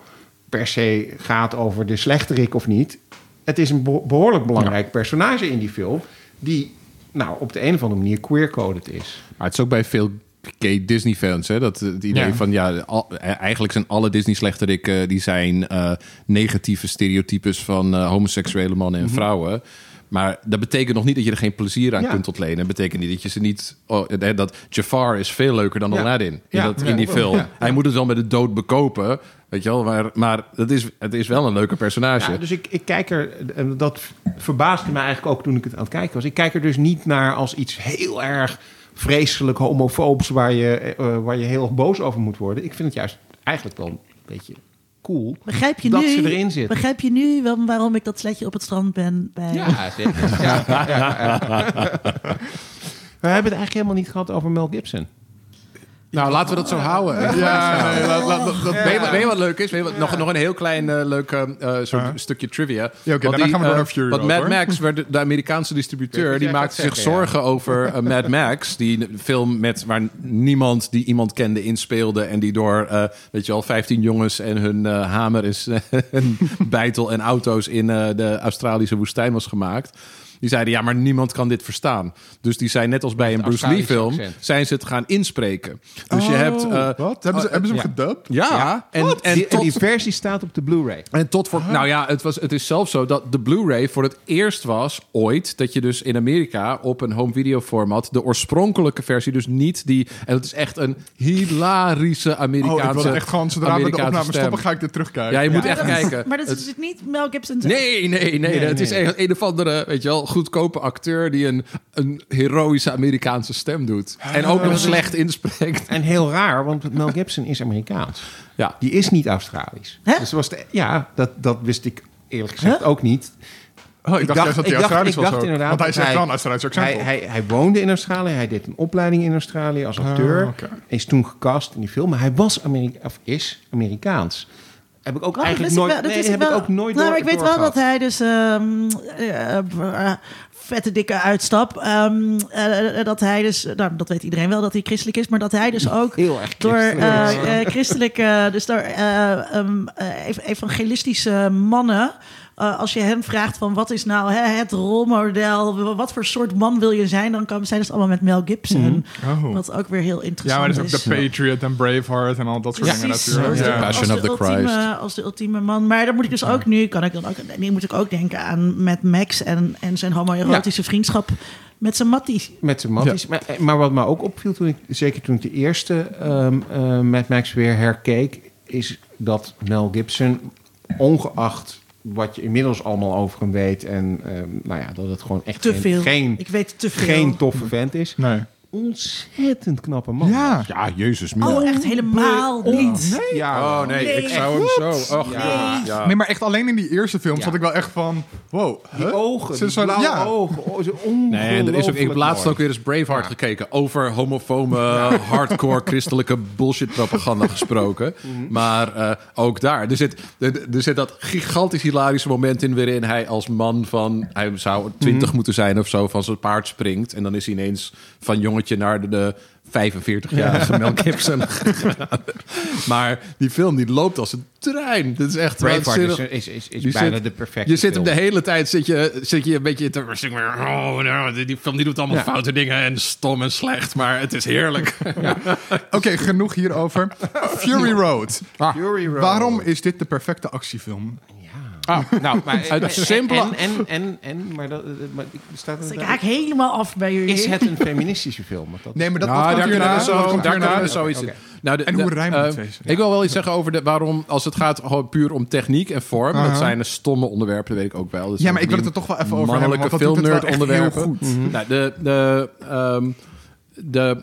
per se gaat over de slechterik of niet. Het is een beho- behoorlijk belangrijk personage in die film. Die nou, op de een of andere manier queer-coded is. Maar het is ook bij veel gay Disney-fans, hè? Dat het idee Ja. van ja, al- eh, eigenlijk zijn alle Disney-slechterikken die zijn eh, negatieve stereotypes van eh, homoseksuele mannen en vrouwen. Maar dat betekent nog niet dat je er geen plezier aan Ja. kunt ontlenen. Dat betekent niet dat je ze niet. Oh, eh, dat Jafar is veel leuker dan. Aladdin in, Ja. dat, in die film. Hij moet het wel met de dood bekopen. Weet je wel, maar, maar het, is, het is wel een leuke personage. Ja, dus ik, ik kijk er, en dat verbaasde me eigenlijk ook toen ik het aan het kijken was. Ik kijk er dus niet naar als iets heel erg vreselijk homofoobs waar je, eh, waar je heel erg boos over moet worden. Ik vind het juist eigenlijk wel een beetje cool. begrijp je Dat nu, ze erin zitten. Begrijp je nu waarom ik dat sletje op het strand ben? Bij... Ja, zeker. Ja, ja, ja. We hebben het eigenlijk helemaal niet gehad over Mel Gibson. Nou, laten we dat zo houden. Ja, nee, laat- laat- dat- dat- Weet, je, wat- weet je wat leuk is? Weet je wat, nog, nog een heel klein eh, leuk eh, eh, soort stukje trivia. Ja, oké, Want daarna gaan we door eh, Fury Want Mad. Max, werd de, Amerikaanse Ik distributeur, die maakte zich zeggen, zorgen over Mad Max. Die film met, waar niemand die iemand kende inspeelde. En die door, weet je wel, 15 jongens en hun hamer is, en bijtel en auto's in de Australische woestijn was gemaakt. Die zeiden, ja, maar niemand kan dit verstaan. Dus die zijn net als bij een Bruce Lee film, accent. zijn ze het gaan inspreken. Dus je Oh, hebt... eh, wat? Hebben ze, hebben ze hem ja. gedubt? ja, en, en, die, en die tot, versie staat op de Blu-ray. en tot voor. Nou ja, het, was, het is zelfs zo dat de Blu-ray voor het eerst was ooit. dat je dus in Amerika op een home video format. de oorspronkelijke versie, dus niet die. En het is echt een hilarische Oh, Amerikaanse. ik wil het echt gewoon, zodra we de Amerikaanse opname stoppen, ga ik dit terugkijken. Ja, je moet Maar echt dat is- kijken. Maar dat Het- is dus niet Mel Gibson zelf. Nee, nee, nee. het is een, een of andere, weet je wel, goedkope acteur die een, een heroïsche Amerikaanse stem doet. En ook nog slecht inspreekt. En heel raar, want Mel Gibson is Amerikaans. Ja. Die is niet Australisch. Hè? Dus was de, ja, dat, dat wist ik eerlijk gezegd ook niet. Oh, ik dacht dat hij ik dacht, Australisch was dacht ook. inderdaad Want hij zegt wel een Australisch accent hij, hij, hij woonde in Australië, hij deed een opleiding in Australië als acteur. Ah, oké. Is toen gecast in die film, maar hij was Amerika of is Amerikaans. Heb ik ook Oh, eigenlijk nooit. wel, dat nee, wist heb ik ik wel. ook nooit. Nou, door- ik weet wel dat hij dus ehm, eh, eh, vette dikke uitstap. ehm, eh, dat hij dus, nou, dat weet iedereen wel dat hij christelijk is, maar dat hij dus ook heel erg door christelijk. christelijke, dus door eh, ehm, eh, ev- evangelistische mannen. Eh, als je hen vraagt van wat is nou hè, het rolmodel, wat voor soort man wil je zijn, dan kan, zijn ze allemaal met Mel Gibson. Oh. Wat ook weer heel Ja, interessant maar dat is ook de Patriot en Braveheart en al dat soort dingen natuurlijk. als de, Ja. Passion of de the Christ. ultieme, als de ultieme man. Maar dan moet ik dus ook nu, kan ik dan ook, nu moet ik ook denken aan met Max en, en zijn homoerotische vriendschap met zijn matties. Met zijn matties. Maar, maar wat me ook opviel, toen ik, zeker toen ik de eerste ehm eh, Mad Max weer herkeek... is dat Mel Gibson, ongeacht wat je inmiddels allemaal over hem weet... en ehm, nou ja, dat het gewoon echt Te geen, veel. geen, ik weet te veel. geen toffe vent is. Nee. Ontzettend knappe man. Ja. Ja, Jezus. Oh, echt helemaal niet. Ja, Oh nee, Nee, ik zou hem zo. Och, Ja. ja. Nee, maar echt alleen in die eerste film Ja. zat ik wel echt van... Wow, Die ogen, Ze die zo- blauwe ja. ogen. Oh, Nee, en er is ook, ik heb laatst ook weer eens Braveheart Ja. gekeken. Over homofobe, hardcore christelijke bullshit propaganda gesproken. Maar eh, ook daar. Er zit, er, er zit dat gigantisch hilarische moment in waarin hij als man van... Hij zou twintig moeten zijn of zo, van zijn paard springt. En dan is hij ineens van jongetje naar de, de 45-jarige Mel Gibson. maar die film die loopt als een trein. Dat is echt Braveheart is, waanzinnig. is, is, is Je bijna zit- de perfecte Je zit hem de hele tijd zit je, zit je een beetje te oh, nou, die- film die doet allemaal Ja. foute dingen en stom en slecht, maar het is heerlijk. Oké, genoeg hierover. Fury Road. Fury Road. Waarom is dit de perfecte actiefilm? Ah, nou, maar Uit en, simpele- en, en, en, en, maar dat, maar staat Dus er ik haak helemaal af bij jullie. Is het een feministische film? Dat Nee, maar dat, Nou, dat komt hierna. zo, komt daar hierna. kunnen we zoiets. Nou, de- En hoe de eh, twee? Ik wil wel iets zeggen over de, waarom, als het gaat gewoon puur om techniek en vorm. Dat zijn de stomme onderwerpen, dat weet ik ook wel. Dat Ja, maar ik wil het er toch wel even over hebben. Mannelijke Want dat doet het wel filmnerd echt heel onderwerpen. Nou, de, de, ehm, de,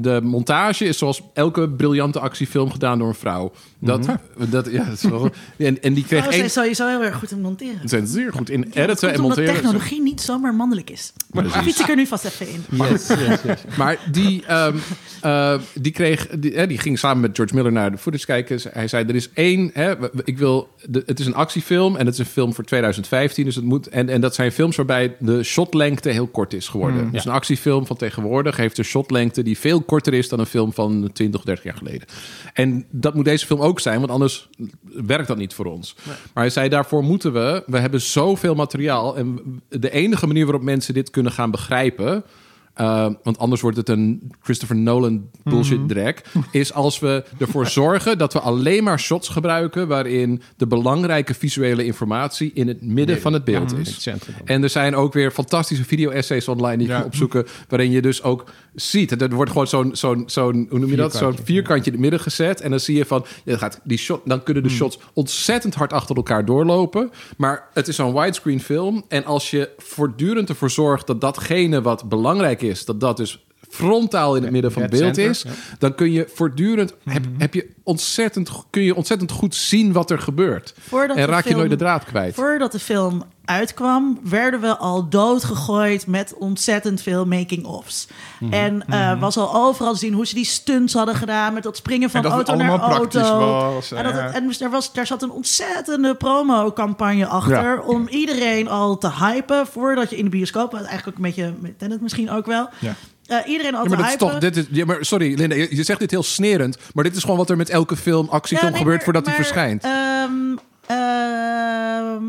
de montage is zoals elke briljante actiefilm gedaan door een vrouw. Dat, dat, ja, dat is wel, en, en die kreeg Oh, zijn sowieso heel erg goed in monteren. Ze zijn zeer goed in Dat editen en omdat monteren. technologie niet zomaar mannelijk is. Daar fiets ik er nu vast even in. Yes, yes, yes. Maar die, ehm, eh, die, kreeg, die, hè, die ging samen met George Miller naar de footage kijken. Hij zei, er is één... Hè, ik wil, de, het is een actiefilm en het is een film voor 2015. Dus het moet, en, en dat zijn films waarbij de shotlengte heel kort is geworden. Dus een actiefilm van tegenwoordig heeft shotlengte... die veel korter is dan een film van 20 of 30 jaar geleden. En dat moet deze film ook zijn, want anders werkt dat niet voor ons. Maar hij zei, daarvoor moeten we... We hebben zoveel materiaal en de enige manier waarop mensen dit kunnen gaan begrijpen... Uh, want anders wordt het een Christopher Nolan bullshit drag. Is als we ervoor zorgen dat we alleen maar shots gebruiken. waarin de belangrijke visuele informatie in het midden van het beeld Het is. En er zijn ook weer fantastische video-essays online die je Ja. kan opzoeken. waarin je dus ook ziet. Er wordt gewoon zo'n, zo'n, zo'n hoe noem je dat? Zo'n Vierkantje. in het midden gezet. En dan zie je van, ja, gaat die shot, dan kunnen de shots ontzettend hard achter elkaar doorlopen. Maar het is zo'n widescreen film. En als je voortdurend ervoor zorgt dat datgene wat belangrijk is, dat dat dus frontaal in het midden van het beeld center, is, dan kun je voortdurend heb, heb je ontzettend, kun je ontzettend goed zien wat er gebeurt. Voordat en de raak je film- nooit de draad kwijt. Voordat de film uitkwam, werden we al doodgegooid met ontzettend veel making-ofs. Mhm. En eh, was al overal te zien hoe ze die stunts hadden gedaan met dat springen van En dat het auto naar allemaal praktisch auto. was, En, dat het, en dus er, was, daar zat een ontzettende promo-campagne achter Ja. om iedereen al te hypen voordat je in de bioscoop, eigenlijk ook een beetje met Tenet misschien ook wel. Ja. Eh, iedereen al Ja, maar dat is toch, dit is, ja, maar sorry, Linda, je, je zegt dit heel snerend, maar dit is gewoon wat er met elke film, actiefilm Ja, nee, gebeurt maar- voordat hij verschijnt. ehm, ehm,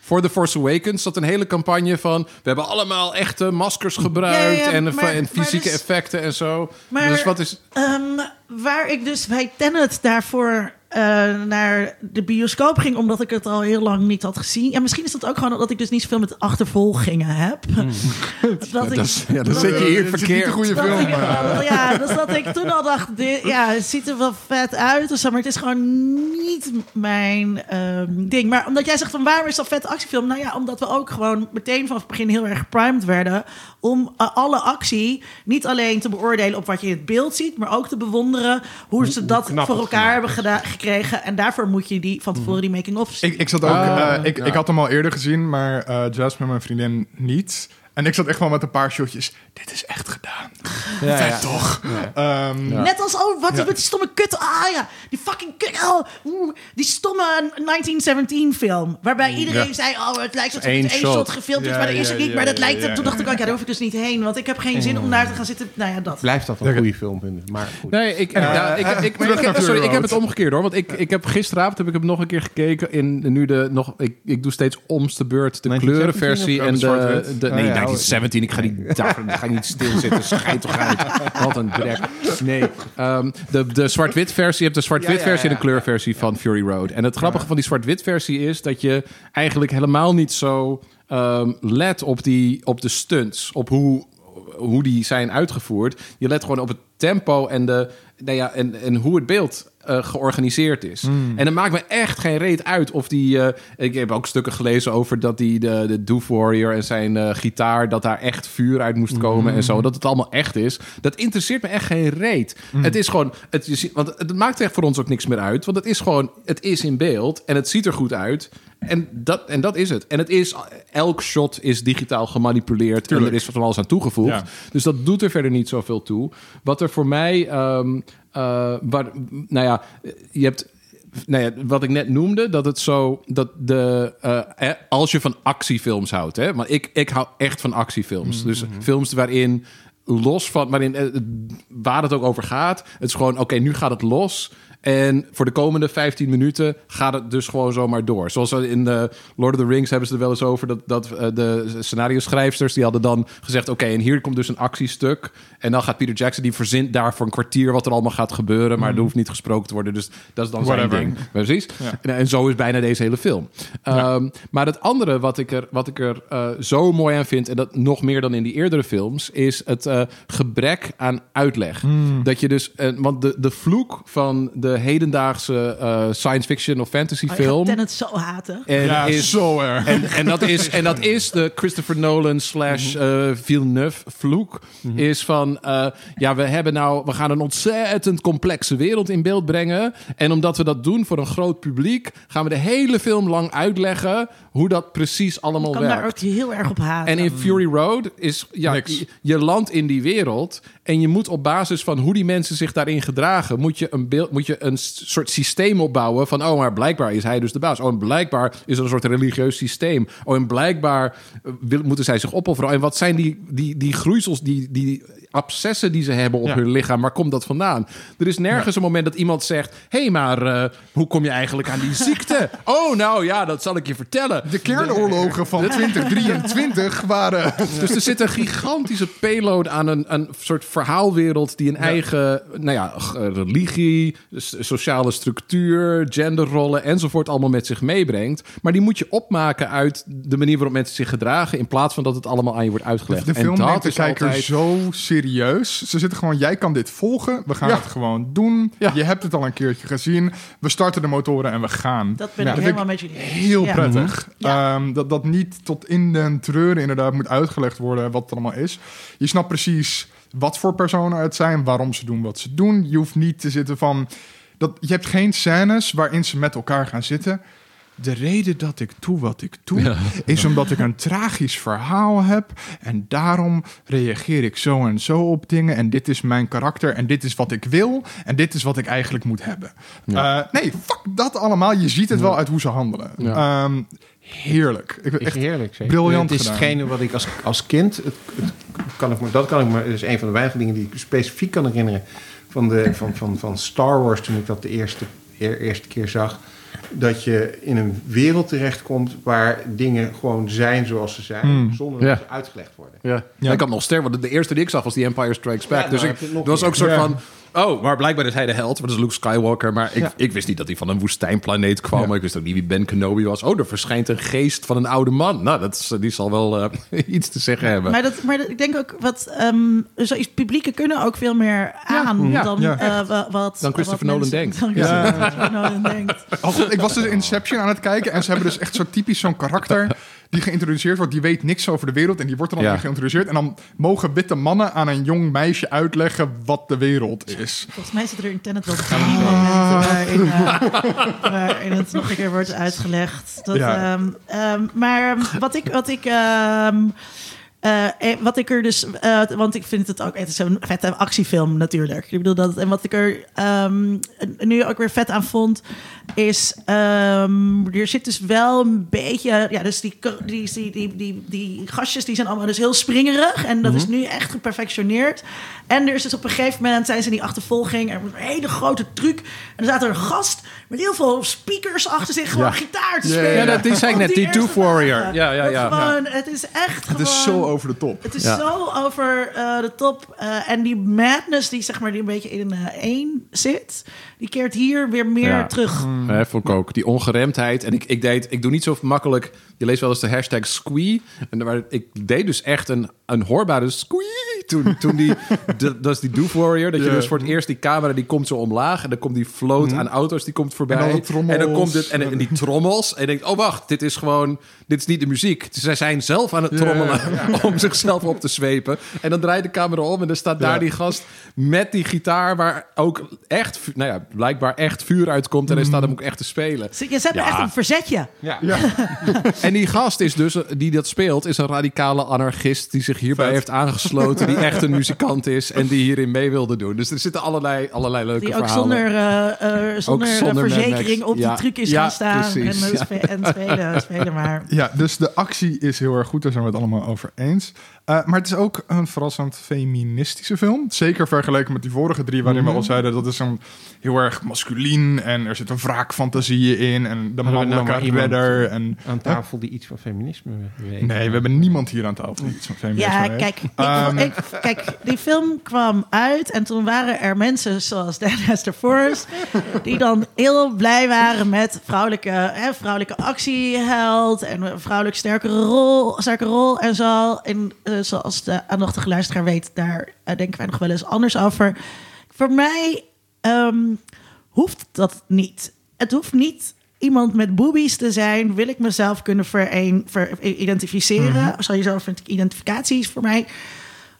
Voor The Force Awakens zat een hele campagne van, we hebben allemaal echte maskers gebruikt Ja, en, maar- en fysieke dus- effecten en zo. Maar- dus wat is, Ehm, waar ik dus bij Tenet daarvoor eh, naar de bioscoop ging, omdat ik het al heel lang niet had gezien. Ja, misschien is dat ook gewoon dat ik dus niet zoveel met achtervolgingen heb. dat ik, dat is- ja, dan dat- zit je hier verkeerd. een goede dat film. ik, maar- ja, dus dat ik toen al dacht, dit, ja, het ziet er wel vet uit of zo, maar het is gewoon niet mijn ehm, ding. Maar omdat jij zegt van waarom is dat vet actiefilm? Nou ja, omdat we ook gewoon meteen vanaf het begin heel erg geprimed werden om eh, alle actie niet alleen te beoordelen op wat je in het beeld ziet, maar ook te bewonderen hoe ze dat voor elkaar gemaakt hebben gedaan, gekregen. En daarvoor moet je die van tevoren die making-of zien. Ik, ik zat ook, Ah, eh, ik, ja. ik had hem al eerder gezien, maar eh Jasmine, mijn vriendin, niet. En ik zat echt wel met een paar shotjes. Dit is echt gedaan. Ja, Vet ja. toch? Ehm, Ja. Net als, oh, wat is Ja. met die stomme kut? Ah ja, die fucking kut. Oh, die stomme 1917 film. Waarbij iedereen Ja. zei, oh, het lijkt alsof Eén het één shot. gefilmd is, maar dat is ja, het niet. ja, Maar dat lijkt Toen dacht ik, ook, ja, daar hoef ik dus niet heen. Want ik heb geen zin om daar te gaan zitten. Nou ja, dat. Blijft dat een goede film vinden. Maar goed. Nee, ik, ja, ik, sorry, ik heb het omgekeerd hoor. Want ik, ik heb gisteravond heb ik hem nog een keer gekeken. In nu de nog, ik, ik doe steeds omste beurt de 1917 kleurenversie en de de, de, Oh, nee, 1917. Ik ga niet, daar ga niet stilzitten. Schijt toch uit. Wat een drek. Nee, ehm, de, de zwart-wit versie. Je hebt de zwart-wit versie en de kleurversie van Fury Road. En het grappige van die zwart-wit versie is dat je eigenlijk helemaal niet zo ehm, let op, die, op de stunts. Op hoe, hoe die zijn uitgevoerd. Je let gewoon op het tempo en, de, nou ja, en, en hoe het beeld eh, georganiseerd is. En het maakt me echt geen reet uit of die... eh, ik heb ook stukken gelezen over dat die de, de Doof Warrior en zijn eh, gitaar... dat daar echt vuur uit moest komen en zo. Dat het allemaal echt is. Dat interesseert me echt geen reet. Het is gewoon... Het, je ziet, want het maakt echt voor ons ook niks meer uit. Want het is gewoon... Het is in beeld en het ziet er goed uit. En dat, en dat is het. En het is... Elk shot is digitaal gemanipuleerd. En er is van alles aan toegevoegd. Ja. Dus dat doet er verder niet zoveel toe. Wat er voor mij, ehm, eh, waar, nou ja, je hebt, nou ja, wat ik net noemde, dat het zo, dat de, eh, als je van actiefilms houdt, hè, want ik, ik hou echt van actiefilms. Dus films waarin los van waarin, eh, waar het ook over gaat. Het is gewoon, oké, nu gaat het los. En voor de komende 15 minuten gaat het dus gewoon zomaar door. Zoals in de Lord of the Rings hebben ze er wel eens over... dat, dat eh, de scenario-schrijfsters die hadden dan gezegd... oké, en hier komt dus een actiestuk. En dan gaat Peter Jackson, die verzint daar voor een kwartier... wat er allemaal gaat gebeuren, maar er hoeft niet gesproken te worden. Dus dat is dan Whatever. zijn ding. Precies. En, en zo is bijna deze hele film. Ehm, maar het andere wat ik er, wat ik er eh, zo mooi aan vind... en dat nog meer dan in die eerdere films... is het eh, gebrek aan uitleg. Dat je dus... want de, de vloek van de hedendaagse eh, science fiction of fantasy Oh, ik film... Tenet zo haten. En ja, is, zo erg. en, en, dat is, en dat is de Christopher Nolan slash eh, Villeneuve vloek. Is van, eh, ja, we hebben nou, we gaan een ontzettend complexe wereld in beeld brengen. En omdat we dat doen voor een groot publiek, gaan we de hele film lang uitleggen hoe dat precies allemaal Ik kan werkt. daar ook heel erg op haten. En in Fury Road is ja, Niks. je, je landt in die wereld en je moet op basis van hoe die mensen zich daarin gedragen, moet je een beeld, moet je een soort systeem opbouwen van oh, maar blijkbaar is hij dus de baas. Oh, en blijkbaar is er een soort religieus systeem. Oh, en blijkbaar eh, moeten zij zich opofferen. En wat zijn die, die, die groeisels, die, die abscessen die ze hebben op Ja. hun lichaam? Waar komt dat vandaan? Er is nergens een moment dat iemand zegt: hé, hey, maar eh, hoe kom je eigenlijk aan die ziekte? oh, nou ja, dat zal ik je vertellen. De kernoorlogen van 2023 waren... Dus er zit een gigantische payload aan een, een soort verhaalwereld die een eigen nou ja, g- religie, sociale structuur, genderrollen enzovoort allemaal met zich meebrengt. Maar die moet je opmaken uit de manier waarop mensen zich gedragen in plaats van dat het allemaal aan je wordt uitgelegd. De film en dat neemt de kijker altijd- zo serieus. Ze zitten gewoon, jij kan dit volgen. We gaan Ja. het gewoon doen. Ja. Je hebt het al een keertje gezien. We starten de motoren en we gaan. Dat ben Ja. ik vind helemaal met jullie eens. Heel Ja. prettig. Ja. Ehm, dat dat niet tot in den treuren inderdaad moet uitgelegd worden wat het allemaal is. Je snapt precies wat voor personen het zijn, waarom ze doen wat ze doen. Je hoeft niet te zitten van... Dat, je hebt geen scènes waarin ze met elkaar gaan zitten. De reden dat ik doe wat ik doe, is omdat ik een tragisch verhaal heb. En daarom reageer ik zo en zo op dingen. En dit is mijn karakter. En dit is wat ik wil. En dit is wat ik eigenlijk moet hebben. Eh, nee, fuck dat allemaal. Je ziet het wel uit hoe ze handelen. Ja. Ehm, heerlijk. Ik, echt, heerlijk. Zeker. briljant Het is gedaan. hetgene wat ik als, als kind... Het, het kan ik dat kan ik me... Dat is een van de weinige dingen die ik specifiek kan herinneren... van, de, van, van, van Star Wars toen ik dat de eerste, eer- eerste keer zag. Dat je in een wereld terechtkomt... waar dingen gewoon zijn zoals ze zijn... Mm. zonder dat Ja. ze uitgelegd worden. Ja. Ja. Ik had nog sterk, want de eerste die ik zag was die Empire Strikes Back. Ja, dus nou, ik, nog er was ook een soort Ja. van... Oh, maar blijkbaar is hij de held, want dat is Luke Skywalker. Maar ik, Ja. ik wist niet dat hij van een woestijnplaneet kwam. Ja. Maar ik wist ook niet wie Ben Kenobi was. Oh, er verschijnt een geest van een oude man. Nou, dat is, die zal wel eh, iets te zeggen hebben. Maar, dat, maar dat- ik denk ook wat ehm zoiets publieken kunnen ook veel meer aan ja, dan ja. eh, wa- wat Dan Christopher wat Nolan denkt. Dan Christopher Nolan denkt. Als- ik was dus Inception aan het kijken en ze hebben dus echt zo typisch zo'n karakter die geïntroduceerd wordt. Die weet niks over de wereld en die wordt er dan Ja. in geïntroduceerd. En dan mogen witte mannen aan een jong meisje uitleggen wat de wereld is. Volgens mij zit er in Tenet wel drie momenten waarin, eh, waarin het nog een keer wordt uitgelegd. Dat, Ja. ehm, ehm, maar ehm, wat ik, wat ik, ehm, eh, wat ik er dus, eh, want ik vind het ook, het is een vette actiefilm natuurlijk. Ik bedoel dat, en wat ik er ehm, nu ook weer vet aan vond, is ehm, er zit dus wel een beetje, ja, dus die, die, die, die, die, die gastjes die zijn allemaal dus heel springerig en dat is nu echt geperfectioneerd. En er is dus op een gegeven moment zijn ze in die achtervolging, er was een hele grote truc en er staat er een gast met heel veel speakers achter zich gewoon Ja. gitaar te Ja, spelen. ja, dat- ik Op net, die Tooth Warrior. Ja, ja, ja. Gewoon, Het is echt Het is zo over de top. het is Ja. zo over eh, de top. eh, en die madness die zeg maar die een beetje in een één zit, die keert hier weer meer Ja. terug. Hè, vond ik ook. Die ongeremdheid. En ik, ik, deed, ik doe niet zo makkelijk. Je leest wel eens de hashtag squee. En waar, ik deed dus echt een, een hoorbare squee. Toen, toen die, de- dat is die Doof Warrior. Dat je Ja. dus voor het eerst die camera die komt zo omlaag. En dan komt die float aan auto's die komt voorbij. En trommels. En dan komt het, en, en die trommels. En je denkt, oh wacht, dit is gewoon, dit is niet de muziek. Zij zijn zelf aan het Ja. trommelen om zichzelf op te zwepen. En dan draait de camera om en dan staat daar Ja. die gast met die gitaar waar ook echt, nou ja, blijkbaar echt vuur uitkomt. En hij staat hem ook echt te spelen. Dus Je zet me Ja. echt een verzetje. Ja. En die gast is dus, die dat speelt, is een radicale anarchist die zich hierbij Vet. heeft aangesloten. Die die echt een muzikant is en die hierin mee wilde doen. Dus er zitten allerlei, allerlei leuke Die ook verhalen. zonder, eh, eh, zonder, eh, zonder Mad verzekering Max. op Ja. die trucjes Ja, gaan staan. precies. En, eh, en spelen, spelen maar. Ja, dus de actie is heel erg goed, daar zijn we het allemaal over eens. Eh, maar het is ook een verrassend feministische film. Zeker vergeleken met die vorige drie, waarin Mhm. we al zeiden dat is een heel erg masculien en er zitten wraakfantasieën in en de Hadden we nou redder. En, Aan tafel die iets van feminisme weet. nee, we hebben niemand hier aan tafel die iets van feminisme Ja, weet. kijk, ik, Ehm, ik- kijk, die film kwam uit en toen waren er mensen zoals Dan Hester Forrest... die dan heel blij waren met vrouwelijke, hè, vrouwelijke actieheld... en een vrouwelijk sterkere rol, sterke rol en zo. En eh, zoals de aandachtige luisteraar weet, daar eh, denken wij nog wel eens anders over. Voor mij ehm, hoeft dat niet. Het hoeft niet iemand met boobies te zijn. Wil ik mezelf kunnen vereen, ver, identificeren? Sowieso vind ik identificaties voor mij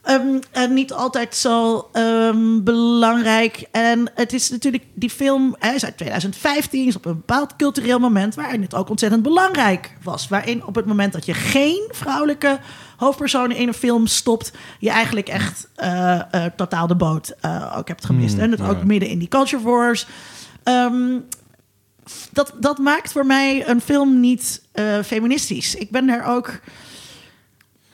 ehm, en niet altijd zo ehm, belangrijk. En het is natuurlijk, die film hij is uit 2015, is op een bepaald cultureel moment waarin het ook ontzettend belangrijk was. Waarin op het moment dat je geen vrouwelijke hoofdpersonen in een film stopt, je eigenlijk echt eh, totaal de boot eh, ook hebt gemist. en het ook midden in die culture wars. Ehm, dat, dat maakt voor mij een film niet feministisch. Ik ben er ook.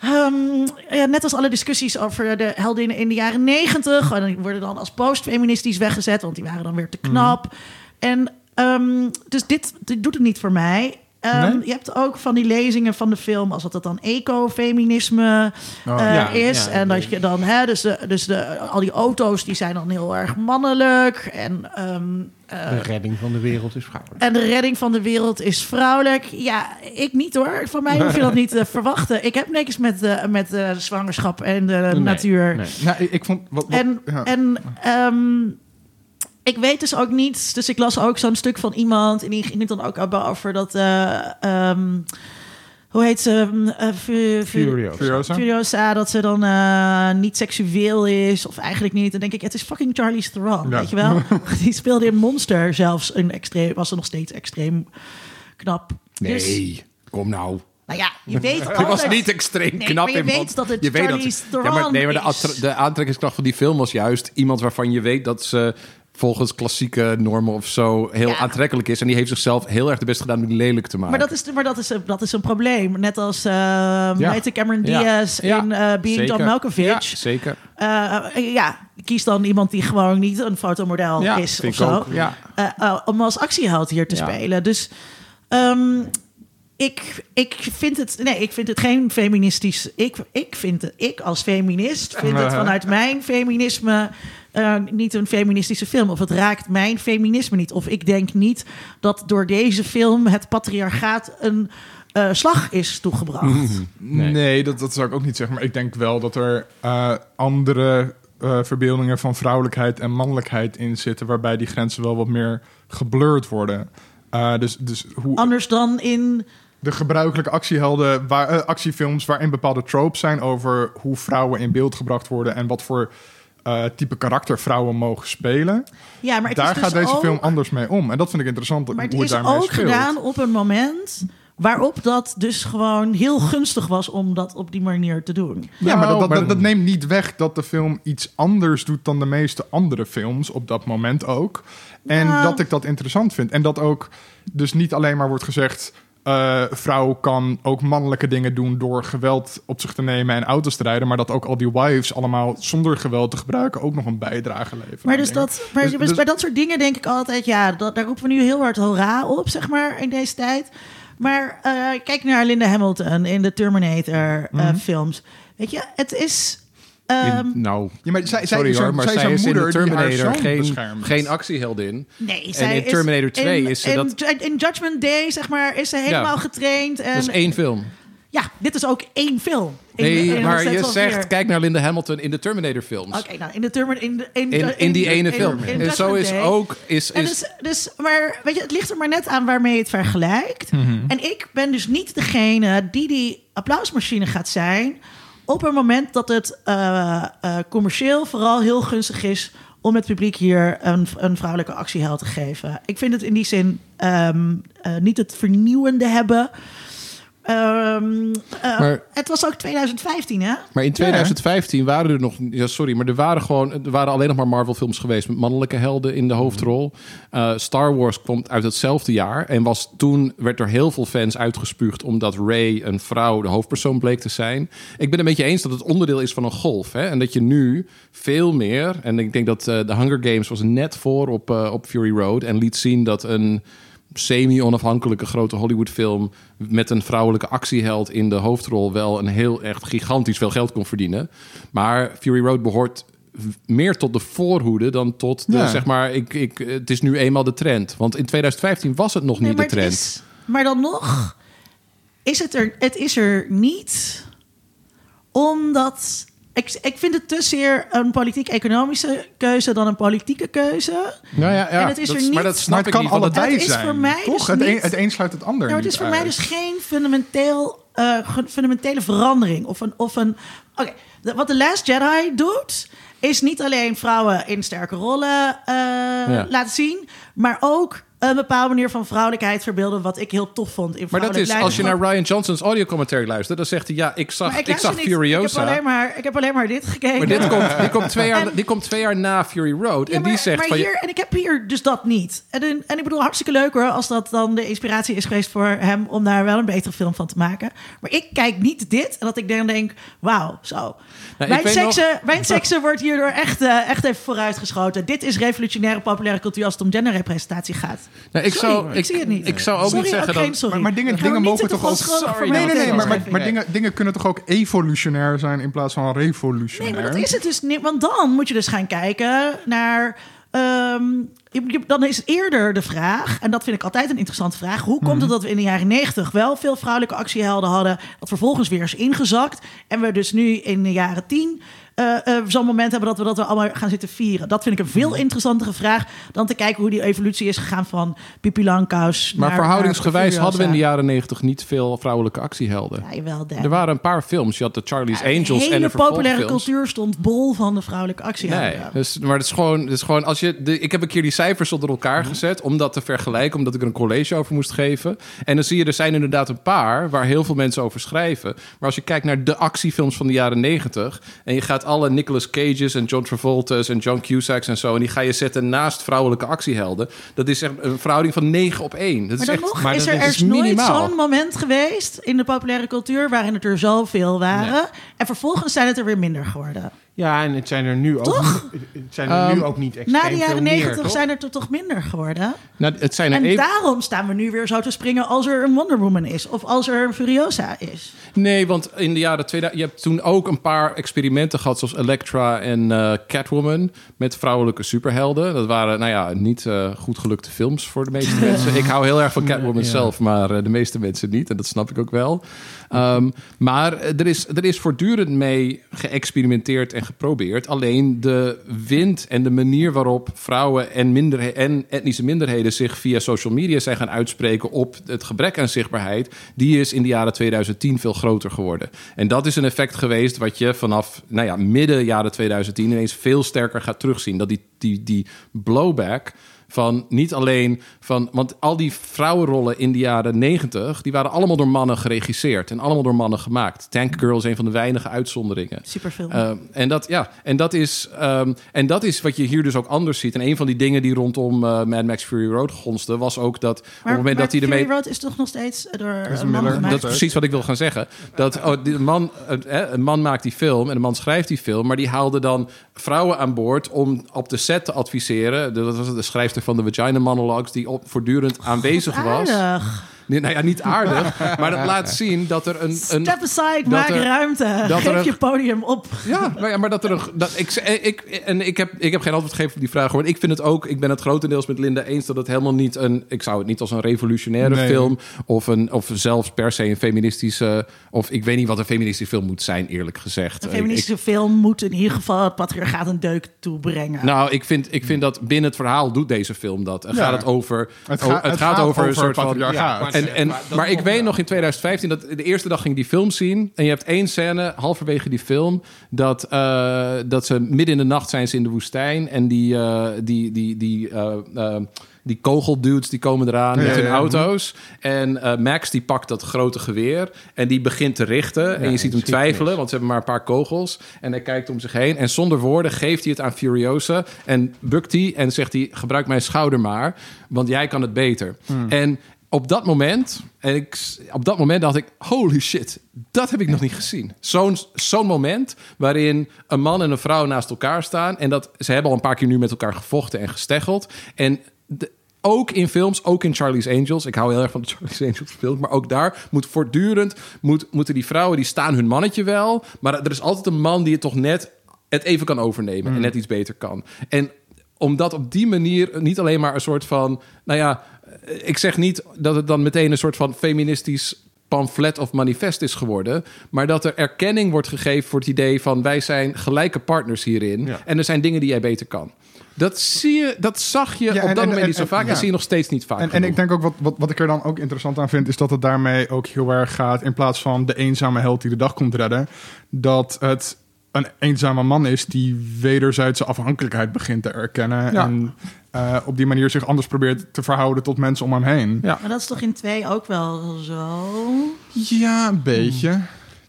ehm, ja, net als alle discussies over de heldinnen in de jaren negentig. En die worden dan als postfeministisch weggezet, want die waren dan weer te knap. En ehm, dus dit, dit doet het niet voor mij. Ehm, Nee? Je hebt ook van die lezingen van de film, als dat dan ecofeminisme Oh, eh, ja, is. ja, en dat je dan, hè, dus, de, dus de, al die auto's die zijn dan heel erg mannelijk. En ehm, eh, De redding van de wereld is vrouwelijk. en de redding van de wereld is vrouwelijk. Ja, ik niet hoor. Van mij hoef je dat niet te verwachten. Ik heb niks met, de met de zwangerschap en de Nee, natuur. nee. Nou, ik, vond... Wat, wat- En, ja. en ehm, ik weet dus ook niet. Dus ik las ook zo'n stuk van iemand. En die ging het dan ook over dat. eh, ehm, hoe heet ze? Fu- Fu- Furiosa. Furiosa? Furiosa, dat ze dan eh, niet seksueel is. Of eigenlijk niet. Dan denk ik, het is fucking Charlize Theron, Ja. weet je wel? Die speelde in Monster zelfs. Een extreem, was er nog steeds extreem knap. Dus, Nee, kom nou. nou ja, je weet Het altijd... was niet extreem Nee, knap. maar je in, weet want dat het je weet Charlize ja, maar, nee, maar de, de aantrekkingskracht van die film was juist iemand waarvan je weet dat ze volgens klassieke normen of zo heel Ja. aantrekkelijk is. En die heeft zichzelf heel erg de best gedaan om die lelijk te maken. Maar dat is, maar dat is, een, dat is een probleem. Net als uh, ja. Cameron. Diaz Ja. in uh, Being Zeker. John Malkovich. Ja, zeker. Uh, ja, kies dan iemand die gewoon niet een fotomodel Ja, is of zo. ook, ja. Uh, uh, om als actieheld hier te Ja. spelen. Dus um, ik, ik vind het, nee, ik vind het geen feministisch. Ik, ik vind het, ik als feminist vind het vanuit mijn feminisme uh, niet een feministische film. Of het raakt mijn feminisme niet. Of ik denk niet dat door deze film het patriarchaat een uh, slag is toegebracht. Nee, nee dat, dat zou ik ook niet zeggen. Maar ik denk wel dat er uh, andere uh, verbeeldingen van vrouwelijkheid en mannelijkheid in zitten, waarbij die grenzen wel wat meer geblurred worden. Uh, dus, dus hoe... Anders dan in de gebruikelijke actiehelden, waar, uh, actiefilms waarin bepaalde tropes zijn over hoe vrouwen in beeld gebracht worden en wat voor uh, type karakter vrouwen mogen spelen. Ja, maar het Daar is dus gaat deze ook, film anders mee om. En dat vind ik interessant. Maar het hoe is het daarmee ook speelt. gedaan op een moment waarop dat dus gewoon heel gunstig was om dat op die manier te doen. Ja, maar, dat, dat, maar- dat, dat neemt niet weg dat de film iets anders doet dan de meeste andere films op dat moment ook. En Nou. dat ik dat interessant vind. En dat ook dus niet alleen maar wordt gezegd. Eh vrouw kan ook mannelijke dingen doen door geweld op zich te nemen en auto's te rijden. Maar dat ook al die wives allemaal zonder geweld te gebruiken ook nog een bijdrage leveren. Maar, dus dingen. dat, maar Dus- dus dus- bij dat soort dingen denk ik altijd, ja, dat, daar roepen we nu heel hard hoera op, zeg maar, in deze tijd. Maar eh, kijk naar Linda Hamilton in de Terminator-films. Mhm. Weet je, het is. Ehm, nou, Ja, maar zij, zij, sorry hoor, maar zij is zij een is in moeder Terminator geen, geen actieheldin. nee, en zij in Terminator is, 2 in, is ze in, dat- In Judgment Day, zeg maar, is ze helemaal Ja. getraind. En, Dat is één film. Ja, dit is ook één film. In- Nee, in maar je zegt, kijk naar Linda Hamilton in de Terminator films. Oké, nou, in de Terminator... In, de- in, In, in die ene in- film. in en zo is Day. ook... Is, En is, dus, dus, maar weet je, het ligt er maar net aan waarmee je het vergelijkt. En ik ben dus niet degene die die applausmachine gaat zijn... op een moment dat het eh, eh, commercieel vooral heel gunstig is... om het publiek hier een, een vrouwelijke actieheld te geven. Ik vind het in die zin ehm, eh, niet het vernieuwende hebben... Ehm, eh, Maar- het was ook 2015, hè? Maar in 2015 waren er nog... Ja, sorry, maar er waren gewoon... Er waren alleen nog maar Marvel-films geweest... met mannelijke helden in de hoofdrol. Eh, Star Wars komt uit hetzelfde jaar... en was toen werd er heel veel fans uitgespuugd... omdat Rey, een vrouw, de hoofdpersoon bleek te zijn. Ik ben het met je eens dat het onderdeel is van een golf. Hè? En dat je nu veel meer... en ik denk dat eh, de Hunger Games was net voor op, op Fury Road... en liet zien dat een semi-onafhankelijke grote Hollywoodfilm met een vrouwelijke actieheld in de hoofdrol wel een heel echt gigantisch veel geld kon verdienen. Maar Fury Road behoort meer tot de voorhoede dan tot de Ja. zeg maar ik, ik het is nu eenmaal de trend. Want in 2015 was het nog Nee, niet de trend. is, maar dan nog is het er, het is er niet omdat. Ik, ik vind het te zeer een politiek-economische keuze dan een politieke keuze. Nou ja, ja, En het is dat er niet- Maar dat Maar snap het ik kan het- allebei Het is zijn. voor mij toch? dus het, een, niet- het een sluit het ander Nou, het niet is voor mij dus geen fundamenteel, eh, fundamentele verandering. Of een. Of een Oké, de- wat The Last Jedi doet, is niet alleen vrouwen in sterke rollen eh, laten zien, maar ook een bepaalde manier van vrouwelijkheid verbeelden, wat ik heel tof vond in maar dat is, als je naar. Ryan Johnson's audiocommentary luistert, dan zegt hij, ja, ik zag, ik, luister zag niet. Ik heb, Furiosa. alleen maar, ik heb alleen maar dit gekeken. Maar dit komt, dit, komt twee jaar, En- dit komt twee jaar na Fury Road. Ja, en die zegt maar van... hier, en ik heb hier dus dat niet. En, en- ik bedoel, hartstikke leuk hoor, als dat dan de inspiratie is geweest voor hem om daar wel een betere film van te maken. Maar ik kijk niet dit en dat ik dan denk, wauw, zo. Nou, ik mijn, weet seksen, mijn seksen wordt hierdoor echt, eh, echt even vooruitgeschoten. Dit is revolutionaire populaire cultuur als het om genderrepresentatie gaat. Nou, ik, zou, ik, zie het niet. Ik zou ook niet zeggen dat... Maar, dingen, dingen mogen toch ook... Nee, nee, nee, maar, maar, dingen, dingen kunnen toch ook evolutionair zijn in plaats van revolutionair? Nee, maar dat is het dus niet. Want dan moet je dus gaan kijken naar... Ehm, dan is eerder de vraag, en dat vind ik altijd een interessante vraag: hoe komt het mhm. dat we in de jaren 90 wel veel vrouwelijke actiehelden hadden, dat vervolgens weer is ingezakt, en we dus nu in de jaren 10 uh, uh, zo'n moment hebben dat we dat we allemaal gaan zitten vieren? Dat vind ik een veel mhm. interessantere vraag dan te kijken hoe die evolutie is gegaan van Pipi Langkous. Maar naar, eh, verhoudingsgewijs hadden we in de jaren negentig niet veel vrouwelijke actiehelden. Ja, jawel, er waren een paar films. Je had de Charlie's Angels en de populaire cultuur stond bol van de vrouwelijke actiehelden. Nee, dus, maar het is gewoon, het is gewoon als je de, ik heb een keer die cijfers onder elkaar mhm. gezet om dat te vergelijken, omdat ik er een college over moest geven. En dan zie je, er zijn inderdaad een paar waar heel veel mensen over schrijven. Maar als je kijkt naar de actiefilms van de jaren negentig en je gaat alle Nicolas Cage's en John Travolta's en John Cusacks en zo en die ga je zetten naast vrouwelijke actiehelden, dat is echt een verhouding van 9 op 1. Dat Maar is dan echt, nog maar is er is ergens nooit zo'n moment geweest in de populaire cultuur waarin het er zoveel waren. En vervolgens zijn het er weer minder geworden. Ja, en het zijn er nu ook, Toch? het zijn er nu Ehm, ook niet extreem Na de veel jaren negentig zijn er toch minder geworden. nou, het zijn er En even. daarom staan we nu weer zo te springen als er een Wonder Woman is. Of als er een Furiosa is. Nee, want in de jaren 2000... Je hebt toen ook een paar experimenten gehad... zoals Elektra en eh, Catwoman... met vrouwelijke superhelden. Dat waren, nou ja, niet eh, goed gelukte films voor de meeste mensen. Ik hou heel erg van Catwoman Ja. zelf... maar eh, de meeste mensen niet. En dat snap ik ook wel. Ehm, maar er is, er is voortdurend mee geëxperimenteerd en geprobeerd. Alleen de wind en de manier waarop vrouwen en, minderhe- en etnische minderheden zich via social media zijn gaan uitspreken op het gebrek aan zichtbaarheid, die is in de jaren 2010 veel groter geworden. En dat is een effect geweest wat je vanaf nou ja, midden jaren 2010 ineens veel sterker gaat terugzien. Dat die, die, die blowback van niet alleen van. Want al die vrouwenrollen in de jaren 90, die waren allemaal door mannen geregisseerd en allemaal door mannen gemaakt. Tank Girl is een van de weinige uitzonderingen. Superfilm. Ehm, en, dat, ja, en, dat is, ehm, en dat is wat je hier dus ook anders ziet. En een van die dingen die rondom eh, Mad Max Fury Road gonste, was ook dat op het moment dat hij Fury ermee. Road is toch nog steeds door een een man gemaakt? Dat is precies wat ik wil gaan zeggen. Dat oh, die man, eh, een man maakt die film en een man schrijft die film, maar die haalde dan vrouwen aan boord om op de set te adviseren. Dat was de schrijfster van de Vagina Monologues, die op, voortdurend aanwezig was. Nee, nou ja, niet aardig, maar dat laat zien dat er een. een Step aside, dat maak er- ruimte. dat Geef er een- je podium op. ja, maar, ja, maar dat er een. Dat, ik, ik, en ik heb, ik heb geen antwoord gegeven op die vraag. Maar ik vind het ook. Ik ben het grotendeels met Linda eens dat het helemaal niet een. Ik zou het niet als een revolutionaire Nee. film. Of, een, of zelfs per se een feministische. Of ik weet niet wat een feministische film moet zijn, eerlijk gezegd. Een Ik- feministische film moet in ieder geval het patriarchaat een deuk toebrengen. nou, ik vind, ik vind dat binnen het verhaal doet deze film dat. En Ja. gaat het over. Het, ga- het gaat, over een soort van. Ja, En en, en, maar ik weet nog in 2015 dat de eerste dag ging ik die film zien. En je hebt één scène, halverwege die film, dat, eh, dat ze midden in de nacht zijn ze in de woestijn. En die, eh, die, die, die, eh, die kogeldudes die komen eraan Ja, met hun ja, ja. auto's. En Max die pakt dat grote geweer en die begint te richten. en je ziet hem twijfelen, niks. want ze hebben maar een paar kogels. En hij kijkt om zich heen. En zonder woorden geeft hij het aan Furiosa. En bukt hij en zegt hij, gebruik mijn schouder maar. Want jij kan het beter. En op dat moment, en ik, op dat moment dacht ik, holy shit, dat heb ik nog niet gezien. Zo'n zo'n moment waarin een man en een vrouw naast elkaar staan. En dat ze hebben al een paar keer nu met elkaar gevochten en gesteggeld. En de- ook in films, ook in Charlie's Angels. Ik hou heel erg van de Charlie's Angels films. Maar ook daar moet voortdurend... Moet, moeten die vrouwen, die staan hun mannetje wel. Maar er is altijd een man die het toch net... het even kan overnemen en net iets beter kan. En omdat op die manier niet alleen maar een soort van... Nou ja, ik zeg niet dat het dan meteen een soort van feministisch pamflet of manifest is geworden. Maar dat er erkenning wordt gegeven voor het idee van... wij zijn gelijke partners hierin. Ja. En er zijn dingen die jij beter kan. Dat, zie je, dat zag je Ja, op en- dat en- moment en- niet zo en- vaak. ja. En zie je nog steeds niet vaak En, ik denk ook wat, wat, wat ik er dan ook interessant aan vind, is dat het daarmee ook heel erg gaat, in plaats van de eenzame held die de dag komt redden, dat het een eenzame man is die wederzijdse afhankelijkheid begint te erkennen. Ja. En eh, op die manier zich anders probeert te verhouden tot mensen om hem heen. Ja. Maar dat is toch in twee ook wel zo? Ja, een beetje.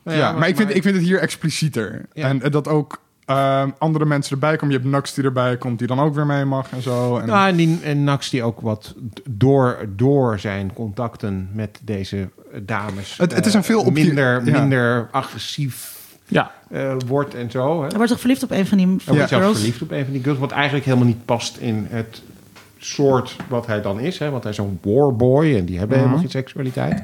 Nou ja, ja, maar, maar- ik, vind, maar- ik vind het hier explicieter. Ja. En dat ook eh, andere mensen erbij komen. Je hebt Nux die erbij komt, die dan ook weer mee mag en zo. En, Nou, en, die, en Nax die ook wat door, door zijn contacten met deze dames... Het- het is eh, een veel minder, ja. minder agressief Ja. eh, wordt en zo. Hè? Hij wordt toch verliefd op een van die Hij van wordt zelfs girls? verliefd op een van die girls, wat eigenlijk helemaal niet past in het soort wat hij dan is. Hè? Want hij is zo'n warboy en die hebben helemaal geen seksualiteit.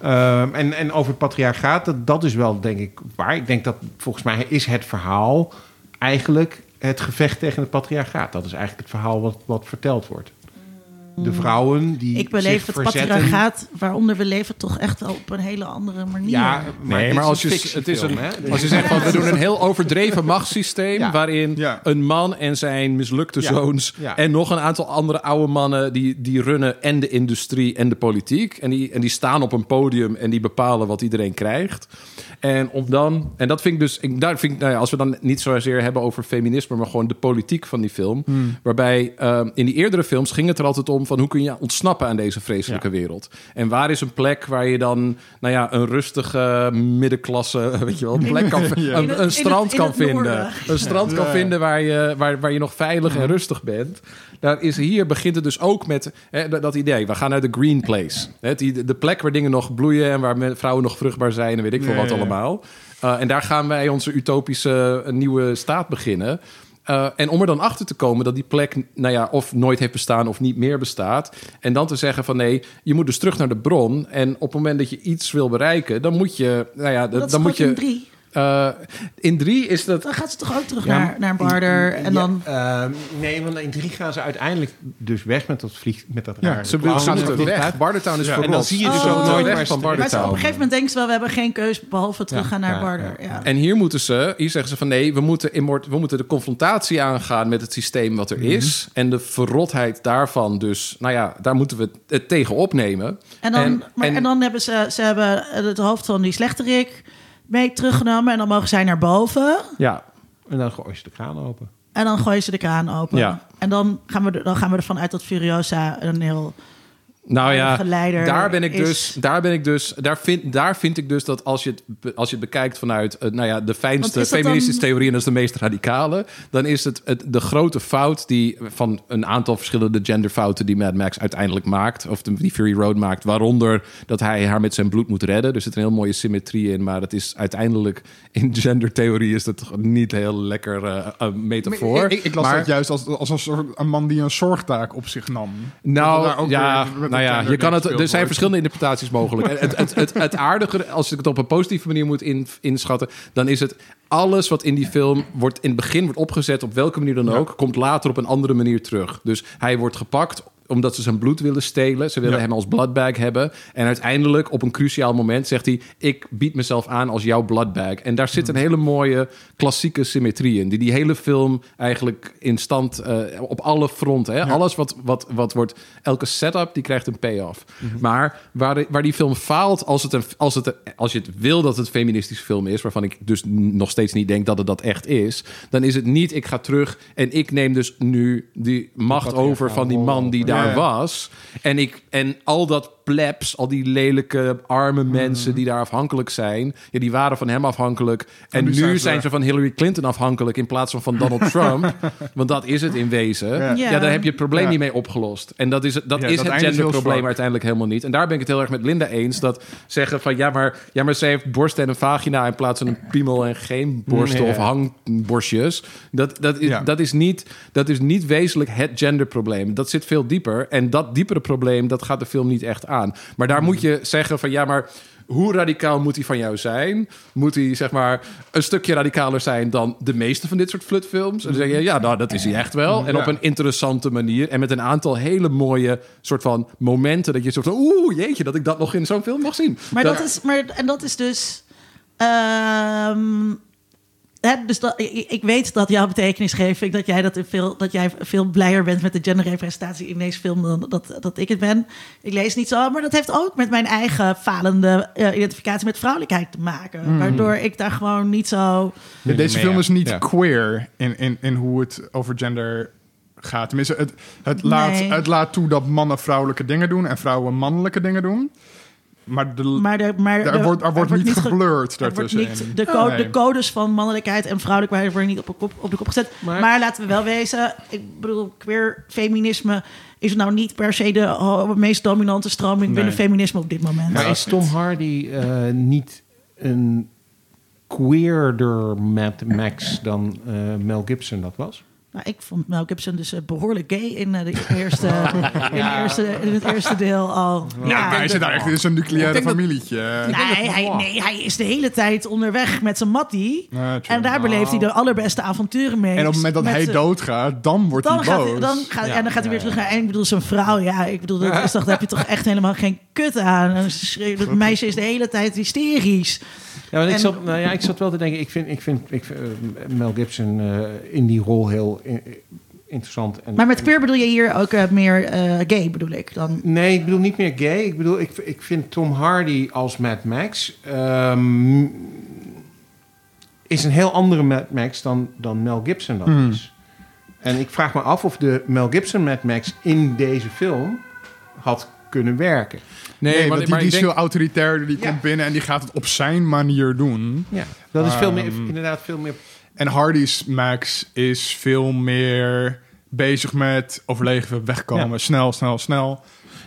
Ehm, en, en over het patriarchaat, dat, dat is wel denk ik waar. Ik denk dat volgens mij is het verhaal eigenlijk het gevecht tegen het patriarchaat. Dat is eigenlijk het verhaal wat, wat verteld wordt. De vrouwen die Ik beleef zich het verzetten. patriarchaat waaronder we leven toch echt wel op een hele andere manier. Ja, Nee, maar als je, het is een, hè? als je zegt van we doen een heel overdreven machtssysteem Ja. waarin Ja. een man en zijn mislukte Ja. zoons Ja. en nog een aantal andere oude mannen die, die runnen en de industrie en de politiek en die, en die staan op een podium en die bepalen wat iedereen krijgt. En om dan, en dat vind ik dus, ik, daar vind ik, nou ja, als we dan niet zozeer hebben over feminisme, maar gewoon de politiek van die film, waarbij ehm, in die eerdere films ging het er altijd om van hoe kun je ontsnappen aan deze vreselijke wereld. En waar is een plek waar je dan, nou ja, een rustige middenklasse, weet je wel, een plek kan, Ja. Een, strand kan vinden, noorden. een strand kan Ja. vinden waar je, waar, waar je nog veilig en rustig bent. Daar is hier begint het dus ook met hè, dat, dat idee. We gaan naar de green place. Hè, die, de plek waar dingen nog bloeien en waar men- vrouwen nog vruchtbaar zijn en weet ik veel Ja, wat allemaal. Uh, en daar gaan wij onze utopische uh, nieuwe staat beginnen. Uh, en om er dan achter te komen dat die plek, nou ja, of nooit heeft bestaan of niet meer bestaat. En dan te zeggen van nee, je moet dus terug naar de bron. En op het moment dat je iets wil bereiken, dan moet je, nou ja, dat is dan moet je. drie. Uh, in drie is dat. Dan gaat ze toch ook terug Ja, naar, naar Barder en dan... Ehm, nee, want in drie gaan ze uiteindelijk dus weg met dat vlieg, met dat Ja, rare Ze, moeten vliegtuig. weg. Bartertown is Ja, verrot. en dan zie je dus Oh. ook nooit weg meer van terug. Maar ze- op een gegeven moment denken ze wel, we hebben geen keus behalve teruggaan naar ja, Barder. Ja. En hier moeten ze, hier zeggen ze van nee, we moeten, immort, we moeten de confrontatie aangaan met het systeem wat er Mhm. is. En de verrotheid daarvan, dus, nou ja, daar moeten we het tegen opnemen. En dan, En- maar, en- en, dan hebben ze, ze hebben het hoofd van die slechterik mee teruggenomen. En dan mogen zij naar boven. Ja, En dan gooi je de kraan open. En dan gooien ze de kraan open. Ja. En dan gaan, we, dan gaan we ervan uit dat Furiosa een heel... nou ja, daar ben ik is- dus, daar ben ik dus, daar vind, daar vind ik dus dat als je het, als je het bekijkt vanuit, nou ja, de fijnste is dat feministische dan- theorie en dat is de meest radicale, dan is het, het de grote fout die van een aantal verschillende genderfouten die Mad Max uiteindelijk maakt, of de, die Fury Road maakt, waaronder dat hij haar met zijn bloed moet redden. Er zit een heel mooie symmetrie in, maar het is uiteindelijk in gendertheorie is dat toch niet heel lekker eh, een metafoor. Ik, ik, ik las Maar- dat juist als, als een, soort, een man die een zorgtaak op zich nam. Dat Nou, ook ja, weer nou ja, je kan het, er zijn verschillende interpretaties mogelijk. Het, het, het, het aardige, als ik het op een positieve manier moet in, inschatten, dan is het alles wat in die film wordt in het begin wordt opgezet, op welke manier dan ook, komt later op een andere manier terug. Dus hij wordt gepakt omdat ze zijn bloed willen stelen. Ze willen Ja. hem als bloodbag hebben. En uiteindelijk, op een cruciaal moment, zegt hij... ik bied mezelf aan als jouw bloodbag. En daar zit een hele mooie klassieke symmetrie in... die die hele film eigenlijk in stand... eh, op alle fronten. Hè? Alles wat, wat, wat wordt... elke setup, die krijgt een payoff. Maar waar, de- waar die film faalt... Als, het een, als, het, als je het wil dat het een feministische film is... waarvan ik dus nog steeds niet denk dat het dat echt is... dan is het niet, ik ga terug en ik neem dus nu die macht over van die man die daar Was. En, ik, en al dat plebs, al die lelijke arme mensen die daar afhankelijk zijn... Ja, die waren van hem afhankelijk. En, nu nu zijn zijn ze- van Hillary Clinton afhankelijk... in plaats van van Donald Trump. Want dat is het in wezen. Ja. Ja, Ja. daar heb je het probleem Ja. niet mee opgelost. En dat is, het- dat Ja, is dat het genderprobleem uiteindelijk helemaal niet. En daar ben ik het heel erg met Linda eens. Dat zeggen van ja, maar, ja, maar ze heeft borsten en een vagina in plaats van een piemel en geen borsten Nee. of hangborstjes. Dat, dat, is, Ja. dat, is niet, dat is niet wezenlijk het genderprobleem. Dat zit veel dieper. En dat diepere probleem, dat gaat de film niet echt aan. Maar daar moet je zeggen van ja, maar hoe radicaal moet hij van jou zijn? Moet hij zeg maar een stukje radicaler zijn dan de meeste van dit soort flutfilms? En dan zeg je ja, nou dat is hij echt wel. En Ja. op een interessante manier en met een aantal hele mooie soort van momenten dat je soort van oeh jeetje dat ik dat nog in zo'n film mag zien. Maar dat is, maar, en dat is dus. ehm, hè, dus dat, ik, ik weet dat jouw betekenisgeving, dat jij, dat in veel, dat jij veel blijer bent met de genderrepresentatie in deze film dan dat, dat ik het ben. Ik lees niet zo, maar dat heeft ook met mijn eigen falende eh, identificatie met vrouwelijkheid te maken. Waardoor ik daar gewoon niet zo. Ja, deze film is niet Ja. queer in, in, in hoe het over gender gaat. Tenminste, het, het, laat, Nee. het laat toe dat mannen vrouwelijke dingen doen en vrouwen mannelijke dingen doen. Maar, de, Maar, de, maar er de- wordt, er wordt niet ge- geblurred wordt daartussenin. niet, de, co- Nee. de codes van mannelijkheid en vrouwelijkheid worden niet op de kop, op de kop gezet. Maar, Maar- laten we wel wezen, ik bedoel, queer feminisme is nou niet per se de oh, meest dominante stroming binnen feminisme op dit moment. Maar is Tom Hardy eh, niet een queerder Mad Max dan eh, Mel Gibson dat was? Nou, ik vond Mel Gibson dus eh, behoorlijk gay in, eh, de eerste, in, de eerste, in het eerste deel al. Ja, maar hij zit daar echt in zijn nucleaire dat- familietje. Nee, hij, nee, hij is de hele tijd onderweg met zijn mattie. Ja, en daar beleeft hij de allerbeste avonturen mee. En op het moment dat hij doodgaat, dan wordt Dan hij gaat, boos. hij, dan, gaat, en dan gaat hij weer terug naar... En ik bedoel, zijn vrouw, ja, ik bedoel, dat is toch, daar heb je toch echt helemaal geen kut aan. En ze schreeuwt- Dat meisje is de hele tijd hysterisch. Ja, want ik, En- zat, nou ja, ik zat wel te denken, ik vind, ik vind, ik vind, eh, Mel Gibson eh, in die rol heel i- interessant. En, Maar met queer bedoel je hier ook eh, meer eh, gay, bedoel ik dan? Nee, ik bedoel niet meer gay. Ik bedoel, ik, ik vind Tom Hardy als Mad Max... ehm, is een heel andere Mad Max dan, dan Mel Gibson dat Hmm. is. En ik vraag me af of de Mel Gibson Mad Max in deze film had kunnen werken. Nee, maar, die, maar die ik is denk, veel autoritairder. Die Ja. komt binnen en die gaat het op zijn manier doen. Ja, dat is veel meer, Ehm, inderdaad veel meer... En Hardy's Max is veel meer bezig met overleven, wegkomen, Ja. snel, snel, snel.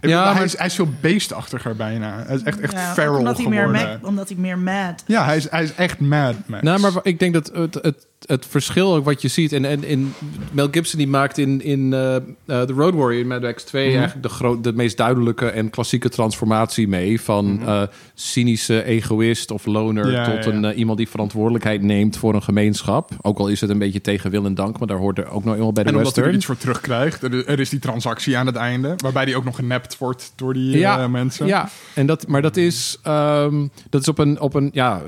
Ik Ja, bedoel, hij, maar- is, hij is veel beestachtiger bijna. Hij is echt, echt Ja, feral omdat hij, meer geworden. ma- omdat hij meer mad. Ja, hij is, hij is echt mad, Max. Nou, maar ik denk dat het, het, het verschil ook wat je ziet... En, en, in Mel Gibson die maakt in, in eh, eh, The Road Warrior in Mad Max 2... Mhm. eigenlijk de, groot, de meest duidelijke en klassieke transformatie mee... van eh, cynische egoïst of loner... Mhm. Ja, tot ja, ja. Een, iemand die verantwoordelijkheid neemt voor een gemeenschap. Ook al is het een beetje tegen wil en dank... maar daar hoort er ook nog eenmaal bij de en omdat hij er western. iets voor terugkrijgt. Er, er is die transactie aan het einde. Waarbij hij ook nog genept wordt door die mensen. Ja, en dat, maar dat is, ehm, dat is op een, op een, ja,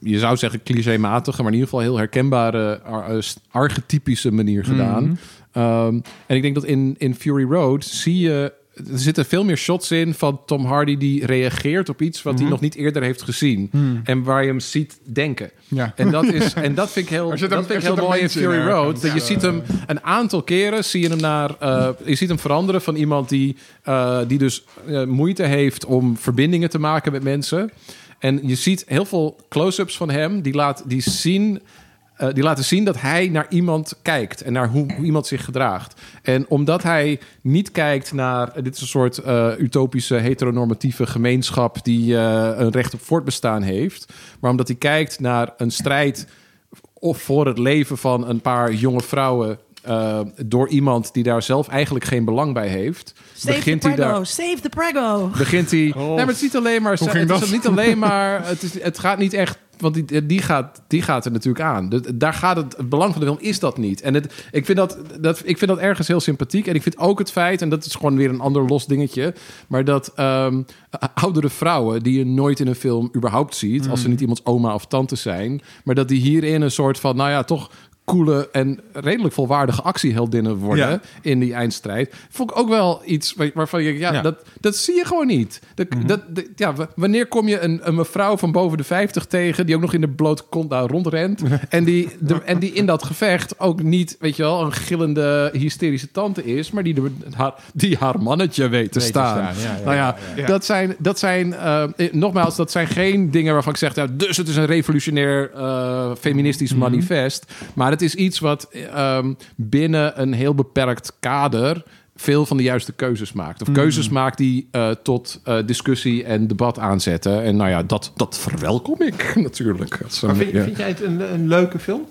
je zou zeggen clichématige, maar in ieder geval heel herkenbare, ar- eh, archetypische manier gedaan. Mhm. Ehm, en ik denk dat in, in Fury Road zie je, er zitten veel meer shots in van Tom Hardy die reageert op iets wat hij nog niet eerder heeft gezien. En waar je hem ziet denken. Mhm. Ja. En dat, is, en dat vind ik heel, dat een- vind ik heel mooi in Fury. Road. Dat je ziet hem een aantal keren zie je hem naar. eh, je ziet hem veranderen van iemand die, eh, die dus moeite heeft om verbindingen te maken met mensen. En je ziet heel veel close-ups van hem die, laat, die, zien, eh, die laten zien dat hij naar iemand kijkt en naar hoe, hoe iemand zich gedraagt. En omdat hij niet kijkt naar. eh, Dit is een soort eh, utopische heteronormatieve gemeenschap die eh, een recht op voortbestaan heeft. Maar omdat hij kijkt naar een strijd of voor het leven van een paar jonge vrouwen. eh, door iemand die daar zelf eigenlijk geen belang bij heeft. Save begint the hij prego, daar. save the prego. Begint hij. Nee, maar het is niet alleen maar. Hoe ging het is niet alleen maar. Het, is, het gaat niet echt want die, die, gaat, die gaat er natuurlijk aan. Dus daar gaat het, het belang van de film is dat niet. En het, ik, vind dat, dat, ik vind dat ergens heel sympathiek. En ik vind ook het feit, en dat is gewoon weer een ander los dingetje, maar dat ehm, oudere vrouwen die je nooit in een film überhaupt ziet, als ze niet iemands oma of tante zijn, maar dat die hierin een soort van, nou ja, toch coole en redelijk volwaardige actieheldinnen worden Ja. in die eindstrijd. Vond ik ook wel iets waar- waarvan je, ja, Ja. Dat, dat zie je gewoon niet. Dat, dat, dat- ja, wanneer kom je een, een mevrouw van boven de 50 tegen die ook nog in de blote kont daar rondrent en die, de, en die in dat gevecht ook niet, weet je wel, een gillende hysterische tante is, maar die, de, haar, die haar mannetje weet te Weet te staan. ja, ja, nou ja, dat zijn, dat zijn eh, eh, nogmaals, dat zijn geen dingen waarvan ik zeg, ja, dus het is een revolutionair eh, feministisch manifest. Maar het is iets wat ehm, binnen een heel beperkt kader veel van de juiste keuzes maakt. Of keuzes maakt die eh, tot eh, discussie en debat aanzetten. En nou ja, dat, dat verwelkom ik natuurlijk. Maar vind, ja. vind jij het een, een leuke film?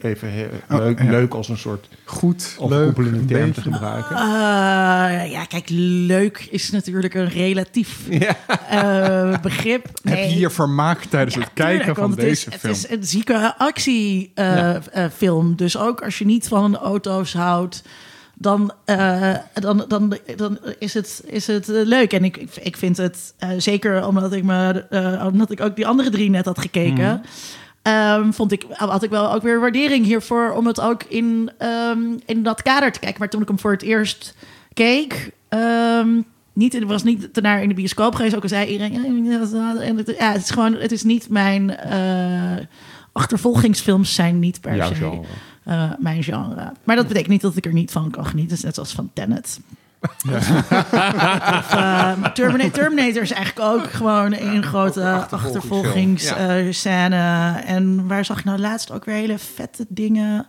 Even he- Oh, leuk, ja. leuk als een soort Goed, leuk, overkoepelende een term te gebruiken. Eh, ja, kijk, leuk is natuurlijk een relatief eh, begrip. Heb je hier vermaakt tijdens het kijken tuurlijk, van deze is, film? Het is een zieke actiefilm. dus ook als je niet van auto's houdt, dan, eh, dan, dan, dan is het, is het eh, leuk. En ik, ik, vind het eh, zeker omdat ik, me, eh, omdat ik ook die andere drie net had gekeken. Ehm, vond ik, had ik wel ook weer waardering hiervoor om het ook in, ehm, in dat kader te kijken. Maar toen ik hem voor het eerst keek, ehm, niet, in- was niet te naar in de bioscoop geweest. Ook al zei iedereen, ja, het, is gewoon, het is niet mijn eh, achtervolgingsfilms zijn niet per se eh, mijn genre. Maar dat betekent niet dat ik er niet van kan genieten. Het is net zoals van Tenet. Of, eh, Terminator, Terminator is eigenlijk ook gewoon een grote achtervolgingsscène. en waar zag je nou laatst ook weer hele vette dingen?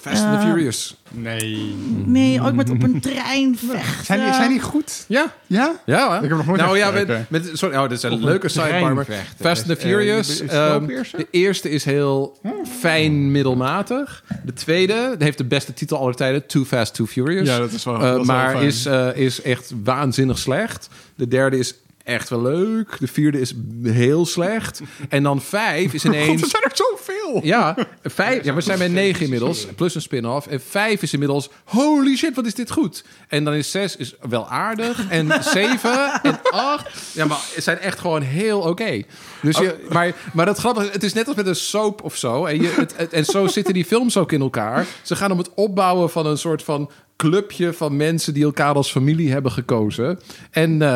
Fast and the eh, Furious. Nee. Nee, ook met op een trein vechten. Zijn die, zijn die goed? Ja, Ja? ja. hè? Ik heb nog nooit nou ja, met, sorry, oh, dit is een Op een leuke trein sidebar. maar vechten. Fast and the Eh, Furious. is het ehm, Snowpiercer? de eerste is heel fijn middelmatig. De tweede heeft de beste titel aller tijden. Too Fast, Too Furious. Ja, dat is wel- Eh, dat is wel maar fijn. is, eh, is echt waanzinnig slecht. De derde is echt wel leuk. De vierde is heel slecht. En dan vijf is God, ineens... er zijn er zoveel. Ja, vijf, ja, we zijn bij negen inmiddels, plus een spin-off. En vijf is inmiddels, holy shit, wat is dit goed. En dan is zes is wel aardig. En zeven en acht, ja, maar het zijn echt gewoon heel oké. Dus je, maar, maar dat grappige, het is net als met een soap of zo. En, je, het, het- en zo zitten die films ook in elkaar. Ze gaan om het opbouwen van een soort van clubje van mensen die elkaar als familie hebben gekozen. En, eh,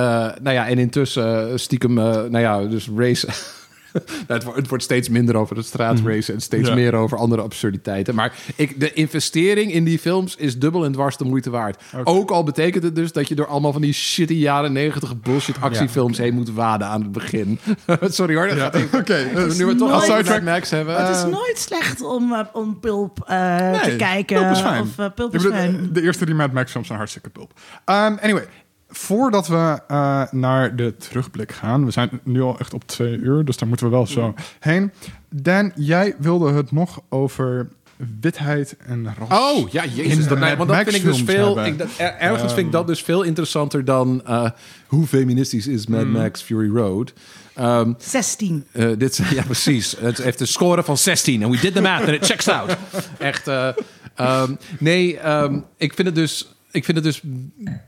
nou ja, en intussen eh, stiekem, eh, nou ja, dus race. Nou, het, wordt, het wordt steeds minder over het straatracen en steeds Ja. meer over andere absurditeiten. Maar ik, de investering in die films is dubbel en dwars de moeite waard. Ook al betekent het dus dat je door allemaal van die shitty jaren negentig bullshit actiefilms heen moet waden aan het begin. Sorry hoor, dat gaat even. Oké, eh, Nu we het toch al Mad Max hebben. het is eh, nooit slecht om, eh, om Pulp eh, te kijken. Pulp is fijn. Of Pulp Ik is bedoel, fijn. De eerste drie Mad Max films zijn hartstikke pulp. Um, anyway, voordat we eh, naar de terugblik gaan... we zijn nu al echt op twee uur, dus daar moeten we wel zo heen. Dan, jij wilde het nog over witheid en ras. Oh, ja, jezus. Dat, nee, want dat Max vind ik dus veel... Ik, dat, er- ergens vind ik dat dus veel interessanter dan... eh, hoe feministisch is Mad Max Fury Road? Ehm, 16. Eh, dit, ja, precies. Het heeft een score van 16. En we did the math and it checks out. Echt. eh, ehm, nee, ehm, ik vind het dus. Ik vind het dus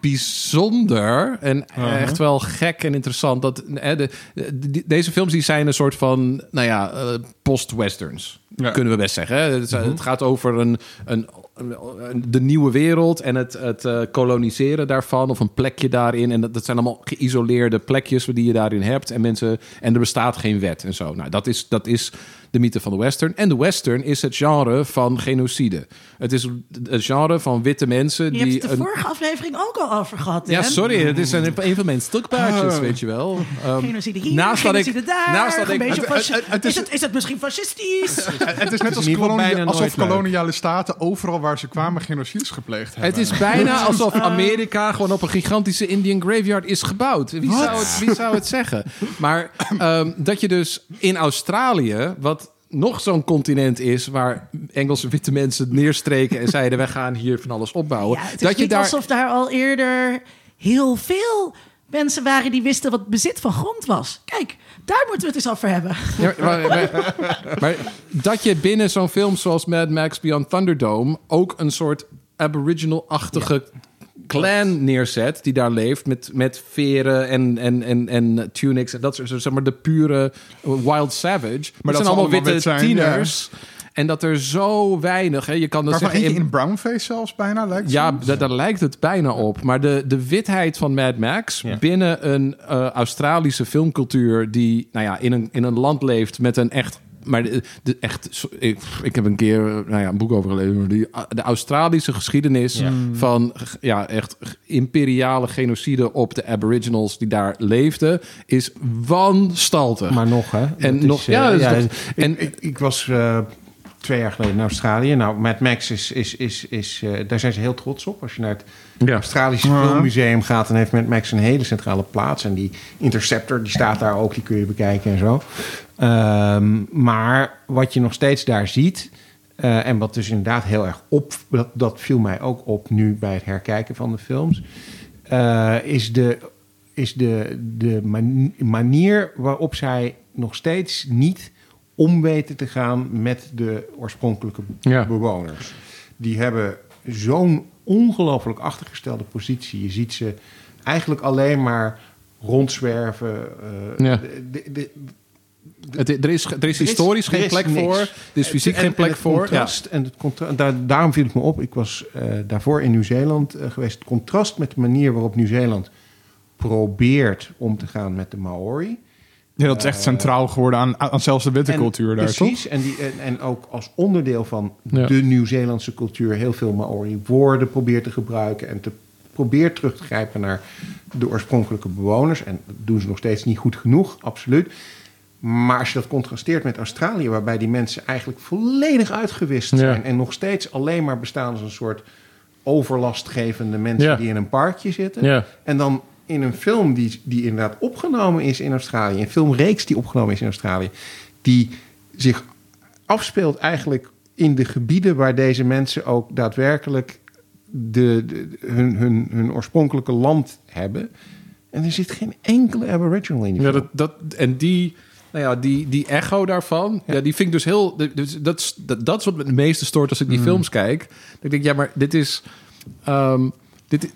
bijzonder en Uh-huh. echt wel gek en interessant dat eh, de, de- deze films die zijn een soort van, nou ja, eh, post-westerns. Ja. Kunnen we best zeggen. hè. Het, het gaat over een, een, een- de nieuwe wereld en het, het eh, koloniseren daarvan of een plekje daarin. En dat, dat zijn allemaal geïsoleerde plekjes die je daarin hebt. En mensen en er bestaat geen wet en zo. Nou, dat is, dat is de mythe van de western. En de western is het genre van genocide. Het is het genre van witte mensen Je die hebt het de een, vorige aflevering ook al over gehad. ja, hè? sorry, het is een, een van mijn stukpaardjes, Oh. weet je wel. Ehm, Genocide hier, naast dat ik- genocide daar. naast dat ik- een beetje het- fasci- het- het is, is- het, is het misschien fascistisch? Het is net als kolonia- alsof koloniale staten overal waar ze kwamen genocides gepleegd hebben. Het is bijna alsof Amerika gewoon op een gigantische Indian graveyard is gebouwd. Wie, zou het, wie zou het zeggen? Maar ehm, dat je dus in Australië, wat nog zo'n continent is waar Engelse witte mensen neerstreken en zeiden: wij gaan hier van alles opbouwen. Ja, het is dat je daar. alsof daar al eerder heel veel mensen waren die wisten wat bezit van grond was. Kijk, daar moeten we het eens over hebben. Ja, maar, maar- maar dat je binnen zo'n film zoals Mad Max Beyond Thunderdome ook een soort Aboriginal-achtige clan neerzet die daar leeft met, met veren en, en, en, en tunics en dat soort zeg maar de pure wild savage. Maar dat dat zijn allemaal witte wit zijn, tieners. En dat er zo weinig, hè, je kan dat zeggen in in brownface zelfs bijna lijkt ja, daar lijkt het bijna op. Maar de, de witheid van Mad Max Ja. binnen een eh, Australische filmcultuur die nou ja, in, een, in een land leeft met een echt. Maar de, de echt, ik, ik heb een keer nou ja, een boek over gelezen. Die, de Australische geschiedenis Ja. van ja, echt imperiale genocide op de Aboriginals die daar leefden, is wanstaltig. Maar nog, hè? En Dat nog- is, ja, eh, ja, toch- ik, en- ik, ik was eh, twee jaar geleden in Australië. Nou, Mad Max is... is, is, is eh, daar zijn ze heel trots op. Als je naar het ja. Australische Ja. Filmmuseum gaat... dan heeft Mad Max een hele centrale plaats. En die Interceptor, die staat daar ook. Die kun je bekijken en zo. Ehm, maar wat je nog steeds daar ziet... eh, en wat dus inderdaad heel erg op... Dat, dat viel mij ook op nu bij het herkijken van de films... eh, is de, is de, de mani- manier waarop zij nog steeds niet om weten te gaan met de oorspronkelijke Ja. bewoners. Die hebben zo'n ongelooflijk achtergestelde positie. Je ziet ze eigenlijk alleen maar rondzwerven. eh, Ja. de- de- de- Het, er is, er is historisch er geen plek niks. voor. Er is fysiek En- geen en plek het voor. Ja. Contrast, En het contra- daar, daarom viel het me op. Ik was eh, daarvoor in Nieuw-Zeeland eh, geweest. Het contrast met de manier waarop Nieuw-Zeeland probeert om te gaan met de Maori. Ja, dat is echt centraal geworden aan, aan zelfs de witte En- cultuur daar, precies, toch? En, die, en, en ook als onderdeel van Ja. de Nieuw-Zeelandse cultuur heel veel Maori woorden probeert te gebruiken en te probeert terug te grijpen naar de oorspronkelijke bewoners. En dat doen ze nog steeds niet goed genoeg, absoluut. Maar als je dat contrasteert met Australië, waarbij die mensen eigenlijk volledig uitgewist Ja. zijn en nog steeds alleen maar bestaan als een soort overlastgevende mensen Ja. die in een parkje zitten. Ja. En dan in een film die, die inderdaad opgenomen is in Australië, een filmreeks die opgenomen is in Australië, die zich afspeelt eigenlijk in de gebieden waar deze mensen ook daadwerkelijk de, de- hun, hun, hun oorspronkelijke land hebben. En er zit geen enkele Aboriginal in die Ja, film. dat, dat, en die, nou ja, die, die echo daarvan, ja. die vind ik dus heel... Dus dat, is- dat, dat is wat me het meeste stoort als ik die films kijk. Dat ik denk, ja, maar dit is... ehm, dit,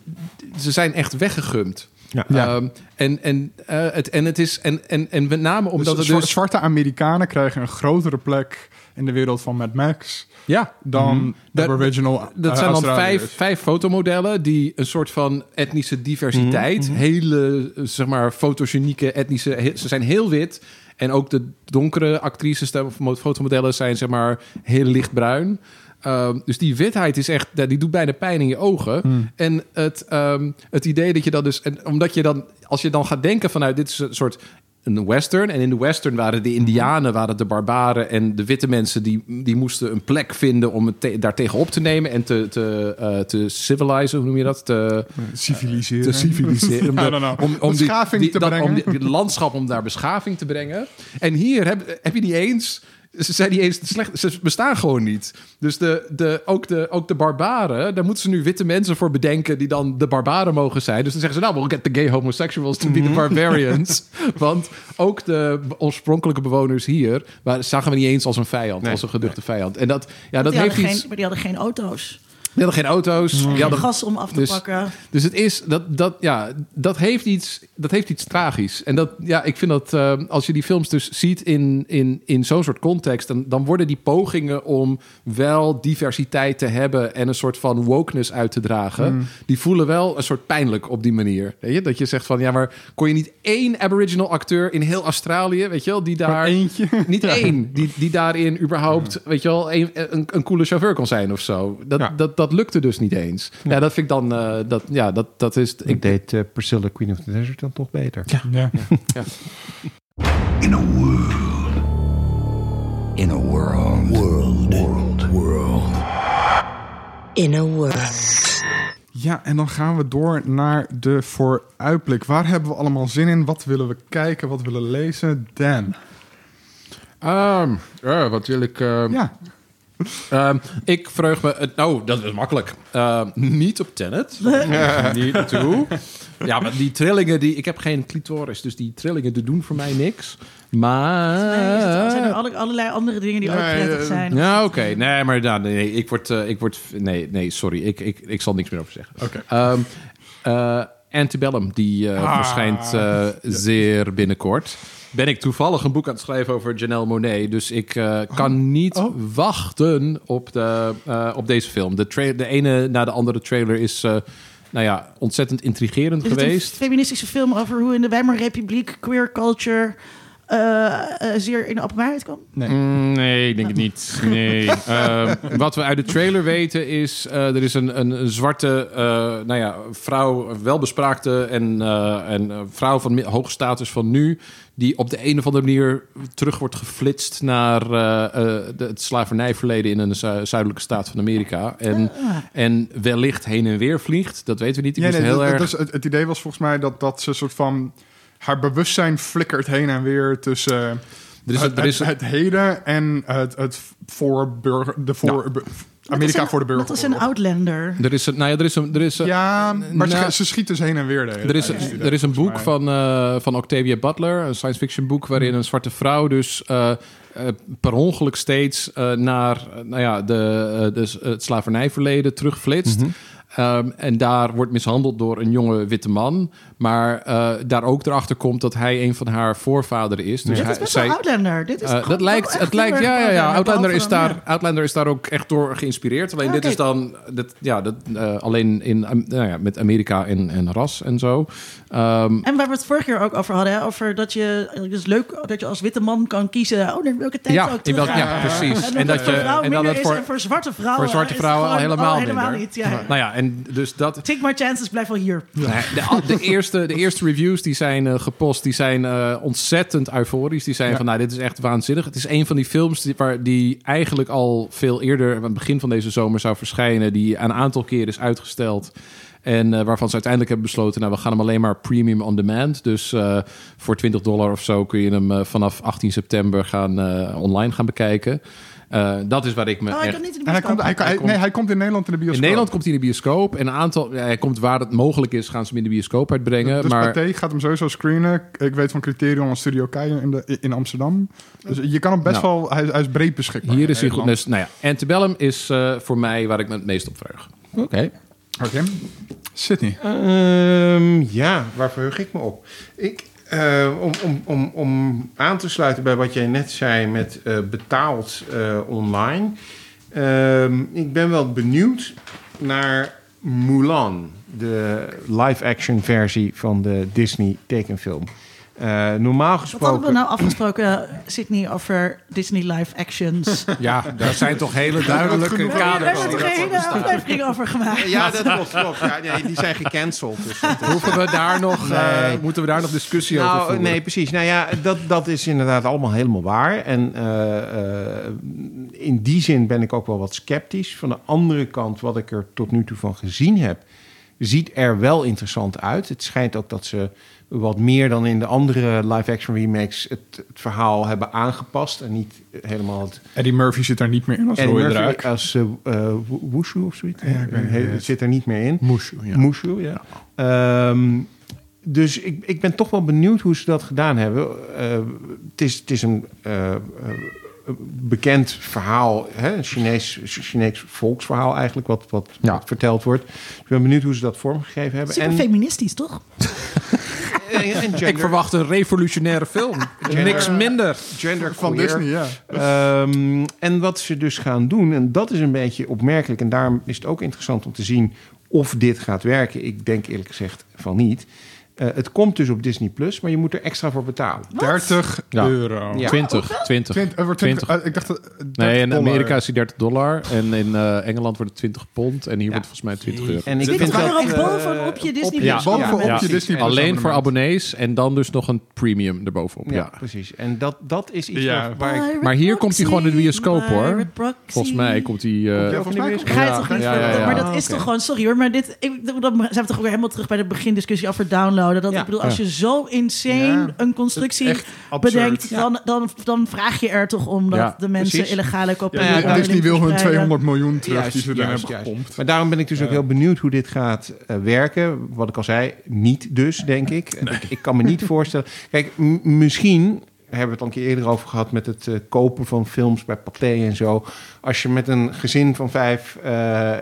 ze zijn echt weggegumd. Ja. Ehm, en, en, eh, het, en het is... En, en, en met name omdat Dus het zwa- dus... Zwarte Amerikanen krijgen een grotere plek in de wereld van Mad Max Ja, dan Dat- Aboriginal Dat eh, zijn dan Australiërs. vijf, vijf fotomodellen die een soort van etnische diversiteit, hele zeg maar fotogenieke etnische, he- ze zijn heel wit en ook de donkere actrices fotomodellen zijn zeg maar heel lichtbruin. Ehm, dus die witheid is echt, die doet bijna pijn in je ogen. En het, ehm, het idee dat je dan dus, en omdat je dan, als je dan gaat denken vanuit dit is een soort een western. En in de western waren de indianen, waren de barbaren... en de witte mensen die, die moesten een plek vinden... om het te- daar tegenop te nemen en te, te, eh, te civilizen, hoe noem je dat? Te, Civiliseren. te civiliseren. Om, de- om, Beschaving die- te dat- brengen. Om die- het landschap, om daar beschaving te brengen. En hier heb, heb je niet eens... Ze zijn niet eens slecht. Ze bestaan gewoon niet. Dus de, de, ook, de, ook de barbaren, daar moeten ze nu witte mensen voor bedenken die dan de barbaren mogen zijn. Dus dan zeggen ze, nou, we'll get the gay homosexuals to be the barbarians. Want ook de oorspronkelijke bewoners hier waren, zagen we niet eens als een vijand, Nee. als een geduchte vijand. En dat, ja, dat die, heeft iets. maar die hadden geen auto's. Die hadden geen auto's. Die Geen hadden, gas om af te dus- pakken. dus het is dat, dat ja, dat heeft iets, dat heeft iets tragisch. En dat, ja, ik vind dat eh, als je die films dus ziet in, in, in zo'n soort context, dan, dan worden die pogingen om wel diversiteit te hebben en een soort van wokeness uit te dragen, die voelen wel een soort pijnlijk op die manier. Weet je? Dat je zegt van ja, maar kon je niet één Aboriginal acteur in heel Australië, weet je wel, die daar eentje. niet één die, die daarin überhaupt, weet je wel, een, een, een coole chauffeur kon zijn of zo. Dat, Ja. dat, dat lukte dus niet eens. Ja, dat vind ik dan, eh, dat, ja, dat, dat is. Ik Ik, deed eh, Priscilla Queen of the Desert dan toch beter. Ja. In a world. In a world. World. World. World. In a world. ja, en dan gaan we door naar de vooruitblik. Waar hebben we allemaal zin in? Wat willen we kijken? Wat willen we lezen? Dan. Ehm, ja, wat wil ik. ehm, Ja, Ehm, ik vreug me... Nou, dat is makkelijk. Ehm, niet op Tenet. niet toe. Ja, maar die trillingen... Die, ik heb geen clitoris, dus die trillingen die doen voor mij niks. Maar... Nee, het- zijn er alle- allerlei andere dingen die ook prettig eh, zijn. Ja, oké. Nee, maar nou, nee, ik word... eh, ik word nee, nee, sorry. Ik, ik, ik zal niks meer over zeggen. Oké. Ehm, eh, Antebellum, die eh, Ah. verschijnt eh, zeer binnenkort. Ben ik toevallig een boek aan het schrijven over Janelle Monet. Dus ik eh, kan niet Oh. wachten op, de, eh, op deze film. De, de ene na de andere trailer is eh, nou ja, ontzettend intrigerend Is het een geweest. feministische film over hoe in de Weimarrepubliek queer culture eh, eh, zeer in de openbaarheid kwam? Mm, nee, ik denk het niet. Nee. Ehm, wat we uit de trailer weten is... eh, er is een, een, een zwarte eh, nou ja, vrouw, welbespraakte en, eh, en eh, vrouw van hoge status van nu... die op de een of andere manier terug wordt geflitst... naar eh, eh, de, het slavernijverleden in een zu- zuidelijke staat van Amerika. En, en wellicht heen en weer vliegt. Dat weten we niet. Ik Ja, nee, heel dat- erg... dat is- het, het idee was volgens mij dat, dat ze een soort van... Haar bewustzijn flikkert heen en weer tussen Er is, het, er is, het, het heden en het, het voor burger, de voor, Amerika voor de burger. Dat is een Outlander. er is, een- nou ja, er is een... Er is een Ja, maar ze, Nou, ze schiet dus heen en weer. De Er is, een, er is een boek van, eh, van Octavia Butler, een science fiction boek, waarin een zwarte vrouw dus eh, eh, per ongeluk steeds eh, naar eh, nou ja, de, eh, de, het slavernijverleden terugflitst. Ehm, en daar wordt mishandeld door een jonge witte man. Maar eh, daar ook erachter komt dat hij een van haar voorvaderen is. Dus Dit hij, is best wel Outlander. Dit is eh, dat lijkt, het lijkt, ja, ja, ja. Outlander, is, daar, Outlander is daar ook echt door geïnspireerd. Alleen dit is dan, dat, ja, dat, eh, alleen in, nou ja, met Amerika en, en ras en zo. Ehm, En waar we het vorige keer ook over hadden, hè, over dat je, het is leuk dat je als witte man kan kiezen, oh, naar welke tijd Ja, ik in welk- ja, precies. En, En dat je- en dan het voor- en voor zwarte vrouwen voor zwarte vrouwen al helemaal oh, helemaal niet. Ja. Nou ja, en dus dat... Take my chances, blijf wel hier. Nee, de, de, eerste, de eerste reviews die zijn eh, gepost, die zijn eh, ontzettend euforisch. Die zijn van, nou, dit is echt waanzinnig. Het is een van die films die, waar, die eigenlijk al veel eerder, aan het begin van deze zomer zou verschijnen, die een aantal keer is uitgesteld. En eh, waarvan ze uiteindelijk hebben besloten, nou, we gaan hem alleen maar premium on demand. Dus eh, voor 20 dollar of zo kun je hem vanaf 18 september gaan, eh, online gaan bekijken. Eh, dat is waar ik me Oh, ik echt... kan niet in de En hij komt, hij- nee, hij komt in Nederland in de bioscoop. In Nederland komt hij in de bioscoop. En een aantal, hij komt waar het mogelijk is, gaan ze hem in de bioscoop uitbrengen. Dus maar Pathé gaat hem sowieso screenen. Ik weet van Criterion en Studio Keijer in, de, in Amsterdam. Dus je kan hem best Nou. wel... Hij, hij is breed beschikbaar. hier is hij goed. Dus, nou ja, Antebellum is eh, voor mij waar ik me het meest op verheug. Oké. Oké. Sydney. Ehm, ja, waar verheug ik me op? Ik, eh, om, om, om, om aan te sluiten bij wat jij net zei met eh, betaald eh, online. Ehm, ik ben wel benieuwd naar Mulan, de live-action versie van de Disney tekenfilm. Eh, normaal Wat hadden we gesproken. nou afgesproken, Sydney, over Disney live actions? Ja, daar zijn toch hele duidelijke We hebben kaders. er toch een hele aflevering over gemaakt? Ja, dat klopt. klopt. Ja, nee, die zijn gecanceld. Dus Hoeven we daar nog, eh, moeten we daar nog discussie over Nou, voeren? nee, precies. Nou ja, dat, dat is inderdaad allemaal helemaal waar. En eh, eh, in die zin ben ik ook wel wat sceptisch. Van de andere kant, wat ik er tot nu toe van gezien heb, ziet er wel interessant uit. Het schijnt ook dat ze wat meer dan in de andere live-action remakes het, het verhaal hebben aangepast en niet helemaal het Eddie Murphy zit daar niet meer in als Eddie rode Murphy draak. als uh, uh, Wushu of zoiets. Ja, ik weet het zit er niet meer in. Mushu, ja. Mushu, ja. Ehm, dus ik, ik ben toch wel benieuwd hoe ze dat gedaan hebben. Eh, het, is, het is een eh, eh, bekend verhaal, hè? een Chinees, Chinees volksverhaal eigenlijk, wat, wat, Ja. verteld wordt. Ik ben benieuwd hoe ze dat vormgegeven hebben. Super En, feministisch, toch? gender, Ik verwacht een revolutionaire film. Niks minder. gender Van. Disney, ja. Ehm, en wat ze dus gaan doen, en dat is een beetje opmerkelijk, en daarom is het ook interessant om te zien of dit gaat werken. Ik denk eerlijk gezegd van niet. Eh, het komt dus op Disney Plus, maar je moet er extra voor betalen. 30 Ja. euro. Ja. 20, 20. Twint- eh, wordt 20 eh, ik dacht... dat- 30 Nee, in dollar. Amerika is die 30 dollar. En in eh, Engeland wordt het 20 pond. En hier wordt het volgens mij 20 euro. En ik Dit vind dat... eh, bovenop je Disney ja, Plus bovenop je Disney Plus Alleen voor abonnees en dan dus nog een premium erbovenop. ja, Ja. precies. En dat, dat is iets Ja. waar- ik... Maar hier komt hij gewoon in de bioscoop, hoor. Volgens mij komt hij... eh, Ja, volgens mij. Maar dat is Oké. toch gewoon, sorry hoor, maar dit, ik, dan zijn we toch weer helemaal terug bij het begindiscussie over downloaden. Dat, Ja. ik bedoel, als je zo insane Ja, een constructie bedenkt, dan, dan, dan vraag je er toch om dat Ja, de mensen precies. illegale kopieën... Ja, Disney wil hun verspreiden. 200 miljoen terug Juist, die ze juist, hebben gepompt. Maar daarom ben ik dus ook heel benieuwd hoe dit gaat eh, werken. Wat ik al zei, niet dus, denk ik. Ik, ik kan me niet voorstellen... Kijk, misschien hebben we het al een keer eerder over gehad... met het eh, kopen van films bij Pathé en zo. Als je met een gezin van vijf... eh,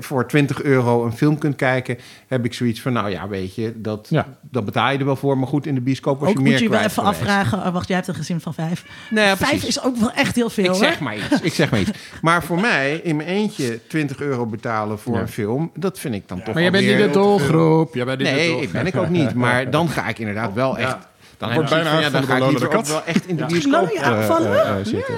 voor 20 euro een film kunt kijken, heb ik zoiets van, nou ja, weet je, dat, Ja. dat betaal je er wel voor. Maar goed, in de bioscoop was Ook je moet meer je je wel even geweest. afvragen. Oh, wacht, jij hebt een gezin van vijf. Nee, ja, vijf precies. is ook wel echt heel veel, Ik hoor. zeg maar iets. Ik zeg maar iets. Maar voor mij, in mijn eentje 20 euro betalen voor Ja. een film, dat vind ik dan toch Maar jij bent niet de doelgroep. Jij bent niet de Nee, doelgroep. ik ben ik ook niet. Maar dan ga ik inderdaad wel echt. Dan Wordt bijna van, ja, dan ga ik wel echt in de bioscoop eh, aanvallen? eh, eh, zitten.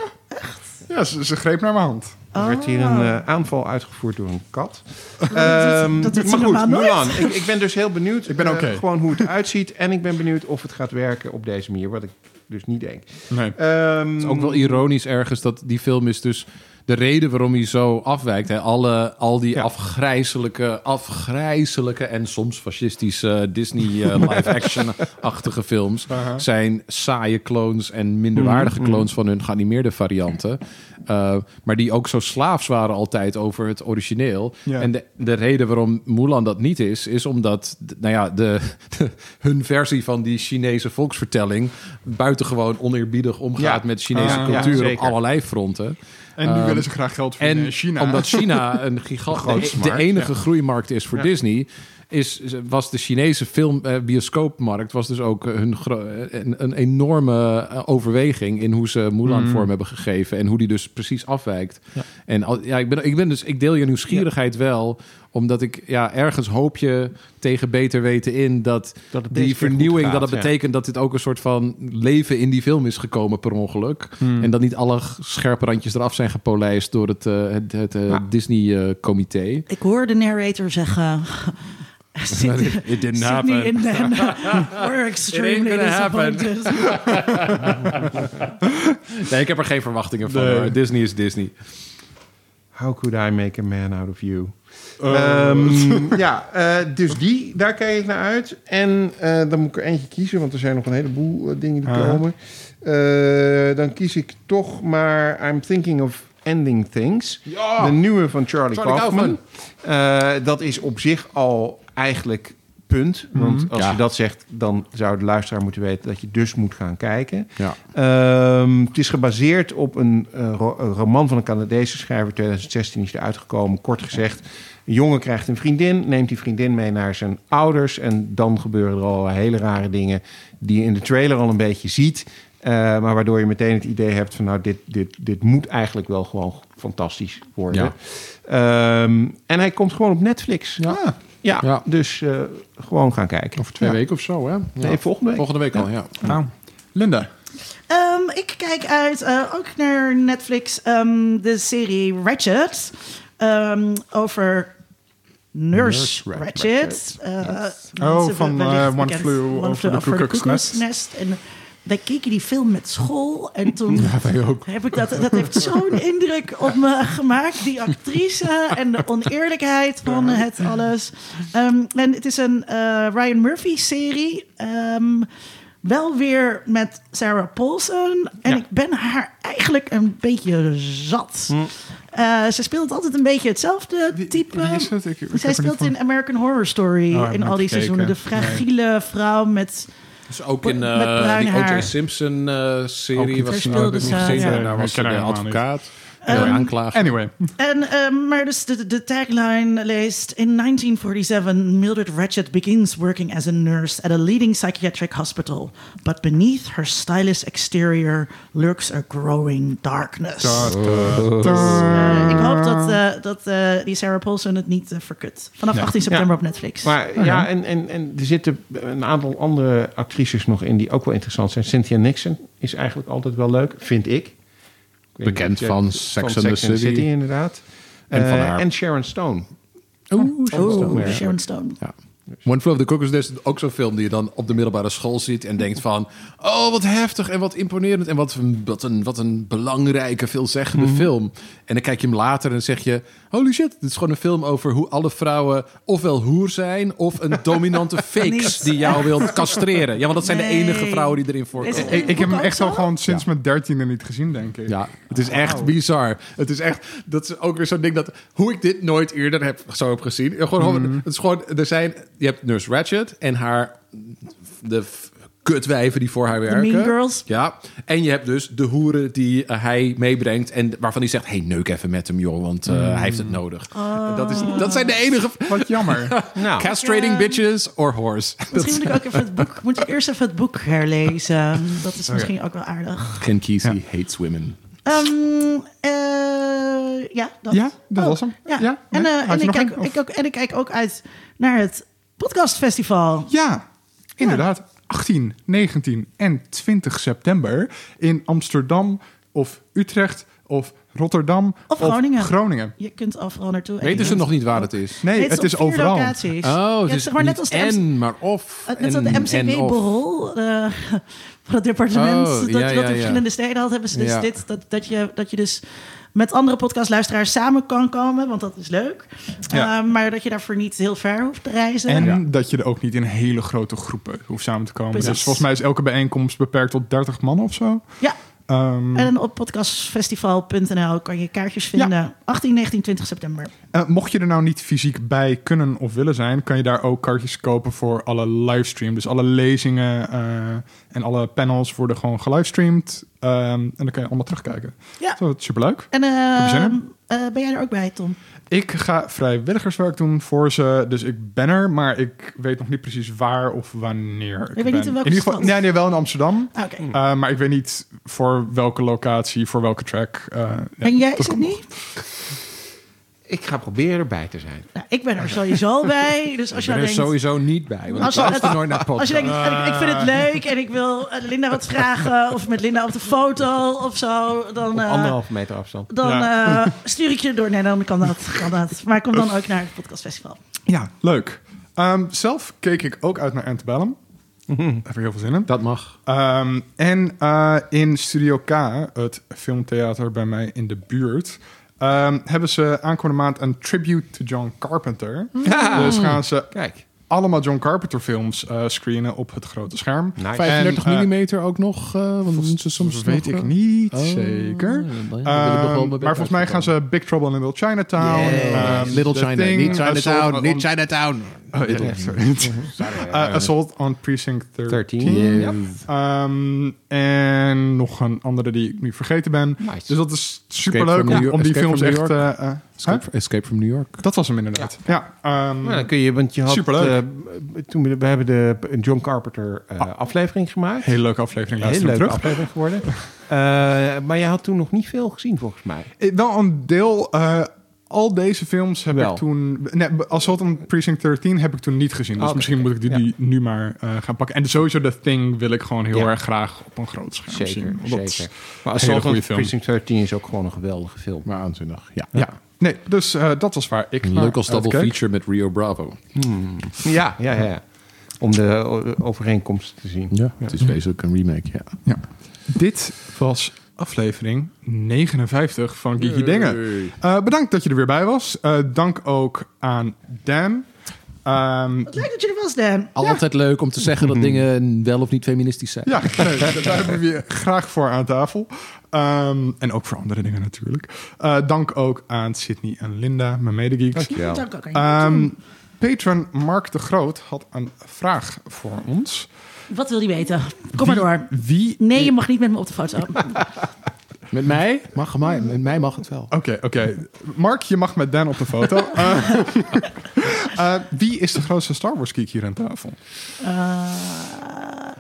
Ja, ze, ze greep naar mijn hand. Er werd hier een eh, aanval uitgevoerd door een kat. dat Ehm, maar goed. Mulan. Ik, ik ben dus heel benieuwd. Ik ben eh, oké. gewoon hoe het eruit ziet. En ik ben benieuwd of het gaat werken op deze manier. Wat ik dus niet denk. Nee. Ehm, Het is ook wel ironisch ergens dat die film is dus de reden waarom hij zo afwijkt. Hè. Alle, al die Ja. afgrijzelijke, afgrijzelijke en soms fascistische Disney eh, live-action-achtige films zijn saaie clones en minderwaardige clones van hun geanimeerde varianten. Uh, maar die ook zo slaafs waren altijd over het origineel. Ja. En de, de reden waarom Mulan dat niet is, is omdat nou ja, de, de- hun versie van die Chinese volksvertelling buitengewoon oneerbiedig omgaat Ja. met Chinese Ah, cultuur op allerlei fronten. En nu Ehm, willen ze graag geld En in China. omdat China een gigant, grootste de, enige ja. groeimarkt is voor Ja. Disney, is, was de Chinese film eh, bioscoopmarkt was dus ook eh, hun eh, een, een enorme overweging in hoe ze Mulan Mm. vorm hebben gegeven en hoe die dus precies afwijkt. En al, ja, ik ben, ik ben dus, ik deel je nieuwsgierigheid wel, omdat ik ja ergens hoop je tegen beter weten in dat, die vernieuwing gaat, dat het ja. betekent dat dit ook een soort van leven in die film is gekomen per ongeluk. Hmm. En dat niet alle scherpe randjes eraf zijn gepolijst door het, eh, het, het eh. Disney-comité. Ik hoor de narrator zeggen... Sydney, It didn't Sydney happen. and were extremely disappointed. nee, ik heb er geen verwachtingen van. Nee. Disney is Disney. How could I make a man out of you? Eh, Ehm, ja, eh, dus die, daar kijk ik naar uit. En eh, dan moet ik er eentje kiezen, want er zijn nog een heleboel eh, dingen die Ah. komen. Dan kies ik toch maar I'm Thinking of Ending Things. De nieuwe van Charlie, Charlie Kaufman. Dat is op zich al eigenlijk punt. Want als Ja. je dat zegt, dan zou de luisteraar moeten weten dat je dus moet gaan kijken. Ja. Ehm, het is gebaseerd op een, eh, ro- een roman van een Canadese schrijver. 2016 is er uitgekomen. Kort gezegd, een jongen krijgt een vriendin. Neemt die vriendin mee naar zijn ouders. En dan gebeuren er al hele rare dingen die je in de trailer al een beetje ziet. eh, maar waardoor je meteen het idee hebt van... nou, dit, dit, dit moet eigenlijk wel gewoon fantastisch worden. Ja. Ehm, en hij komt gewoon op Netflix. Ja, ja, Ja. dus eh, gewoon gaan kijken. Over twee Ja. weken of zo, hè? Ja. Nee, volgende week. Volgende week al, ja. nou, Linda. Ehm, ik kijk uit eh, ook naar Netflix ehm, de serie Ratchet. ehm, over Nurse, Nurse Ratchet. Eh, Oh, van, One. Flew One Over the Cuckoo's Nest. En wij keken die film met school. En toen wij ook. heb ik dat, dat heeft zo'n indruk op me gemaakt. Die actrice en de oneerlijkheid van het alles. Ehm, en het is een eh, Ryan Murphy-serie. Ehm, wel weer met Sarah Paulson. En Ja. ik ben haar eigenlijk een beetje zat. Eh, ze speelt altijd een beetje hetzelfde Wie- type. wie is het? Ik- ik heb Zij speelt in American Horror Story Oh, in al die gekeken. seizoenen. De fragiele vrouw met... Dus ook in eh, die O.J. Simpson-serie Ook was ze ken de advocaat. Aanklager. Anyway. En, ehm, maar dus de, de tagline leest... In 1947, Mildred Ratchet begins working as a nurse... at a leading psychiatric hospital. But beneath her stylish exterior... lurks a growing darkness. Da, da, Dus, da. eh, ik hoop dat, eh, dat eh, die Sarah Paulson het niet eh, verkut. Vanaf Ja. 18 september Ja. op Netflix. Maar ja, en, en, en er zitten een aantal andere actrices nog in die ook wel interessant zijn. Cynthia Nixon is eigenlijk altijd wel leuk, vind ik. Bekend je- van Sex and the City. inderdaad. En van Eh, haar. en Sharon Stone. Oeh, oh, ja. Sharon Stone. Ja. One Flew Over the Cuckoo's Nest is ook zo'n film die je dan op de middelbare school ziet en denkt van... Oh, wat heftig en wat imponerend en wat een, wat een, wat een belangrijke, veelzeggende Mhm. film. En dan kijk je hem later en dan zeg je... Holy shit, dit is gewoon een film over hoe alle vrouwen ofwel hoer zijn... of een dominante fix die jou wil castreren. Ja, want dat zijn de enige vrouwen die erin voorkomen. Ik, ik heb hem echt al zo? gewoon sinds mijn dertiende niet gezien, denk ik. Ja, het is echt bizar. Het is echt, dat is ook weer zo'n ding dat, hoe ik dit nooit eerder heb, zo heb gezien. Mhm. Het is gewoon, er zijn, je hebt Nurse Ratched en haar, de kutwijven die voor haar werken. Mean Girls. Ja, en je hebt dus de hoeren die eh, hij meebrengt en waarvan hij zegt, hey, neuk even met hem, joh, want eh, Mhm. hij heeft het nodig. Oh. Dat, is, dat zijn de enige... Wat jammer. Nou, Castrating Ja. bitches or horse. Misschien moet ik ook even het boek... Moet ik eerst even het boek herlezen. Dat is misschien ook wel aardig. Ken Kesey hates women. Ehm, eh, ja, dat. Ja, dat Oh, was hem. Ja. Ja, en, nee, eh, had en, je ik kijk, ik ook, en ik kijk ook uit naar het podcastfestival. Ja, inderdaad. 18, 19 en 20 september in Amsterdam of Utrecht of Rotterdam Of Groningen. Groningen. Je kunt overal naartoe. Weten ze nog niet waar het is? Nee, het, op is overal. locaties. Oh, Ja, het is zeg maar net als de en, maar of. Uh, Net als en- de en of. MCB-borrel eh, van het departement. Oh, dat ja, dat ja, in ja. verschillende steden had, hebben ze dus Ja. dit. Dat, dat, je, dat je dus met andere podcastluisteraars samen kan komen, want dat is leuk. Ja. Eh, maar dat je daarvoor niet heel ver hoeft te reizen. En dat je er ook niet in hele grote groepen hoeft samen te komen. Precies. Dus volgens mij is elke bijeenkomst beperkt tot 30 man of zo. Ja, Ehm, en op podcastfestival.nl kan je kaartjes vinden. 18, 19, 20 september. eh, mocht je er nou niet fysiek bij kunnen of willen zijn, kan je daar ook kaartjes kopen voor alle livestream. Dus alle lezingen eh, en alle panels worden gewoon gelivestreamd. Ehm, en dan kan je allemaal terugkijken. Ja. Zo, superleuk. En eh, Eh, ben jij er ook bij, Tom? Ik ga vrijwilligerswerk doen voor ze, dus ik ben er, maar ik weet nog niet precies waar of wanneer. Ik weet ben. niet in welke in ieder geval, nee, nee, wel in Amsterdam. Ah. Eh, maar ik weet niet voor welke locatie, voor welke track. ja, en jij dat is het niet? Ik ga proberen erbij te zijn. Nou, ik ben er sowieso bij. Dus als Ik ben jij er denkt... sowieso niet bij. Want Als ik je- luister nooit naar. Als je denkt, ik vind het leuk en ik wil eh, Linda wat vragen... of met Linda op de foto of zo... dan, Op eh, anderhalve meter afstand. dan Ja. eh, stuur ik je door. Nee, dan kan dat, kan dat. Maar kom dan ook naar het podcastfestival. Ja, leuk. Ehm, zelf keek ik ook uit naar Antebellum. Daar heb ik heel veel zin in. Dat mag. Ehm, en eh, in Studio K, het filmtheater bij mij in de buurt, ehm, hebben ze aankomende maand een tribute to John Carpenter. Dus gaan ze Kijk. allemaal John Carpenter films eh, screenen op het grote scherm. Nice. 35 En, eh, mm ook nog. eh want ze soms Dat weet nog, ik niet oh, zeker. Ehm, maar volgens mij gaan ze Big Trouble in Little Chinatown. Yeah. ehm, Little China, Thing, niet Chinatown, niet Chinatown. Oh, sorry. Eh, Assault on Precinct 13. 13. Yes. Ehm, en nog een andere die ik nu vergeten ben. Nice. Dus dat is from superleuk New om, die Escape films echt... Eh, eh, Escape, huh? Escape from New York. Dat was hem inderdaad. Ja. ehm, Nou, dan kun je, want je had... Superleuk. eh, toen we, we hebben de een John Carpenter eh, aflevering gemaakt. hele leuke aflevering. Hele leuke terug. aflevering geworden. Eh, maar je had toen nog niet veel gezien, volgens mij. Wel een deel... al deze films heb Wel. ik toen... Nee, Assault on Precinct 13 heb ik toen niet gezien. Dus Oké, misschien moet ik die, ja. die nu maar eh, gaan pakken. En sowieso The Thing wil ik gewoon heel Ja. erg graag op een groot scherm zien. Zeker, dat is zeker. Maar Assault on. Precinct 13 is ook gewoon een geweldige film. Waanzinnig. Ja. Ja. Nee, dus eh, dat was waar ik naar Leuk als double uitkeek. feature met Rio Bravo. Ja, ja, ja. ja. Om de overeenkomsten te zien. Ja, het is wezenlijk een remake, ja. Ja. Dit was aflevering 59 van Geeky Dingen. Eh, bedankt dat je er weer bij was. Eh, dank ook aan Dan. Ehm, Leuk dat je er was, Dan. Altijd leuk om te zeggen dat dingen wel of niet feministisch zijn. ja, nee, daar hebben we je graag voor aan tafel. Ehm, en ook voor andere dingen natuurlijk. Eh, dank ook aan Sydney en Linda, mijn medegeeks. Dank ook aan je. Ehm patron Mark de Groot had een vraag voor ons. Wat wil je weten? Kom maar door. Wie... Nee, je mag niet met me op de foto. Met mij? Mag, mij, met mij mag het wel. Oké, oké. Mark, je mag met Dan op de foto. Eh, eh, wie is de grootste Star Wars geek hier aan tafel? Eh,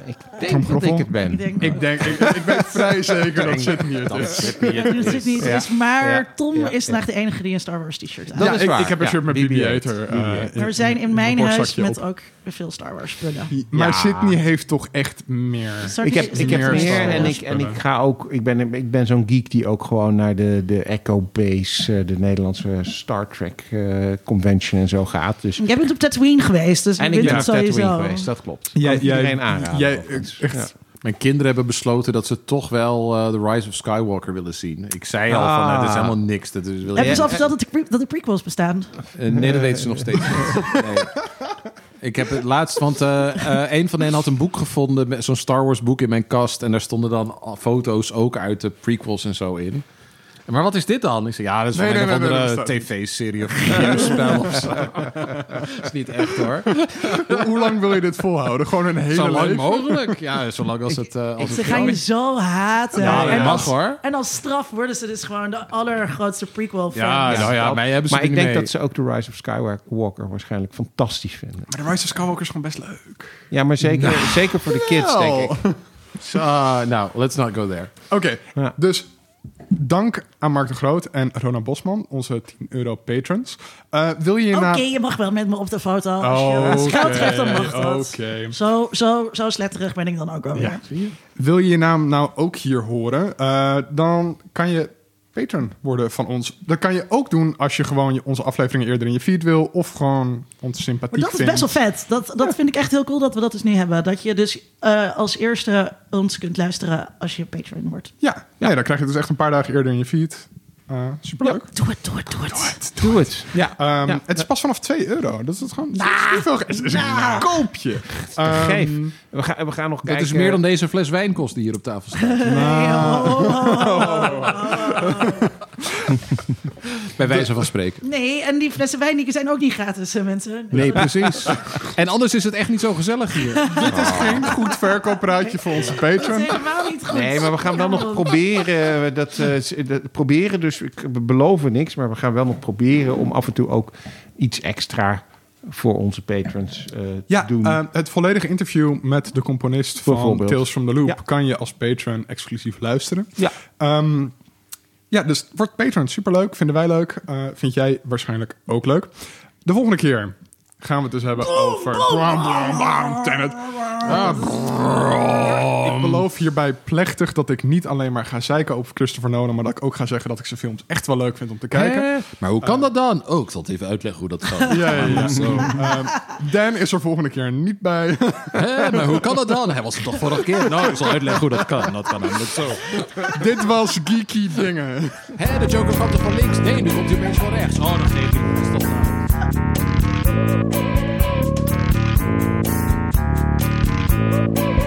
Ik denk dat ik het ben. Ik denk, Ik denk, ik, ik ben vrij zeker dat Sydney het dat zit niet Ja. is, maar. Tom Ja. is Ja. vandaag de enige die een Star Wars t-shirt aan Dat ja, is ik, waar. ik heb een Ja, shirt met BB-8. BB-8er. eh, BB-8. in- Maar we zijn in mijn huis met op. ook veel Star Wars spullen. Maar. Sydney heeft toch echt meer. Sorry, Ik heb, ik heb meer en ik, en ik ga ook. Ik ben, ik ben zo'n geek die ook gewoon naar de, de Echo Base, eh, de Nederlandse Star Trek eh, convention en zo gaat. Dus, Jij bent op Tatooine geweest, dus en ik ben het op. Tatooine geweest, dat klopt. Jij- Kan ik jij- iedereen aanraden. jij- overigens. echt- Ja. Mijn kinderen hebben besloten dat ze toch wel eh, The Rise of Skywalker willen zien. Ik zei al van, Ah. eh, dit is helemaal niks. Dat is, wil Heb je je- ze al verteld dat de, pre- dat de prequels bestaan? Eh, nee, dat weten ze nog steeds niet. Nee. Ik heb het laatst, want eh, eh, een van hen had een boek gevonden, met zo'n Star Wars boek in mijn kast. En daar stonden dan foto's ook uit de prequels en zo in. Maar wat is dit dan? Ik zei, ja, dat is Nee, van nee, een nee, of nee, andere tv-serie of videospel of zo. dat is niet echt hoor. Hoe- Hoe lang wil je dit volhouden? Gewoon een hele Zo lang leven? mogelijk. Ja, zolang als het... eh, als Ze het gaan je zo haten. Ja, dat en, mag als, hoor. en als straf worden ze dus gewoon de allergrootste prequel. Ja, nou ja, mij hebben ze Maar ik denk mee. dat ze ook de Rise of Skywalker waarschijnlijk fantastisch vinden. Maar de Rise of Skywalker is gewoon best leuk. Ja, maar zeker, zeker voor de kids, denk ik. Nou, let's not go there. Oké, Ja. dus dank aan Mark de Groot en Rona Bosman, onze 10 euro patrons. Eh, wil je je Oké, naam... je mag wel met me op de foto. Als je als geld geeft, dan mag dat. oké. Zo, zo, zo sletterig ben ik dan ook alweer. Wil je je naam nou ook hier horen? Eh, dan kan je patron worden van ons. Dat kan je ook doen als je gewoon je- onze afleveringen eerder in je feed wil. Of gewoon ons sympathiek Maar dat is best wel vet. Dat, dat vind ik echt heel cool dat we dat dus nu hebben. Dat je dus eh, als eerste ons kunt luisteren als je patron wordt. Ja, Nee, dan krijg je dus echt een paar dagen eerder in je feed. Eh superleuk. Doe het, doe het, doe het. Doe het. Ja. Ehm, Ja. Het is pas vanaf 2 euro. Dat is het gewoon. dat is niet veel. Het is een Nou. koopje. Ehm, Geef. We gaan, we gaan nog kijken. is meer dan deze fles wijn kost die hier op tafel staat. Nee, oh, oh. Bij wijze van spreken. Nee, en die flessen wijn die zijn ook niet gratis, hè, mensen. Nee, precies. En anders is het echt niet zo gezellig hier. Dit is geen goed verkooppraatje voor onze Dat is helemaal niet goed. Nee, maar we gaan wel nog proberen. Dat, eh, dat- proberen dus, ik- we beloven niks, maar we gaan wel nog proberen om af en toe ook iets extra voor onze patrons eh, Ja, te doen. eh, het volledige interview met de componist van. Tales from the Loop Ja. kan je als patron exclusief luisteren. ja. Ehm, ja, dus wordt patron superleuk. Vinden wij leuk. Eh, vind jij waarschijnlijk ook leuk. De volgende keer gaan we het dus hebben over... Tenet. Ah, ik beloof hierbij plechtig dat ik niet alleen maar ga zeiken over Christopher Nolan... maar dat ik ook ga zeggen dat ik zijn films echt wel leuk vind om te kijken. Maar hoe kan dat dan? Oh, ik zal het even uitleggen hoe dat. Ja, ja, ja. Ehm, Dan is er volgende keer niet bij. Maar hoe kan dat dan? Hij was er toch vorige keer? Nou, ik zal uitleggen hoe dat kan. Dat kan namelijk zo. Dit was Geeky Dingen. Hé, de Joker kwam toch van links? Nee, nu komt hij opeens van rechts. Oh, dat geeft niet. Thank